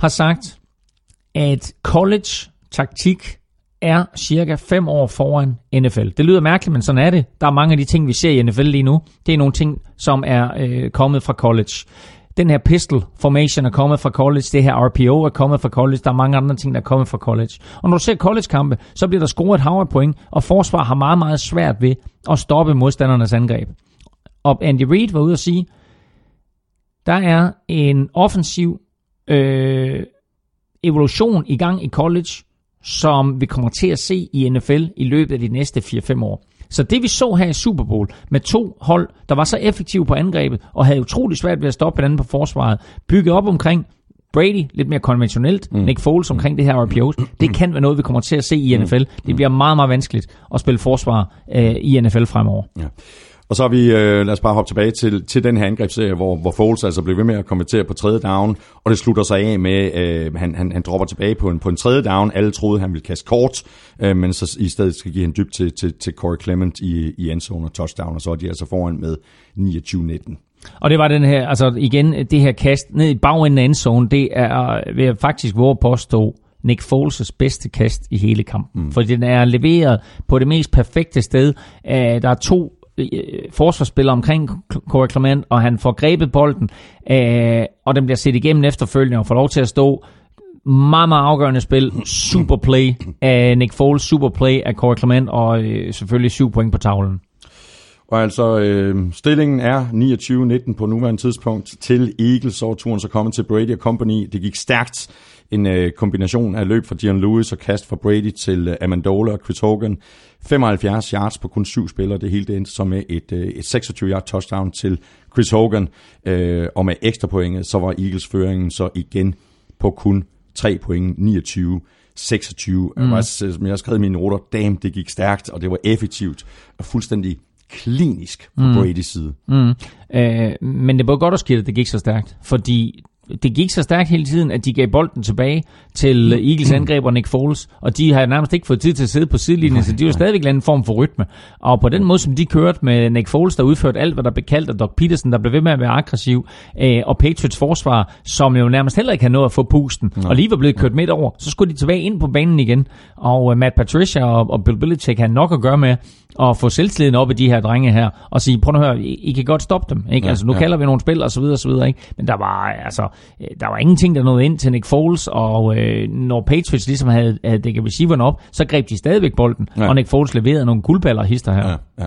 har sagt, at college taktik er cirka 5 år foran NFL. Det lyder mærkeligt, men sådan er det. Der er mange af de ting, vi ser i NFL lige nu. Det er nogle ting, som er øh, kommet fra college. Den her pistol formation er kommet fra college. Det her RPO er kommet fra college. Der er mange andre ting, der er kommet fra college. Og når du ser college-kampe, så bliver der scoret et hav point, og forsvar har meget, meget svært ved at stoppe modstandernes angreb. Og Andy Reid var ude at sige, der er en offensiv øh, evolution i gang i college, som vi kommer til at se i NFL i løbet af de næste 4-5 år. Så det vi så her i Super Bowl med to hold, der var så effektive på angrebet og havde utrolig svært ved at stoppe hinanden på forsvaret, bygget op omkring Brady, lidt mere konventionelt, mm. Nick Foles omkring det her RPOs, det kan være noget, vi kommer til at se i NFL. Det bliver meget, meget vanskeligt at spille forsvar øh, i NFL fremover. Ja. Og så har vi, øh, lad os bare hoppe tilbage til, til den her angrebsserie, hvor, hvor Foles altså blev ved med at kommentere på tredje down, og det slutter sig af med, øh, han, han, han dropper tilbage på en, på en tredje down. Alle troede, han ville kaste kort, øh, men så i stedet skal give han dybt til, til, til Corey Clement i, i endzone og touchdown, og så er de altså foran med 29-19. Og det var den her, altså igen, det her kast ned i bagenden af endzone, det er, vil jeg faktisk våge påstå, Nick Foles' bedste kast i hele kampen. Mm. For den er leveret på det mest perfekte sted. Der er to Øh, Øh, forsvarsspiller omkring Corey Clement, og han får grebet bolden, øh, og den bliver set igennem efterfølgende og får lov til at stå meget, meget afgørende spil. Super play af Nick Foles, super play af Corey Clement, og øh, selvfølgelig syv point på tavlen. Og altså, øh, stillingen er 29-19 på nuværende tidspunkt til Eagles, så turen så kommet til Brady Company. Det gik stærkt en øh, kombination af løb fra Dion Lewis og kast fra Brady til øh, Amendola og Chris Hogan. 75 yards på kun syv spillere. Det hele det endte så med et, øh, et 26 yard touchdown til Chris Hogan. Øh, og med ekstra pointet, så var Eagles føringen så igen på kun 3 point, 29 26. Mm. Jeg, som jeg har skrevet i mine noter, damn, det gik stærkt, og det var effektivt og fuldstændig klinisk på mm. Brady's side. Mm. Øh, men det var godt at skidt, at det gik så stærkt, fordi det gik så stærkt hele tiden, at de gav bolden tilbage til mm. Eagles angreber Nick Foles, og de har nærmest ikke fået tid til at sidde på sidelinjen, så de var stadigvæk en form for rytme. Og på den måde, som de kørte med Nick Foles, der udførte alt, hvad der blev kaldt, og Doc Peterson, der blev ved med at være aggressiv, øh, og Patriots forsvar, som jo nærmest heller ikke havde nået at få pusten, og lige var blevet kørt midt over, så skulle de tilbage ind på banen igen. Og øh, Matt Patricia og, og Bill Belichick havde nok at gøre med at få selvtilliden op i de her drenge her, og sige, prøv at høre, I, I kan godt stoppe dem. Ikke? Ja, altså, nu ja. kalder vi nogle spil, og så videre, og så videre. Ikke? Men der var, altså, øh, der var ingenting, der nåede ind til Nick Foles, og øh, når Patriots ligesom havde, havde dækket receiveren op, så greb de stadigvæk bolden, ja. og Nick Foles leverede nogle guldballer hister her. Ja, ja.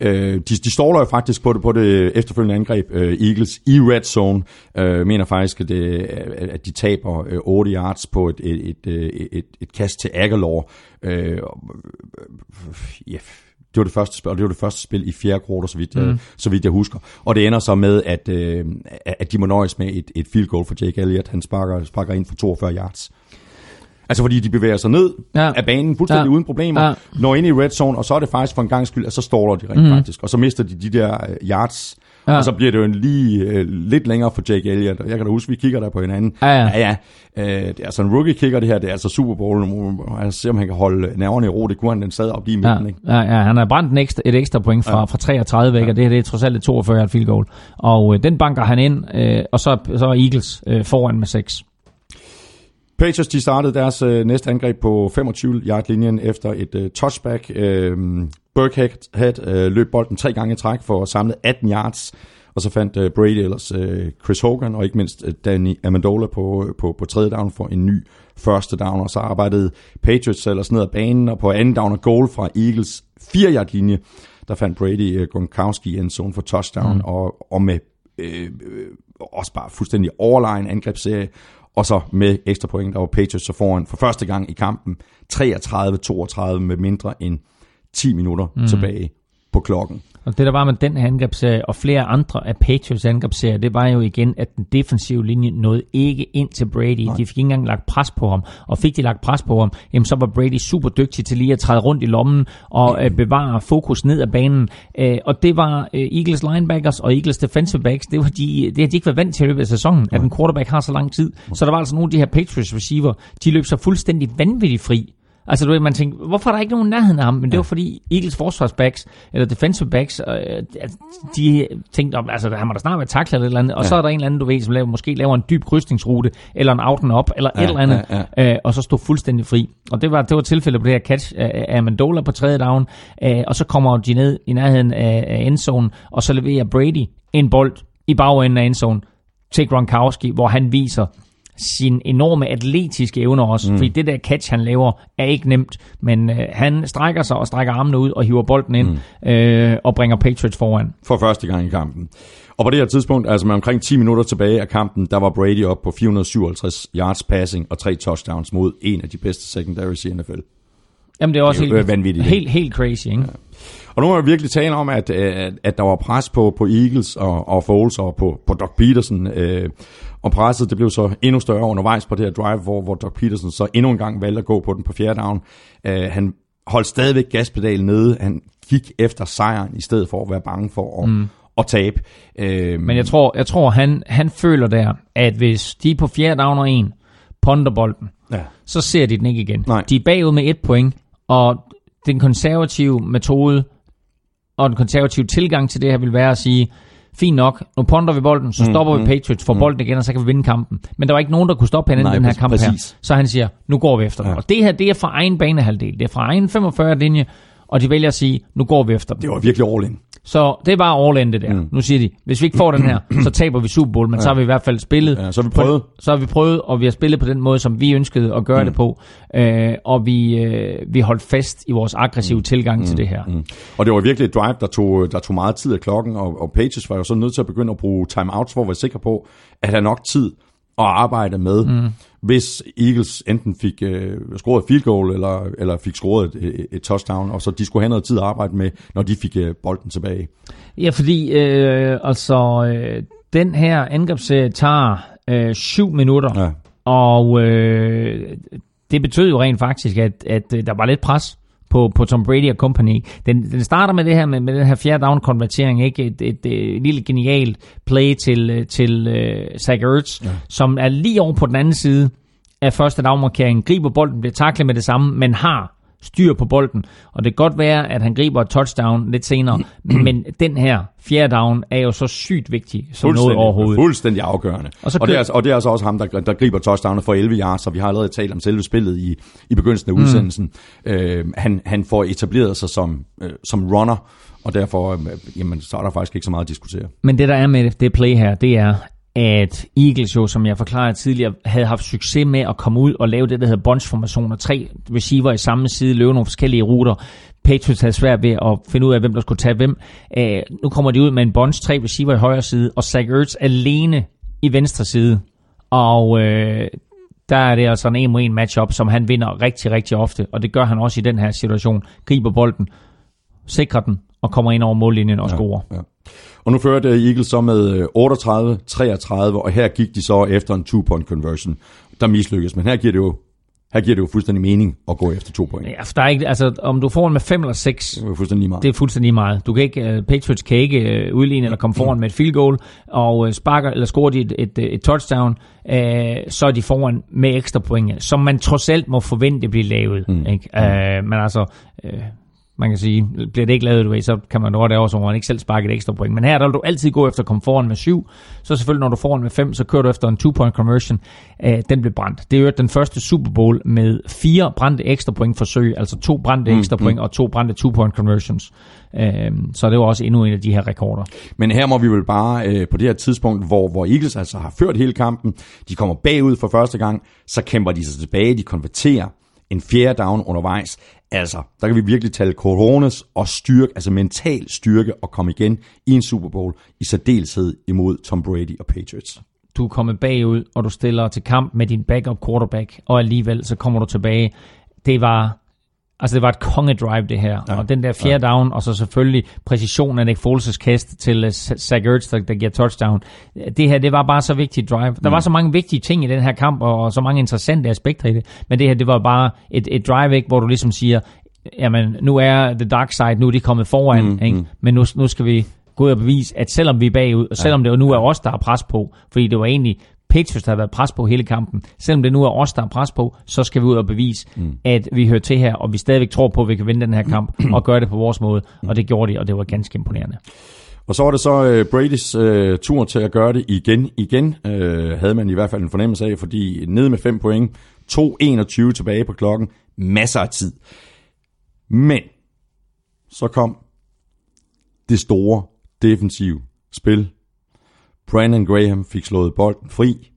Øh, de, de står jo faktisk på det, på det efterfølgende angreb, øh, Eagles, i red zone, øh, mener faktisk, at, det, at de taber øh, 8 yards på et, et, et, et, et, et kast til Aguilar. Øh, ja, det var det første spil, og det var det første spil i fjerde kvartal, så vidt, mm. så vidt jeg husker. Og det ender så med, at, øh, at de må nøjes med et, et field goal for Jake Elliott. Han sparker, sparker ind for 42 yards. Altså fordi de bevæger sig ned ja. af banen fuldstændig ja. uden problemer, ja. når ind i red zone, og så er det faktisk for en gang skyld, at så står de rent mm. faktisk. Og så mister de de der øh, yards, Ja. Og så bliver det jo lige øh, lidt længere for Jake Elliott. Jeg kan da huske, vi kigger der på hinanden. Ja, ja. ja, ja. Øh, det er altså en rookie-kicker, det her. Det er altså Super Bowl. Jeg se, om han kan holde nerverne i ro. Det kunne han den sad op lige i midten. Ja, ikke? ja, ja, han har brændt en ekstra, et ekstra point fra, ja. fra 33 væk, ja. og det her det er trods alt et 42 field goal. Og øh, den banker han ind, øh, og så, så er Eagles øh, foran med 6. Patriots de startede deres øh, næste angreb på 25-yard-linjen efter et øh, touchback. Øh, Burkhead øh, løb bolden tre gange i træk for at samle 18 yards, og så fandt øh, Brady ellers øh, Chris Hogan og ikke mindst øh, Danny Amendola på, på, på tredje down for en ny første down, og så arbejdede Patriots ellers ned ad banen, og på anden down og goal fra Eagles 4-yard-linje, der fandt Brady øh, Gronkowski i en zone for touchdown, mm. og, og med øh, øh, også bare fuldstændig overlegen angrebsserie, Og så med ekstra point, der var Patriots så foran for første gang i kampen 33-32 med mindre end 10 minutter mm. tilbage på klokken. Og det der var med den her angrebsserie, og flere andre af Patriots angrebsserier, det var jo igen, at den defensive linje nåede ikke ind til Brady. Nej. De fik ikke engang lagt pres på ham. Og fik de lagt pres på ham, jamen så var Brady super dygtig til lige at træde rundt i lommen og øh, bevare fokus ned ad banen. Øh, og det var øh, Eagles linebackers og Eagles defensive backs, det, var de, det har de ikke været vant til i løbet af sæsonen, Nej. at en quarterback har så lang tid. Så der var altså nogle af de her Patriots receiver, de løb så fuldstændig vanvittigt fri Altså, du ved, man tænkte, hvorfor er der ikke nogen nærheden af ham? Men det ja. var fordi Eagles forsvarsbacks, eller defensive backs, øh, de tænkte, altså, han må da snart være taklet eller, eller andet. Og ja. så er der en eller anden, du ved, som laver, måske laver en dyb krydsningsrute, eller en out and up, eller ja, et eller andet, ja, ja. Øh, og så stod fuldstændig fri. Og det var, det var tilfældet på det her catch af Amendola på tredje down, øh, og så kommer de ned i nærheden af, af endzone, og så leverer Brady en bold i bagenden af endzone til Gronkowski, hvor han viser, sin enorme atletiske evner også. Mm. Fordi det der catch, han laver, er ikke nemt. Men øh, han strækker sig og strækker armene ud og hiver bolden ind mm. øh, og bringer Patriots foran. For første gang i kampen. Og på det her tidspunkt, altså med omkring 10 minutter tilbage af kampen, der var Brady op på 457 yards passing og tre touchdowns mod en af de bedste secondaries i NFL. Jamen det er også det er helt, vanvittigt. Helt, helt crazy, ikke? Ja. Og nu må jeg virkelig tale om, at, at, at der var pres på, på Eagles og, og Foles og på, på Doc Peterson. Øh, og presset det blev så endnu større undervejs på det her drive, hvor, hvor Doc Peterson så endnu en gang valgte at gå på den på fjerde down. Øh, han holdt stadigvæk gaspedalen nede. Han gik efter sejren, i stedet for at være bange for at, mm. at tabe. Øh, Men jeg tror, jeg tror han, han føler der, at hvis de er på fjerde down og en, ponder bolden, ja. så ser de den ikke igen. Nej. De er bagud med et point, og den konservative metode og den konservative tilgang til det her vil være at sige, fint nok, nu ponder vi bolden, så mm, stopper mm, vi Patriots, for mm. bolden igen, og så kan vi vinde kampen. Men der var ikke nogen, der kunne stoppe hende i den her kamp præcis. her. Så han siger, nu går vi efter ja. Og det her, det er fra egen banehalvdel. Det er fra egen 45-linje, og de vælger at sige, nu går vi efter Det var virkelig all in. Så det er bare all in det der. Mm. Nu siger de, hvis vi ikke får den her, så taber vi Super Bowl, men ja. så har vi i hvert fald spillet. Ja, så har vi prøvet. På, så har vi prøvet, og vi har spillet på den måde, som vi ønskede at gøre mm. det på. Øh, og vi, øh, vi holdt fast i vores aggressive mm. tilgang mm. til det her. Mm. Og det var virkelig et drive, der tog, der tog meget tid af klokken, og, og Pages var jo så nødt til at begynde at bruge timeouts for at være sikker på, at have nok tid at arbejde med. Mm hvis Eagles enten fik øh, scoret et field goal, eller, eller fik scoret et, et touchdown, og så de skulle have noget tid at arbejde med, når de fik øh, bolden tilbage. Ja, fordi øh, altså, øh, den her angrebsserie tager øh, syv minutter, ja. og øh, det betød jo rent faktisk, at, at øh, der var lidt pres på, på Tom Brady og company. Den, den starter med det her med, med den her fjerde down konvertering, ikke? Et, et, et, et lille genialt play til, til uh, Zach Ertz, ja. som er lige over på den anden side af første dagmarkering, griber bolden, bliver taklet med det samme, men har styr på bolden. Og det kan godt være, at han griber et touchdown lidt senere, men den her fjerde down er jo så sygt vigtig som noget overhovedet. Fuldstændig afgørende. Og, så og, det er, altså- og det er altså også ham, der, der griber touchdownet for 11 yards, så vi har allerede talt om selve spillet i, i begyndelsen af mm. udsendelsen. Øh, han, han får etableret sig som, øh, som runner, og derfor øh, jamen, så er der faktisk ikke så meget at diskutere. Men det der er med det play her, det er, at Eagles jo, som jeg forklarede tidligere, havde haft succes med at komme ud og lave det, der hedder bunch-formationer. Tre receiver i samme side, løbe nogle forskellige ruter. Patriots havde svært ved at finde ud af, hvem der skulle tage hvem. Uh, nu kommer de ud med en bunch, tre receiver i højre side, og Zach Ertz alene i venstre side. Og uh, der er det altså en 1 1 matchup, som han vinder rigtig, rigtig ofte, og det gør han også i den her situation. Griber bolden, sikrer den, og kommer ind over mållinjen og ja, scorer. Ja. Og nu førte Eagles så med 38-33, øh, og her gik de så efter en two-point conversion, der mislykkedes. Men her giver det jo her giver det jo fuldstændig mening at gå efter to point. Ja, for der er ikke, altså, om du får en med fem eller seks, det er fuldstændig meget. Det er fuldstændig meget. Du kan ikke, uh, Patriots kan ikke uh, udligne eller komme foran mm. med et field goal, og uh, sparker eller scorer de et, et, et touchdown, uh, så er de foran med ekstra point, som man trods alt må forvente bliver lavet. Mm. Ikke? Uh, men altså, uh, man kan sige, bliver det ikke lavet, du ved, så kan man godt det også, hvor man ikke selv sparker et ekstra point. Men her der vil du altid gå efter at komme foran med syv. Så selvfølgelig, når du får med fem, så kører du efter en two-point conversion. Uh, den blev brændt. Det er jo den første Super Bowl med fire brændte ekstra point forsøg, altså to brændte mm, ekstra point mm. og to brændte two-point conversions. Uh, så det var også endnu en af de her rekorder. Men her må vi vel bare uh, på det her tidspunkt, hvor, hvor Eagles altså har ført hele kampen, de kommer bagud for første gang, så kæmper de sig tilbage, de konverterer en fjerde down undervejs. Altså, der kan vi virkelig tale coronas og styrke, altså mental styrke og komme igen i en Super Bowl, i særdeleshed imod Tom Brady og Patriots. du er kommet bagud, og du stiller til kamp med din backup quarterback, og alligevel så kommer du tilbage. Det var Altså det var et kongedrive det her, ja. og den der fjerde ja. down, og så selvfølgelig præcisionen af Nick Foles' kast til uh, Zach Ertz, der, der giver touchdown. Det her, det var bare så vigtigt drive. Der mm. var så mange vigtige ting i den her kamp, og, og så mange interessante aspekter i det, men det her, det var bare et, et drive, ikke, hvor du ligesom siger, jamen nu er the dark side, nu er de kommet foran, mm, ikke? Mm. men nu, nu skal vi gå ud og bevise, at selvom vi er bagud, og selvom ja. det nu er os, der er pres på, fordi det var egentlig Patriots, der har været pres på hele kampen. Selvom det nu er os, der er pres på, så skal vi ud og bevise, mm. at vi hører til her, og vi stadigvæk tror på, at vi kan vinde den her kamp, og gøre det på vores måde. Og det gjorde de, og det var ganske imponerende. Og så var det så uh, Brady's uh, tur til at gøre det igen. Igen uh, havde man i hvert fald en fornemmelse af, fordi ned med 5 point, 2-21 tilbage på klokken, masser af tid. Men så kom det store defensive spil Brandon Graham fik slået bolden fri,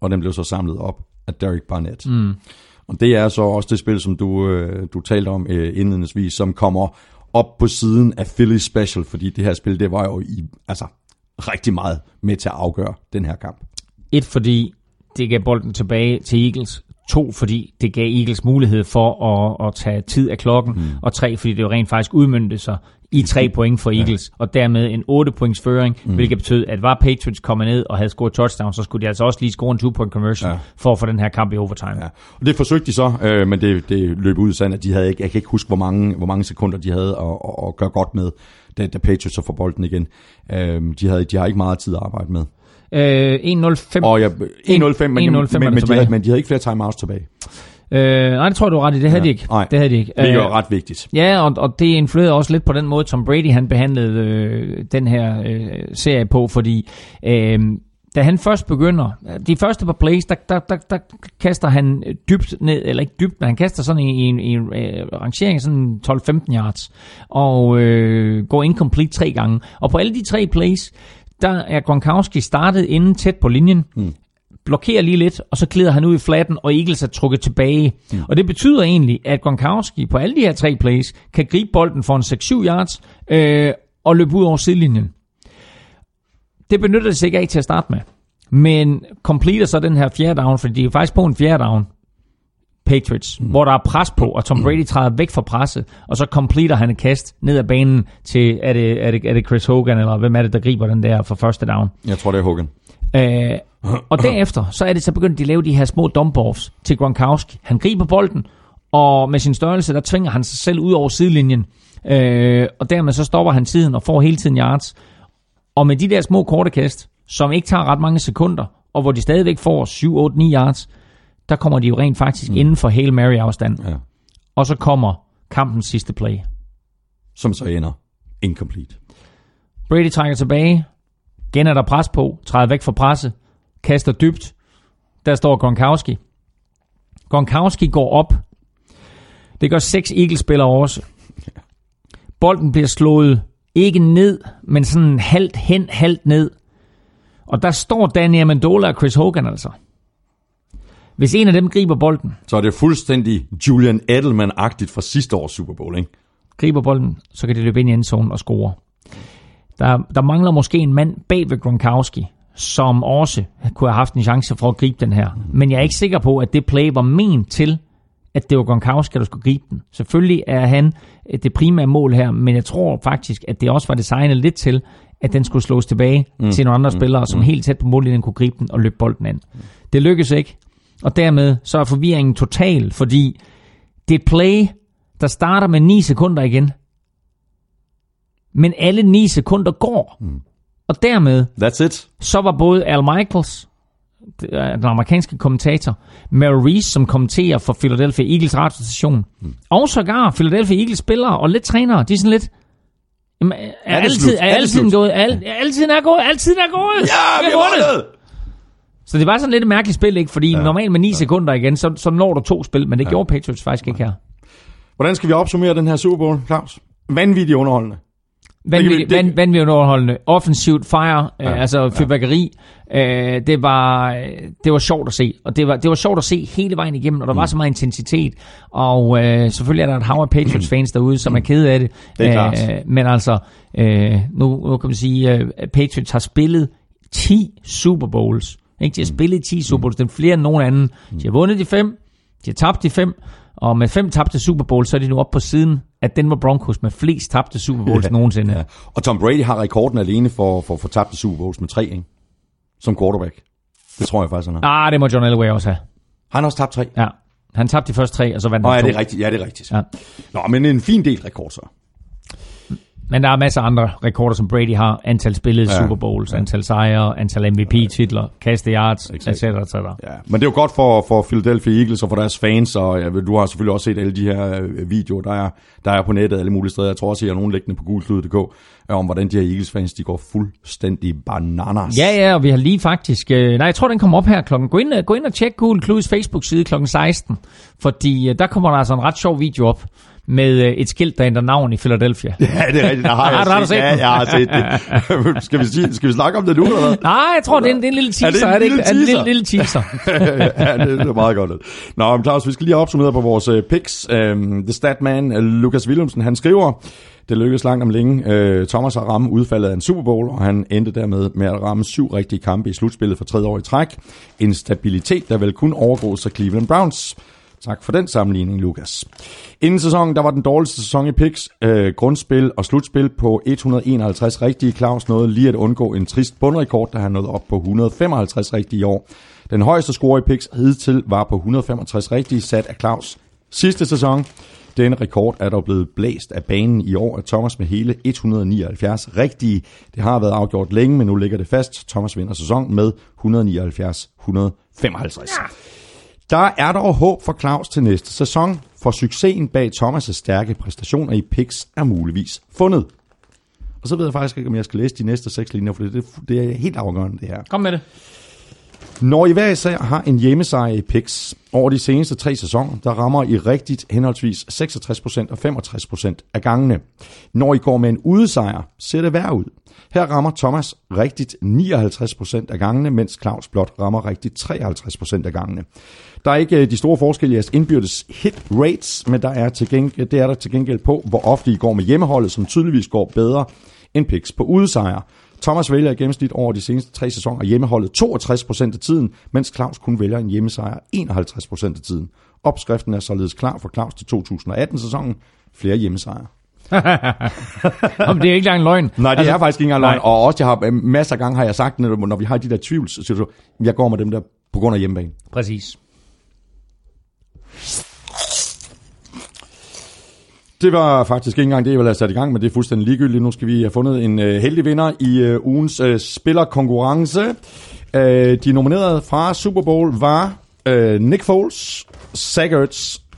og den blev så samlet op af Derek Barnett. Mm. Og det er så også det spil, som du, øh, du talte om øh, indledningsvis, som kommer op på siden af Philly Special, fordi det her spil, det var jo i, altså, rigtig meget med til at afgøre den her kamp. Et, fordi det gav bolden tilbage til Eagles. To, fordi det gav Eagles mulighed for at, at tage tid af klokken. Mm. Og tre, fordi det jo rent faktisk udmyndte sig i tre point for Eagles, ja. og dermed en 8 points føring, mm. hvilket betød, at var Patriots kommet ned og havde scoret touchdown, så skulle de altså også lige score en 2-point conversion ja. for at få den her kamp i overtime. Ja. Og det forsøgte de så, øh, men det, det løb ud sådan, at de havde ikke, jeg kan ikke huske, hvor mange, hvor mange sekunder de havde at, at, at gøre godt med, da, da Patriots så får bolden igen. Øh, de, havde, de har ikke meget tid at arbejde med. Øh, 1-0-5. Oh, ja, 1-0-5, men, 1-0-5 men, men, men, de havde, men de havde ikke flere timeouts tilbage. Øh, nej, det tror jeg, du er ret i. Det havde ja, de ikke. Nej, det havde de ikke. Det er jo øh, ret vigtigt. Ja, og, og det influerede også lidt på den måde, som Brady han behandlede øh, den her øh, serie på, fordi øh, da han først begynder, de første par plays, der, der, der, der kaster han dybt ned, eller ikke dybt, men han kaster sådan i, i, i en øh, rangering sådan 12-15 yards, og øh, går incomplete tre gange. Og på alle de tre plays, der er Gronkowski startet inden tæt på linjen. Mm blokerer lige lidt, og så glider han ud i flatten, og Eagles er trukket tilbage. Mm. Og det betyder egentlig, at Gronkowski på alle de her tre plays, kan gribe bolden for en 6-7 yards, øh, og løbe ud over sidelinjen. Det benytter det sig ikke af til at starte med. Men completer så den her fjerde down, fordi de er faktisk på en fjerde down, Patriots, mm. hvor der er pres på, og Tom Brady træder væk fra presset, og så completer han et kast ned ad banen til, er det, er det, er det Chris Hogan, eller hvem er det, der griber den der for første down? Jeg tror, det er Hogan. Øh, og derefter, så er det så begyndt, at de lave de her små dump-offs til Gronkowski. Han griber bolden, og med sin størrelse, der tvinger han sig selv ud over sidelinjen. Øh, og dermed så stopper han tiden og får hele tiden yards. Og med de der små korte kast, som ikke tager ret mange sekunder, og hvor de stadigvæk får 7, 8, 9 yards, der kommer de jo rent faktisk mm. inden for Hail Mary afstand. Ja. Og så kommer kampens sidste play. Som så ender incomplete. Brady trækker tilbage. Igen er der pres på. Træder væk fra presset kaster dybt. Der står Gronkowski. Gronkowski går op. Det gør seks Eagles-spillere også. Bolden bliver slået ikke ned, men sådan halvt hen, halvt ned. Og der står Danny Amendola og Chris Hogan altså. Hvis en af dem griber bolden... Så er det fuldstændig Julian Edelman-agtigt fra sidste års Super Bowl, ikke? Griber bolden, så kan de løbe ind i endzone og score. Der, der mangler måske en mand bag ved Gronkowski, som også kunne have haft en chance for at gribe den her. Men jeg er ikke sikker på, at det play var ment til, at det var Gronkowski, der skulle gribe den. Selvfølgelig er han det primære mål her, men jeg tror faktisk, at det også var designet lidt til, at den skulle slås tilbage mm. til nogle andre mm. spillere, som mm. helt tæt på mållinjen kunne gribe den og løbe bolden ind. Det lykkedes ikke, og dermed så er forvirringen total, fordi det et play, der starter med 9 sekunder igen. Men alle 9 sekunder går. Mm. Og dermed, That's it. så var både Al Michaels, den amerikanske kommentator, Mary Reese, som kommenterer for Philadelphia Eagles radiostation, mm. og sågar Philadelphia Eagles spillere og lidt trænere, de er sådan lidt, Jamen, er, er, altid, er, altid gået? Al, altid er gået? Altid er gået? Ja, vi har vundet! Så det var sådan lidt et mærkeligt spil, ikke? Fordi ja. normalt med 9 ja. sekunder igen, så, så når du to spil, men det ja. gjorde Patriots faktisk ikke her. Hvordan skal vi opsummere den her Super Bowl, Claus? Vanvittigt underholdende. Vanvittigt van, van, underholdende. Offensivt fire, ja, øh, altså fyrværkeri. Ja. Øh, det, var, det var sjovt at se. Og det var, det var sjovt at se hele vejen igennem, og der mm. var så meget intensitet. Og øh, selvfølgelig er der et hav af Patriots-fans derude, som er kede af det. Det er klart. Øh, men altså, øh, nu, nu kan man sige, at øh, Patriots har spillet 10 Super Bowls Ikke? De har spillet 10 Super Bowls, den flere end nogen anden. De har vundet de fem, de har tabt de fem, og med fem tabte Super Bowls, så er de nu oppe på siden af Denver Broncos med flest tabte Super Bowls Ja. nogensinde. Ja. Og Tom Brady har rekorden alene for, for, for tabte Super Bowls med tre, ikke? Som quarterback. Det tror jeg faktisk, han har. Ah, det må John Elway også have. Han har også tabt tre. Ja. Han tabte de første tre, og så vandt han ja, to. det er rigtigt. Ja, det er rigtigt. Ja. Nå, men en fin del rekord så. Men der er masser af andre rekorder, som Brady har. Antal spillede Ja. ja. Super Bowls, antal sejre, antal MVP-titler, kaste yards, etc. Etc. Ja, men det er jo godt for, for Philadelphia Eagles og for deres fans, og ja, du har selvfølgelig også set alle de her øh, videoer, der er, der er på nettet alle mulige steder. Jeg tror også, at jeg har nogen liggende på gulklud.dk, øh, om hvordan de her Eagles fans, de går fuldstændig bananas. Ja, ja, og vi har lige faktisk... Øh, nej, jeg tror, den kommer op her klokken... Gå ind, øh, gå ind og tjek Google Clues Facebook-side klokken 16, fordi øh, der kommer der altså en ret sjov video op med øh, et skilt, der ændrer navn i Philadelphia. Ja, det er rigtigt. Der har jeg Har du- set. ja, jeg har set det. skal, vi sige, skal vi snakke om det nu, eller hvad? Nej, jeg tror, det er en, det er en lille teaser. Er det en er det ikke? lille Er det en teaser? lille, lille teaser. ja, det, det er meget godt. Nå, men Claus, vi skal lige have opsummeret på vores uh, picks. Um, The Statman, uh, Lukas Williamsen, han skriver, det lykkedes langt om længe. Thomas har ramme udfaldet af en Super Bowl, og han endte dermed med at ramme syv rigtige kampe i slutspillet for tredje år i træk. En stabilitet, der vel kun overgås af Cleveland Browns. Tak for den sammenligning, Lukas. Inden sæsonen, der var den dårligste sæson i picks. Øh, grundspil og slutspil på 151 rigtige. Claus nåede lige at undgå en trist bundrekord, da han nåede op på 155 rigtige i år. Den højeste score i picks hidtil var på 165 rigtige, sat af Claus sidste sæson. Den rekord er dog blevet blæst af banen i år af Thomas med hele 179 rigtige. Det har været afgjort længe, men nu ligger det fast. Thomas vinder sæson med 179-155. Der er dog håb for Claus til næste sæson, for succesen bag Thomas' stærke præstationer i Pix er muligvis fundet. Og så ved jeg faktisk ikke, om jeg skal læse de næste seks linjer, for det, det er helt afgørende det her. Kom med det. Når I hver især har en hjemmesejr i PIX over de seneste tre sæsoner, der rammer I rigtigt henholdsvis 66% og 65% af gangene. Når I går med en udesejr, ser det værd ud. Her rammer Thomas rigtigt 59% af gangene, mens Claus blot rammer rigtigt 53% af gangene. Der er ikke øh, de store forskelle i jeres indbyrdes hit rates, men der er til gengæld, det er der til gengæld på, hvor ofte I går med hjemmeholdet, som tydeligvis går bedre end PIX på udesejre. Thomas vælger i gennemsnit over de seneste tre sæsoner hjemmeholdet 62% af tiden, mens Claus kun vælger en hjemmesejr 51% af tiden. Opskriften er således klar for Claus til 2018-sæsonen. Flere hjemmesejre. Om det er ikke engang løgn. Nej, det altså, er faktisk ikke engang løgn. nej. Og også, jeg har, øh, masser af gange har jeg sagt, når vi har de der tvivls, så siger du, jeg går med dem der på grund af hjemmebane. Præcis. Det var faktisk ikke engang det, jeg ville have sat i gang, men det er fuldstændig ligegyldigt. Nu skal vi have fundet en øh, heldig vinder i øh, ugens øh, spillerkonkurrence. Øh, de nominerede fra Super Bowl var øh, Nick Foles, Zach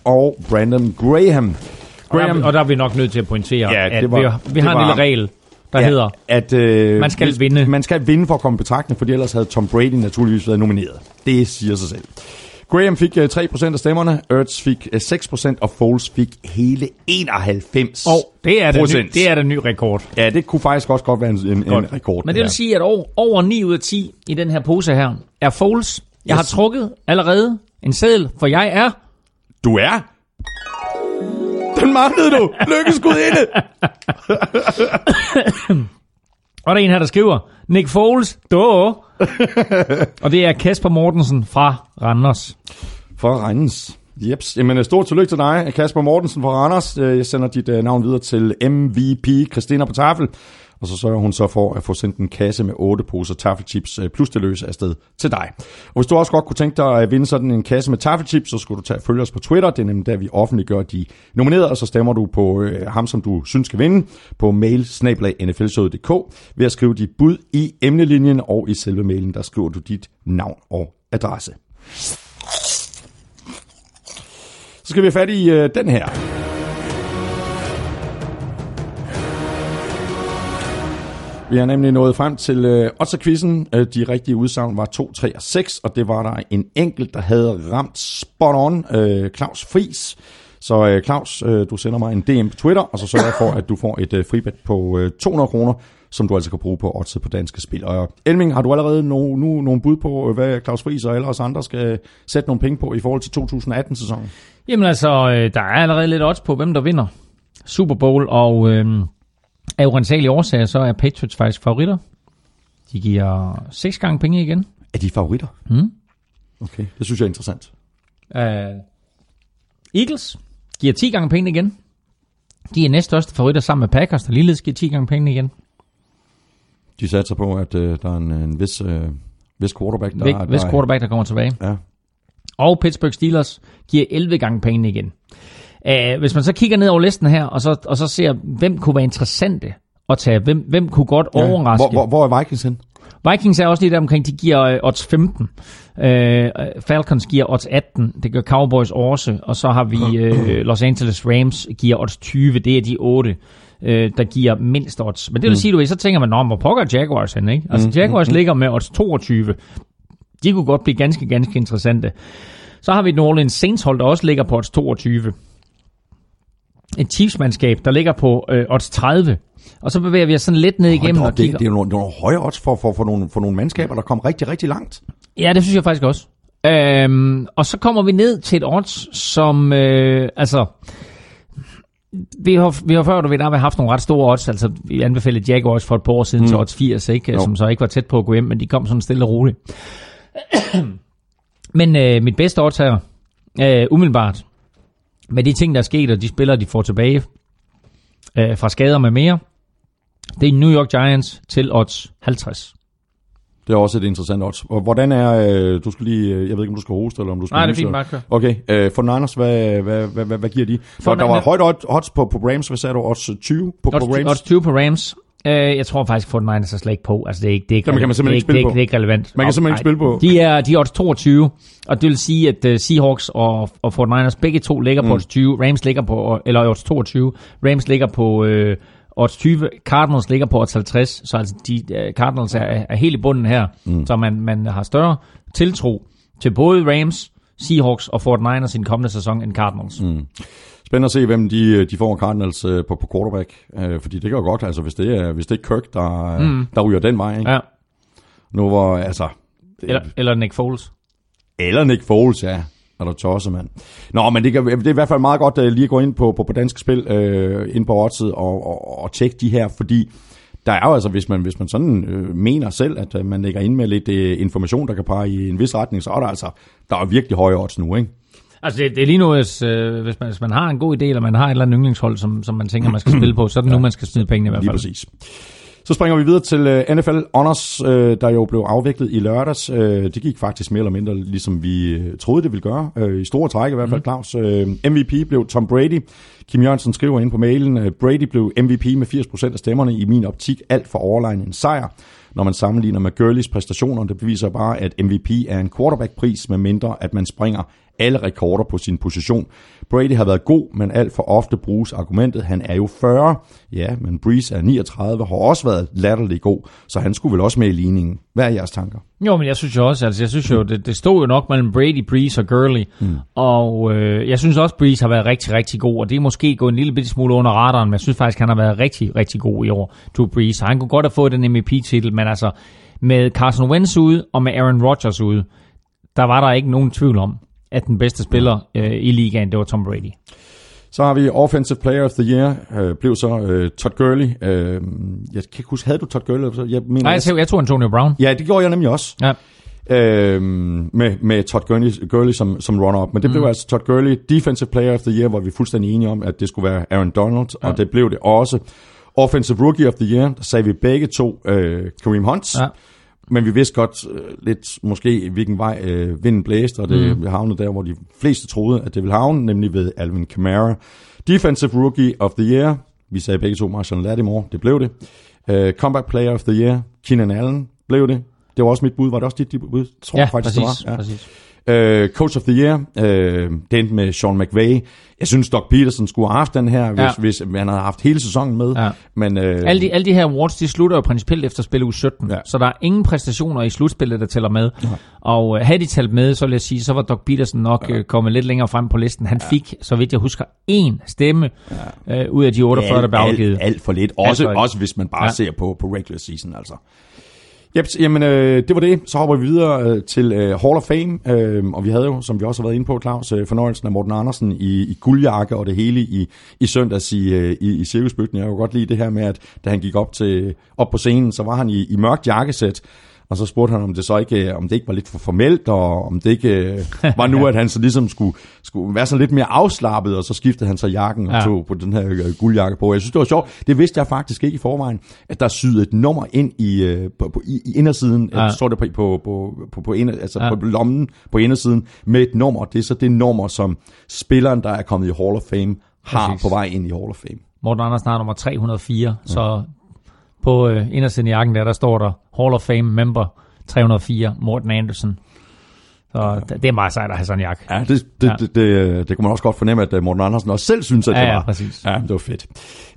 og Brandon Graham. Og der, og der er vi nok nødt til at pointere, Ja, at det var- vi, har- vi det har en var- lille regel, der hedder, at øh, Man skal vinde. Man skal vinde for at komme i betragtning, for ellers havde Tom Brady naturligvis været nomineret. Det siger sig selv. Graham fik øh, 3% af stemmerne, Ertz fik øh, 6%, og Foles fik hele 91 og det er, den ny, det er den nye rekord. Ja, det kunne faktisk også godt være en, en, en rekord. Men det vil sige, at over, over 9 ud af 10 i den her pose her er Foles. Jeg har Yes. trukket allerede en seddel, for jeg er... Du er? Den manglede du! Lykkes Gud inde! Og der er en her, der skriver, Nick Foles, då. og det er Kasper Mortensen fra Randers. For Randers. Jeps. Jamen, stort tillykke til dig, Kasper Mortensen fra Randers. Øh, Jeg sender dit uh, navn videre til MVP Christina på tafel. Og så sørger hun så for at få sendt en kasse med otte poser taffelchips øh, plus det løse afsted til dig. Og hvis du også godt kunne tænke dig at vinde sådan en kasse med taffelchips, så skulle du tage følge os på Twitter. Det er nemlig der, vi offentliggør de nominerede, og så stemmer du på øh, ham, som du synes skal vinde, på mail nflshowet.dk ved at skrive dit bud i emnelinjen, og i selve mailen, der skriver du dit navn og adresse. Så skal vi have fat i øh, den her. Vi har nemlig nået frem til øh, Otterquizzen. Øh, de rigtige udsagn var 2, 3 og 6, og det var der en enkelt, der havde ramt spot on, øh, Claus Fris. Så øh, Claus, øh, du sender mig en DM på Twitter, og så sørger jeg for, at du får et øh, fribet på øh, 200 kroner, som du altså kan bruge på odds på danske spil. Og Elming, har du allerede no, nu nogle bud på, øh, hvad Claus Friis og alle os andre skal sætte nogle penge på i forhold til 2018-sæsonen? Jamen altså, øh, der er allerede lidt odds på, hvem der vinder Super Bowl, og øh, af urensagelige årsager, så er Patriots faktisk favoritter. De giver seks gange penge igen. Er de favoritter? Mm. Okay, det synes jeg er interessant. Uh, Eagles giver 10 gange penge igen. De er næststørste favoritter sammen med Packers, der ligeledes giver 10 gange penge igen. De satser på, at øh, der er en, en vis, øh, vis quarterback, der, Væk, der hvis quarterback, der kommer tilbage. Ja. Og Pittsburgh Steelers giver 11 gange penge igen. Uh, hvis man så kigger ned over listen her, og så, og så ser, hvem kunne være interessante at tage, hvem, hvem kunne godt Ja. overraske. Hvor, hvor, hvor er Vikings hen? Vikings er også lige der omkring, de giver øh, odds 15. Øh, Falcons giver odds 18, det gør Cowboys også, og så har vi øh, Los Angeles Rams giver odds 20, det er de 8, øh, der giver mindst odds. Men det vil sige, du ved, så tænker man, nå, hvor pokker er Jaguars hen, ikke? Altså Jaguars ligger med odds 22. De kunne godt blive ganske, ganske interessante. Så har vi New Orleans Saints hold, der også ligger på odds 22. Et Chiefs-mandskab, der ligger på øh, odds 30. Og så bevæger vi os sådan lidt ned igennem Hold da og det, kigger. det er jo nogle, nogle høje odds for, for, for, nogle, for nogle mandskaber, der kom rigtig, rigtig langt. Ja, det synes jeg faktisk også. Øhm, og så kommer vi ned til et odds, som, øh, altså, vi har, vi har før, du ved, der har haft nogle ret store odds, altså vi anbefalede Jaguars for et par år siden mm. til odds 80, ikke? Jo. som så ikke var tæt på at gå hjem, men de kom sådan stille og roligt. men øh, mit bedste odds her, øh, umiddelbart, med de ting, der er sket, og de spillere, de får tilbage øh, fra skader med mere, det er New York Giants til odds 50. Det er også et interessant odds. Og hvordan er, øh, du skal lige, øh, jeg ved ikke, om du skal hoste, eller om du skal Nej, det er fint, bare kør. Okay, øh, for Niners, hvad, hvad, hvad, hvad, hvad giver de? For der var højt odds- odds på, på Rams, hvad sagde du? Odds 20 på, på Odds, Rams? odds 20 på Rams. Uh, jeg tror faktisk, at 49ers er slet ikke på. Altså, det er ikke, det er ikke, Jamen, kan man simpelthen det er ikke spille det er på. Det er ikke relevant. Man kan simpelthen ikke spille på. De er, de er odds 22, og det vil sige, at uh, Seahawks og, og 49ers begge to ligger på Mm. odds 20. Rams ligger på, eller odds 22. Rams ligger på uh, odds 20. Cardinals ligger på odds 50. Så altså, de, uh, Cardinals er, er helt i bunden her. Mm. Så man, man har større tiltro til både Rams, Seahawks og 49ers i den kommende sæson end Cardinals. Mm. Spændende at se, hvem de, de får Cardinals øh, på, på quarterback. Øh, fordi det kan jo godt, altså hvis det er, hvis det er Kirk, der, mm. der ryger den vej. Ikke? Ja. Nu hvor, altså... Det, Eller, eller Nick Foles. Eller Nick Foles, ja. Er der tosset, mand. Nå, men det, kan, det er i hvert fald meget godt uh, lige at gå ind på, på, på dansk spil, uh, ind på oddset og, og, og tjekke de her, fordi der er jo altså, hvis man, hvis man sådan øh, mener selv, at øh, man lægger ind med lidt øh, information, der kan pege i en vis retning, så er der altså, der er virkelig høje odds nu, ikke? Altså, det, det er lige nu, hvis, øh, hvis, man, hvis man har en god idé, eller man har et eller andet yndlingshold, som, som man tænker, man skal spille på, så er det ja. nu, man skal smide pengene i hvert Lige fald. præcis. Så springer vi videre til uh, NFL Honors, uh, der jo blev afviklet i lørdags. Uh, det gik faktisk mere eller mindre, ligesom vi troede, det ville gøre. Uh, I store træk i hvert fald, Claus. Uh, MVP blev Tom Brady. Kim Jørgensen skriver ind på mailen, uh, Brady blev MVP med 80% af stemmerne. I min optik alt for overlegen en sejr. Når man sammenligner med Gurleys præstationer, det beviser bare, at MVP er en quarterback-pris, med mindre at man springer alle rekorder på sin position. Brady har været god, men alt for ofte bruges argumentet, han er jo 40. Ja, men Breeze er 39, har også været latterlig god, så han skulle vel også med i ligningen. Hvad er jeres tanker? Jo, men jeg synes jo også, altså jeg synes jo, det, det stod jo nok mellem Brady, Breeze og Gurley, mm. og øh, jeg synes også, Breeze har været rigtig, rigtig god, og det er måske gået en lille bitte smule under radaren, men jeg synes faktisk, han har været rigtig, rigtig god i år, Drew Breeze. Han kunne godt have fået den MVP-titel, men altså med Carson Wentz ude og med Aaron Rodgers ude, der var der ikke nogen tvivl om, at den bedste spiller øh, i ligaen, det var Tom Brady. Så har vi Offensive Player of the Year, øh, blev så øh, Todd Gurley. Øh, jeg kan ikke huske, havde du Todd Gurley? Så Jeg mener, Nej, jeg, tog- jeg tog Antonio Brown. Ja, det gjorde jeg nemlig også. Ja. øh, med, med Todd Gurley, Gurley som, som runner-up. Men det blev altså Todd Gurley Defensive Player of the Year, hvor vi er fuldstændig enige om, at det skulle være Aaron Donald, ja. og det blev det også. Offensive Rookie of the Year, der sagde vi begge to øh, Kareem Hunt. Ja. Men vi vidste godt øh, lidt måske, hvilken vej øh, vinden blæste, og det mm. havnede der, hvor de fleste troede, at det ville havne, nemlig ved Alvin Kamara. Defensive Rookie of the Year, vi sagde begge to Marshall Lattimore, det blev det. Uh, Comeback Player of the Year, Keenan Allen, blev det. Det var også mit bud. Var det også dit bud? Tror Ja, jeg faktisk, præcis. det var. Ja. præcis. Uh, Coach of the Year, uh, det endte med Sean McVay. Jeg synes, Doc Peterson skulle have haft den her, hvis, Ja. hvis han havde haft hele sæsonen med. Ja. Men, uh, Alle de, alle de her awards, de slutter jo principielt efter spil uge 17, Ja. så der er ingen præstationer i slutspillet, der tæller med. Ja. Og uh, havde de talt med, så vil jeg sige, så var Doc Peterson nok ja. uh, kommet lidt længere frem på listen. Han ja. fik, så vidt jeg husker, én stemme ja. uh, ud af de 48, der blev afgivet. alt, alt for lidt. Også, for lidt. også hvis man bare. Ja. ser på, på regular season, altså. Yep, jamen, øh, det var det. Så hopper vi videre øh, til øh, Hall of Fame, øh, og vi havde jo, som vi også har været inde på, Claus, øh, fornøjelsen af Morten Andersen i, i guldjakke og det hele i, i søndags i, øh, i, i cirkusbygden. Jeg kunne godt lide det her med, at da han gik op, til, op på scenen, så var han i, i mørkt jakkesæt, og så spurgte han, om det så ikke, om det ikke var lidt for formelt, og om det ikke øh, var nu, at han så ligesom skulle, skulle være sådan lidt mere afslappet, og så skiftede han så jakken og Ja. tog på den her øh, guldjakke på. Jeg synes, det var sjovt. Det vidste jeg faktisk ikke i forvejen, at der syede et nummer ind i, øh, på, på, i, i indersiden. Ja. Ja. står det på, på, på, på, på, altså Ja. ja. på lommen på indersiden med et nummer. Det er så det nummer, som spilleren, der er kommet i Hall of Fame, har Præcis. på vej ind i Hall of Fame. Morten Andersen har nummer 304, mm. så på øh, indersiden af jakken der, der står der Hall of Fame member 304, Morten Andersen. Så det, er meget sejt at have sådan en jakke. Ja, det, det, Ja. ja. det, det, det kunne man også godt fornemme, at øh, Morten Andersen også selv synes, at Ja, det ja, var. præcis. Ja, det var fedt.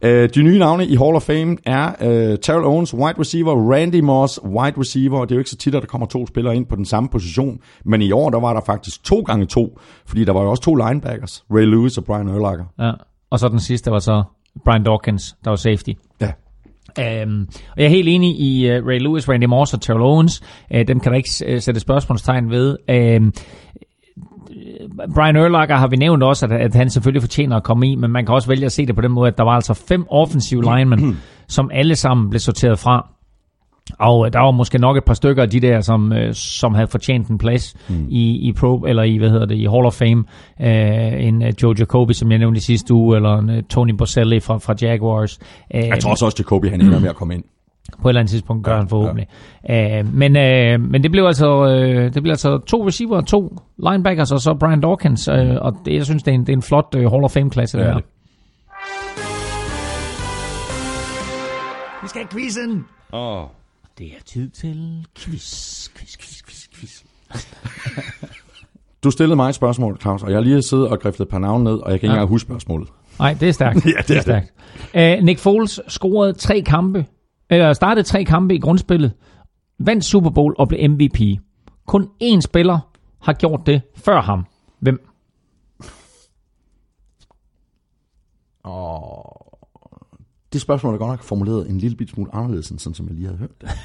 Uh, de nye navne i Hall of Fame er uh, Terrell Owens, wide receiver, Randy Moss, wide receiver. Det er jo ikke så tit, at der kommer to spillere ind på den samme position, men i år, der var der faktisk to gange to, fordi der var jo også to linebackers, Ray Lewis og Brian Urlacher. Ja. Og så den sidste var så Brian Dawkins, der var safety. Ja. Um, og jeg er helt enig i uh, Ray Lewis, Randy Moss og Terrell Owens. Uh, dem kan der ikke uh, sætte spørgsmålstegn ved. Um, Brian Urlacher har vi nævnt også, at, at han selvfølgelig fortjener at komme i, men man kan også vælge at se det på den måde, at der var altså fem offensive linemen, som alle sammen blev sorteret fra. Og øh, der var måske nok et par stykker af de der, som, øh, som havde fortjent en plads mm. i, i Pro, eller i, hvad hedder det, i Hall of Fame. Øh, en øh, Joe Jacoby, som jeg nævnte i sidste uge, eller en øh, Tony Boselli fra, fra Jaguars. Øh, Jeg tror også, også Jacobi han ender med at komme ind. på et eller andet tidspunkt gør han forhåbentlig. Ja. Øh, men, øh, men det blev altså øh, det blev altså to receiver, to linebackers og så Brian Dawkins, øh, og det, jeg synes, det er en, det er en flot øh, Hall of Fame-klasse. Det Det er her. det. Vi skal have quizzen! Oh. Det er tid til quiz, quiz, quiz, quiz, quiz. Du stillede mig et spørgsmål, Claus, og jeg har lige siddet og griftet et par navne ned, og jeg kan ikke Ja. engang huske spørgsmålet. Nej, det er stærkt. Ja, det er stærkt. Uh, Nick Foles scorede tre kampe, eller startede tre kampe i grundspillet, vandt Super Bowl og blev MVP. Kun én spiller har gjort det før ham. Hvem? Og det spørgsmål er godt nok formuleret en lille bit smule anderledes, end sådan som jeg lige havde hørt det.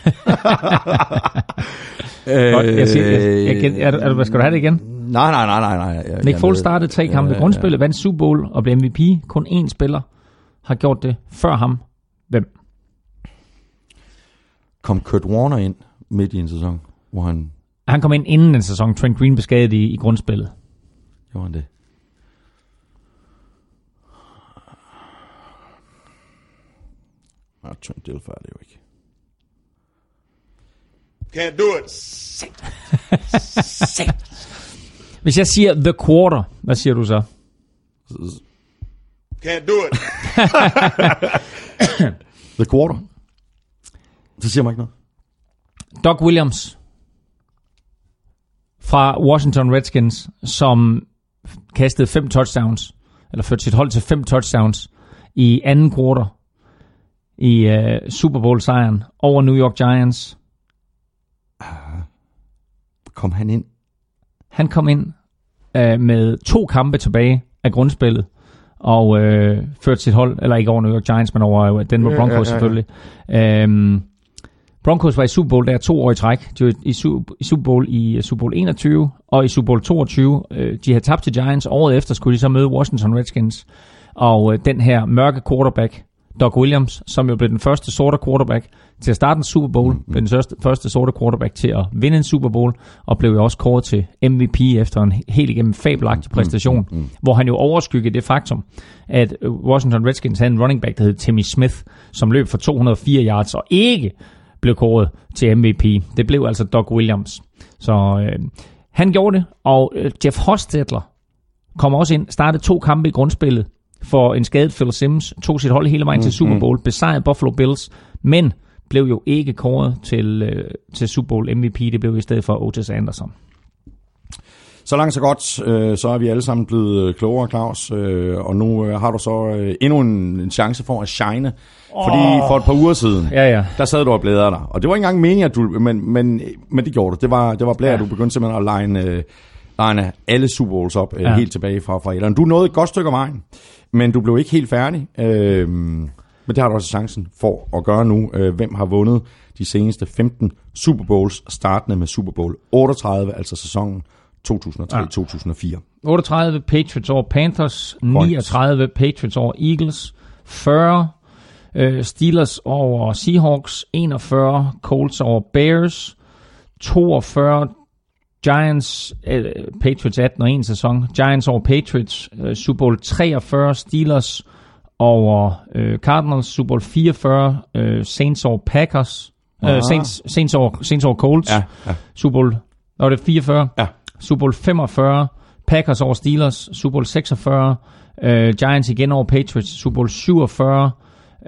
Jeg siger, jeg, jeg, er, du- er, skal du have det igen? Nej, nej, nej, nej. nej. Jeg, Nick Foles ved- startede tre kampe i grundspillet, vandt Super Bowl og blev MVP. Kun én spiller har gjort det før ham. Hvem? Kom Kurt Warner ind midt i en sæson, hvor han Han kom ind inden den sæson. Trent Green blev skadet i, i grundspillet. gjorde han det. Ah, Trent Dilfer er det jo ikke. Can't do it. Hvis jeg siger The Quarter, hvad siger du så? Can't do it. The Quarter. Det siger mig ikke noget. Doug Williams fra Washington Redskins, som kastede fem touchdowns, eller førte sit hold til fem touchdowns i anden quarter i uh, Super Bowl-sejren over New York Giants. Kom han ind? Han kom ind uh, med to kampe tilbage af grundspillet, og uh, førte sit hold, eller ikke over New York Giants, men over øh, Denver Broncos ja, ja, ja. selvfølgelig. Um, Broncos var i Super Bowl der to år i træk. De var i Su- i Super Bowl i øh, Super Bowl 21 og i Super Bowl 22. Øh, De havde tabt til Giants. Året efter skulle de så møde Washington Redskins. Og øh, den her mørke quarterback, Doug Williams, som jo blev den første sorte quarterback til at starte en Super Bowl, mm. blev den første, første sorte quarterback til at vinde en Super Bowl, og blev jo også kåret til MVP efter en helt igennem fabelagtig præstation, mm. hvor han jo overskyggede det faktum, at Washington Redskins havde en running back, der hed Timmy Smith, som løb for 204 yards, og ikke blev kåret til MVP. Det blev altså Doug Williams. Så øh, han gjorde det, og øh, Jeff Hostetler kom også ind, startede to kampe i grundspillet for en skadet Phil Sims, tog sit hold hele vejen til Super Bowl, besejrede Buffalo Bills, men blev jo ikke kåret til, øh, til Super Bowl MVP. Det blev i stedet for Otis Anderson. Så langt så godt, øh, så er vi alle sammen blevet øh, klogere, Claus, øh, og nu øh, har du så øh, endnu en, en chance for at shine, fordi for et par uger siden, Ja, ja. der sad du og blæder dig, og det var ikke engang meningen, at du, men, men, men det gjorde du, det var, det var blæret, Ja. ja. du begyndte simpelthen at line, øh, line alle Super Bowls op, øh, Ja. ja. helt tilbage fra, fra etteren. Du nåede et godt stykke af vejen, men du blev ikke helt færdig, øh, men det har du også chancen for at gøre nu. Øh, hvem har vundet de seneste 15 Super Bowls, startende med Super Bowl 38, altså sæsonen 2003-2004. 38 Patriots over Panthers, 39 Patriots over Eagles, 40 øh, Steelers over Seahawks, 41 Colts over Bears, 42 Giants, øh, Patriots 18 og 1 sæson. Giants over Patriots. Øh, Super Bowl 43 Steelers over øh, Cardinals. Super Bowl 44 øh, Saints over Packers. Øh, Saints, Saints, over, Saints over Colts. Ja, ja. Super Bowl, var det 44? Ja. Super Bowl 45, Packers over Steelers, Super Bowl 46, øh, Giants igen over Patriots, Super Bowl 47,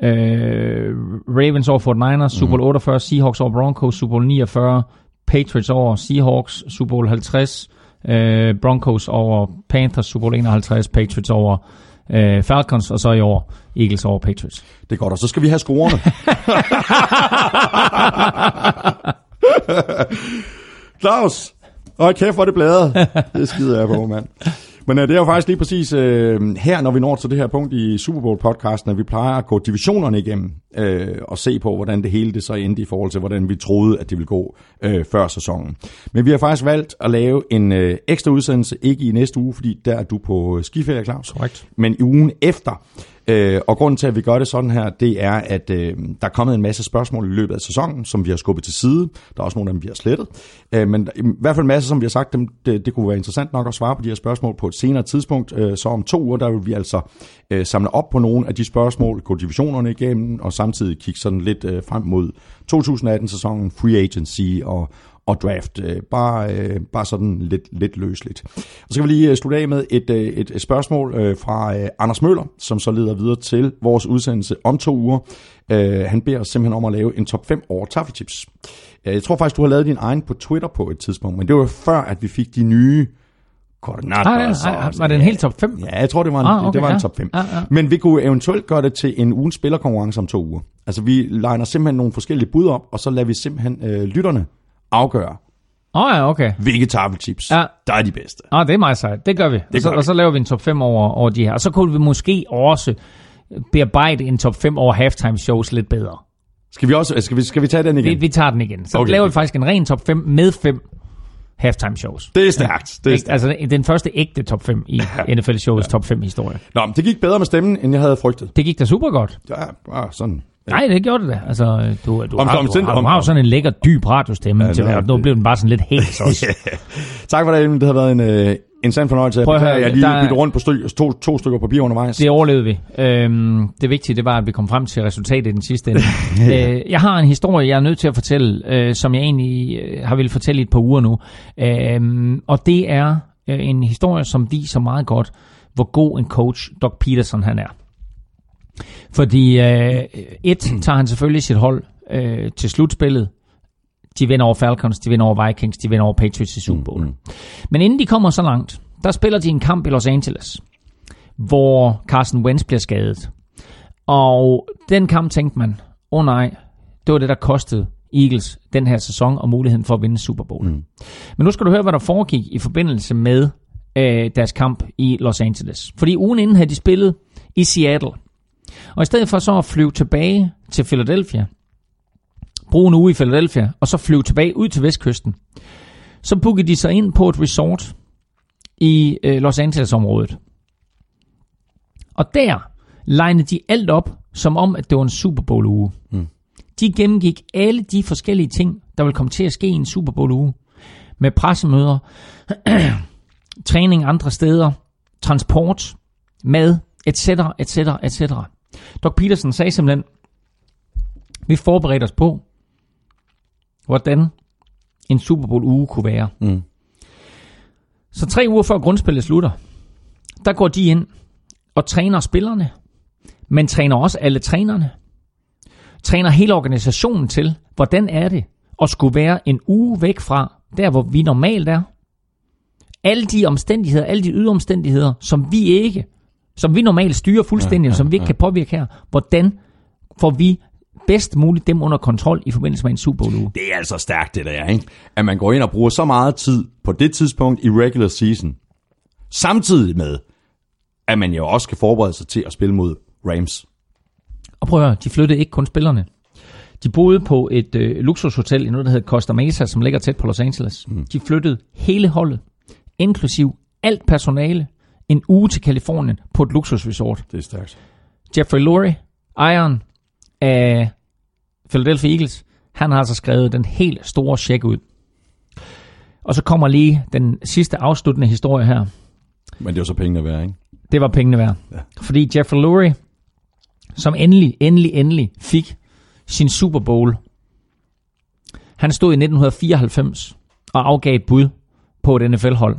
øh, Ravens over 49ers, Super Bowl 48, Seahawks over Broncos, Super Bowl 49, Patriots over Seahawks, Super Bowl 50, øh, Broncos over Panthers, Super Bowl 51, Patriots over øh, Falcons, og så i år Eagles over Patriots. Det er godt, og så skal vi have scorerne. Claus! Åh, kæft, hvor det bladet. Det skider jeg på, mand. Men uh, det er jo faktisk lige præcis uh, her, når vi når til det her punkt i Super Bowl-podcasten, at vi plejer at gå divisionerne igennem uh, og se på, hvordan det hele det så endte i forhold til, hvordan vi troede, at det ville gå uh, før sæsonen. Men vi har faktisk valgt at lave en uh, ekstra udsendelse, ikke i næste uge, fordi der er du på skiferie, Claus. Korrekt. Men i ugen efter. Øh, og grunden til, at vi gør det sådan her, det er, at øh, der er kommet en masse spørgsmål i løbet af sæsonen, som vi har skubbet til side. Der er også nogle af dem, vi har slettet. Øh, men i hvert fald en masse, som vi har sagt, dem, det, det kunne være interessant nok at svare på de her spørgsmål på et senere tidspunkt. Øh, så om to uger, der vil vi altså øh, samle op på nogle af de spørgsmål, gå divisionerne igennem, og samtidig kigge sådan lidt øh, frem mod 2018-sæsonen, free agency og, og draft. Øh, bare, øh, bare sådan lidt, lidt løsligt. Og så kan vi lige øh, slutte af med et, et, et spørgsmål øh, fra øh, Anders Møller, som så leder videre til vores udsendelse om to uger. Øh, han beder os simpelthen om at lave en top 5 over taffetips. Øh, Jeg tror faktisk, du har lavet din egen på Twitter på et tidspunkt, men det var før, at vi fik de nye koordinater. Ah, ja, så- ah, var det en helt top 5? Ja, jeg tror, det var en, Ah, okay, det var en ja. top 5. Ja, ja. Men vi kunne eventuelt gøre det til en ugens spillerkonkurrence om to uger. Altså, vi legner simpelthen nogle forskellige bud op, og så lader vi simpelthen øh, lytterne afgøre, Åh oh, ja, okay. hvilke tafelchips, Ja. der er de bedste. Ah, det er meget sejt. Det gør vi. Det og, så, gør vi. og så laver vi en top 5 over, over de her. Og så kunne vi måske også bearbejde en top 5 over halftime shows lidt bedre. Skal vi også skal vi, skal vi tage den igen? Vi, vi tager den igen. Så Okay. laver vi faktisk en ren top 5 med 5 halftime shows. Det er stærkt. Det er Ikke? stærkt. Altså den første ægte top 5 i NFL shows top 5 historie. Nå, men det gik bedre med stemmen, end jeg havde frygtet. Det gik da super godt. Ja, bare sådan. Nej, det gjorde det da. Altså, du, du, har, du, har, du har jo om- sådan en lækker, dyb radiostemme Ja, til det hver. Nu blev den bare sådan lidt hæs også. Tak for det, Emil. Det har været en, øh, en sand fornøjelse. Prøv at høre, jeg lige der er- byttet rundt på styk, to, to stykker papir undervejs. Det overlevede vi. Øhm, det vigtige, det var, at vi kom frem til resultatet i den sidste ende. øh, jeg har en historie, jeg er nødt til at fortælle, øh, som jeg egentlig øh, har ville fortælle i et par uger nu. Øhm, og det er øh, en historie, som viser meget godt, hvor god en coach Doc Peterson han er. Fordi øh, et, tager han selvfølgelig sit hold øh, til slutspillet. De vinder over Falcons, de vinder over Vikings, de vinder over Patriots i Super Bowl. Men inden de kommer så langt, der spiller de en kamp i Los Angeles hvor Carson Wentz bliver skadet. Og den kamp tænkte man, åh oh nej, det var det, der kostede Eagles den her sæson og muligheden for at vinde Super Bowl. Mm. Men nu skal du høre, hvad der foregik i forbindelse med øh, deres kamp i Los Angeles. Fordi ugen inden havde de spillet i Seattle. Og i stedet for så at flyve tilbage til Philadelphia, bruge en uge i Philadelphia, og så flyve tilbage ud til vestkysten, så bookede de sig ind på et resort i øh, Los Angeles-området. Og der legnede de alt op, som om, at det var en Super Bowl uge. Mm. De gennemgik alle de forskellige ting, der vil komme til at ske i en Super Bowl uge. Med pressemøder, træning andre steder, transport, mad, etc., etc., etc. Doc Peterson sagde simpelthen, vi forberedte os på, hvordan en Super Bowl uge kunne være. Mm. Så tre uger før grundspillet slutter, der går de ind og træner spillerne, men træner også alle trænerne. Træner hele organisationen til, hvordan er det at skulle være en uge væk fra, der hvor vi normalt er. Alle de omstændigheder, alle de yderomstændigheder, som vi ikke, som vi normalt styrer fuldstændig, ja, ja, som vi ikke kan påvirke her, hvordan får vi bedst muligt dem under kontrol i forbindelse med en Super Bowl uge. Det er altså stærkt, det der, ikke? At man går ind og bruger så meget tid på det tidspunkt i regular season, samtidig med, at man jo også skal forberede sig til at spille mod Rams. Og prøv at høre, de flyttede ikke kun spillerne. De boede på et øh, luksushotel i noget, der hedder Costa Mesa, som ligger tæt på Los Angeles. Mm. De flyttede hele holdet, inklusiv alt personale, en uge til Kalifornien på et luksusresort. Det er stærkt. Jeffrey Lurie, ejeren af Philadelphia Eagles, han har altså skrevet den helt store check ud. Og så kommer lige den sidste afsluttende historie her. Men det jo så pengene værd, ikke? Det var pengene værd. Ja. Fordi Jeffrey Lurie, som endelig, endelig, endelig fik sin Super Bowl, han stod i 1994 og afgav et bud på et NFL-hold,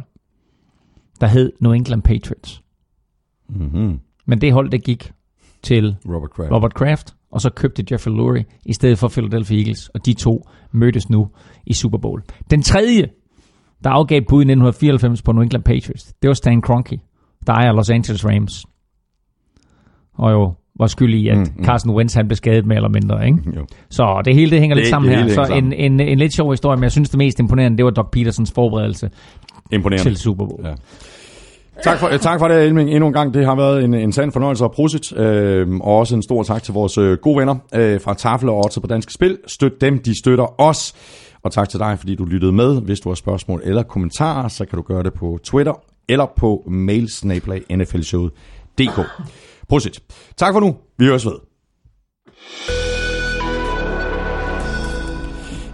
der hed New England Patriots. Mm-hmm. Men det hold, det gik til Robert Kraft. Robert Kraft, og så købte Jeffrey Lurie i stedet for Philadelphia Eagles, og de to mødtes nu i Super Bowl. Den tredje, der afgav bud i 1994 på New England Patriots, det var Stan Kroenke, der ejer Los Angeles Rams. Og jo var skyld i, at mm, mm. Carson Wentz han blev skadet mere eller mindre. Ikke? Jo. Så det hele det hænger Det- lidt sammen det her. Så en, en, en lidt sjov historie, men jeg synes det mest imponerende, det var Doc Petersons forberedelse Imponerende. til Super Bowl. Ja. Tak for, tak for det, Elming. Endnu en gang, det har været en, en sand fornøjelse og prosit. Øh, og også en stor tak til vores øh, gode venner øh, fra Tafel og Otto på Danske Spil. Støt dem, de støtter os. Og tak til dig, fordi du lyttede med. Hvis du har spørgsmål eller kommentarer, så kan du gøre det på Twitter eller på mailsnablag.nflshowet.dk. Prosit. Tak for nu. Vi høres ved.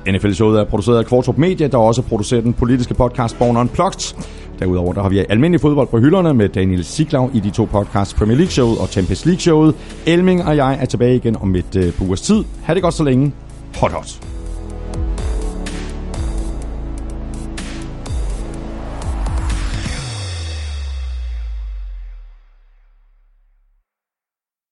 NFL-showet er produceret af Kvartrup Media, der også producerer den politiske podcast Born Unplugged. Derudover der har vi almindelig fodbold på hylderne med Daniel Siglau i de to podcasts Premier League Showet og Champions League Showet. Elming og jeg er tilbage igen om et øh, par ugers tid. Ha' det godt så længe. Hot hot.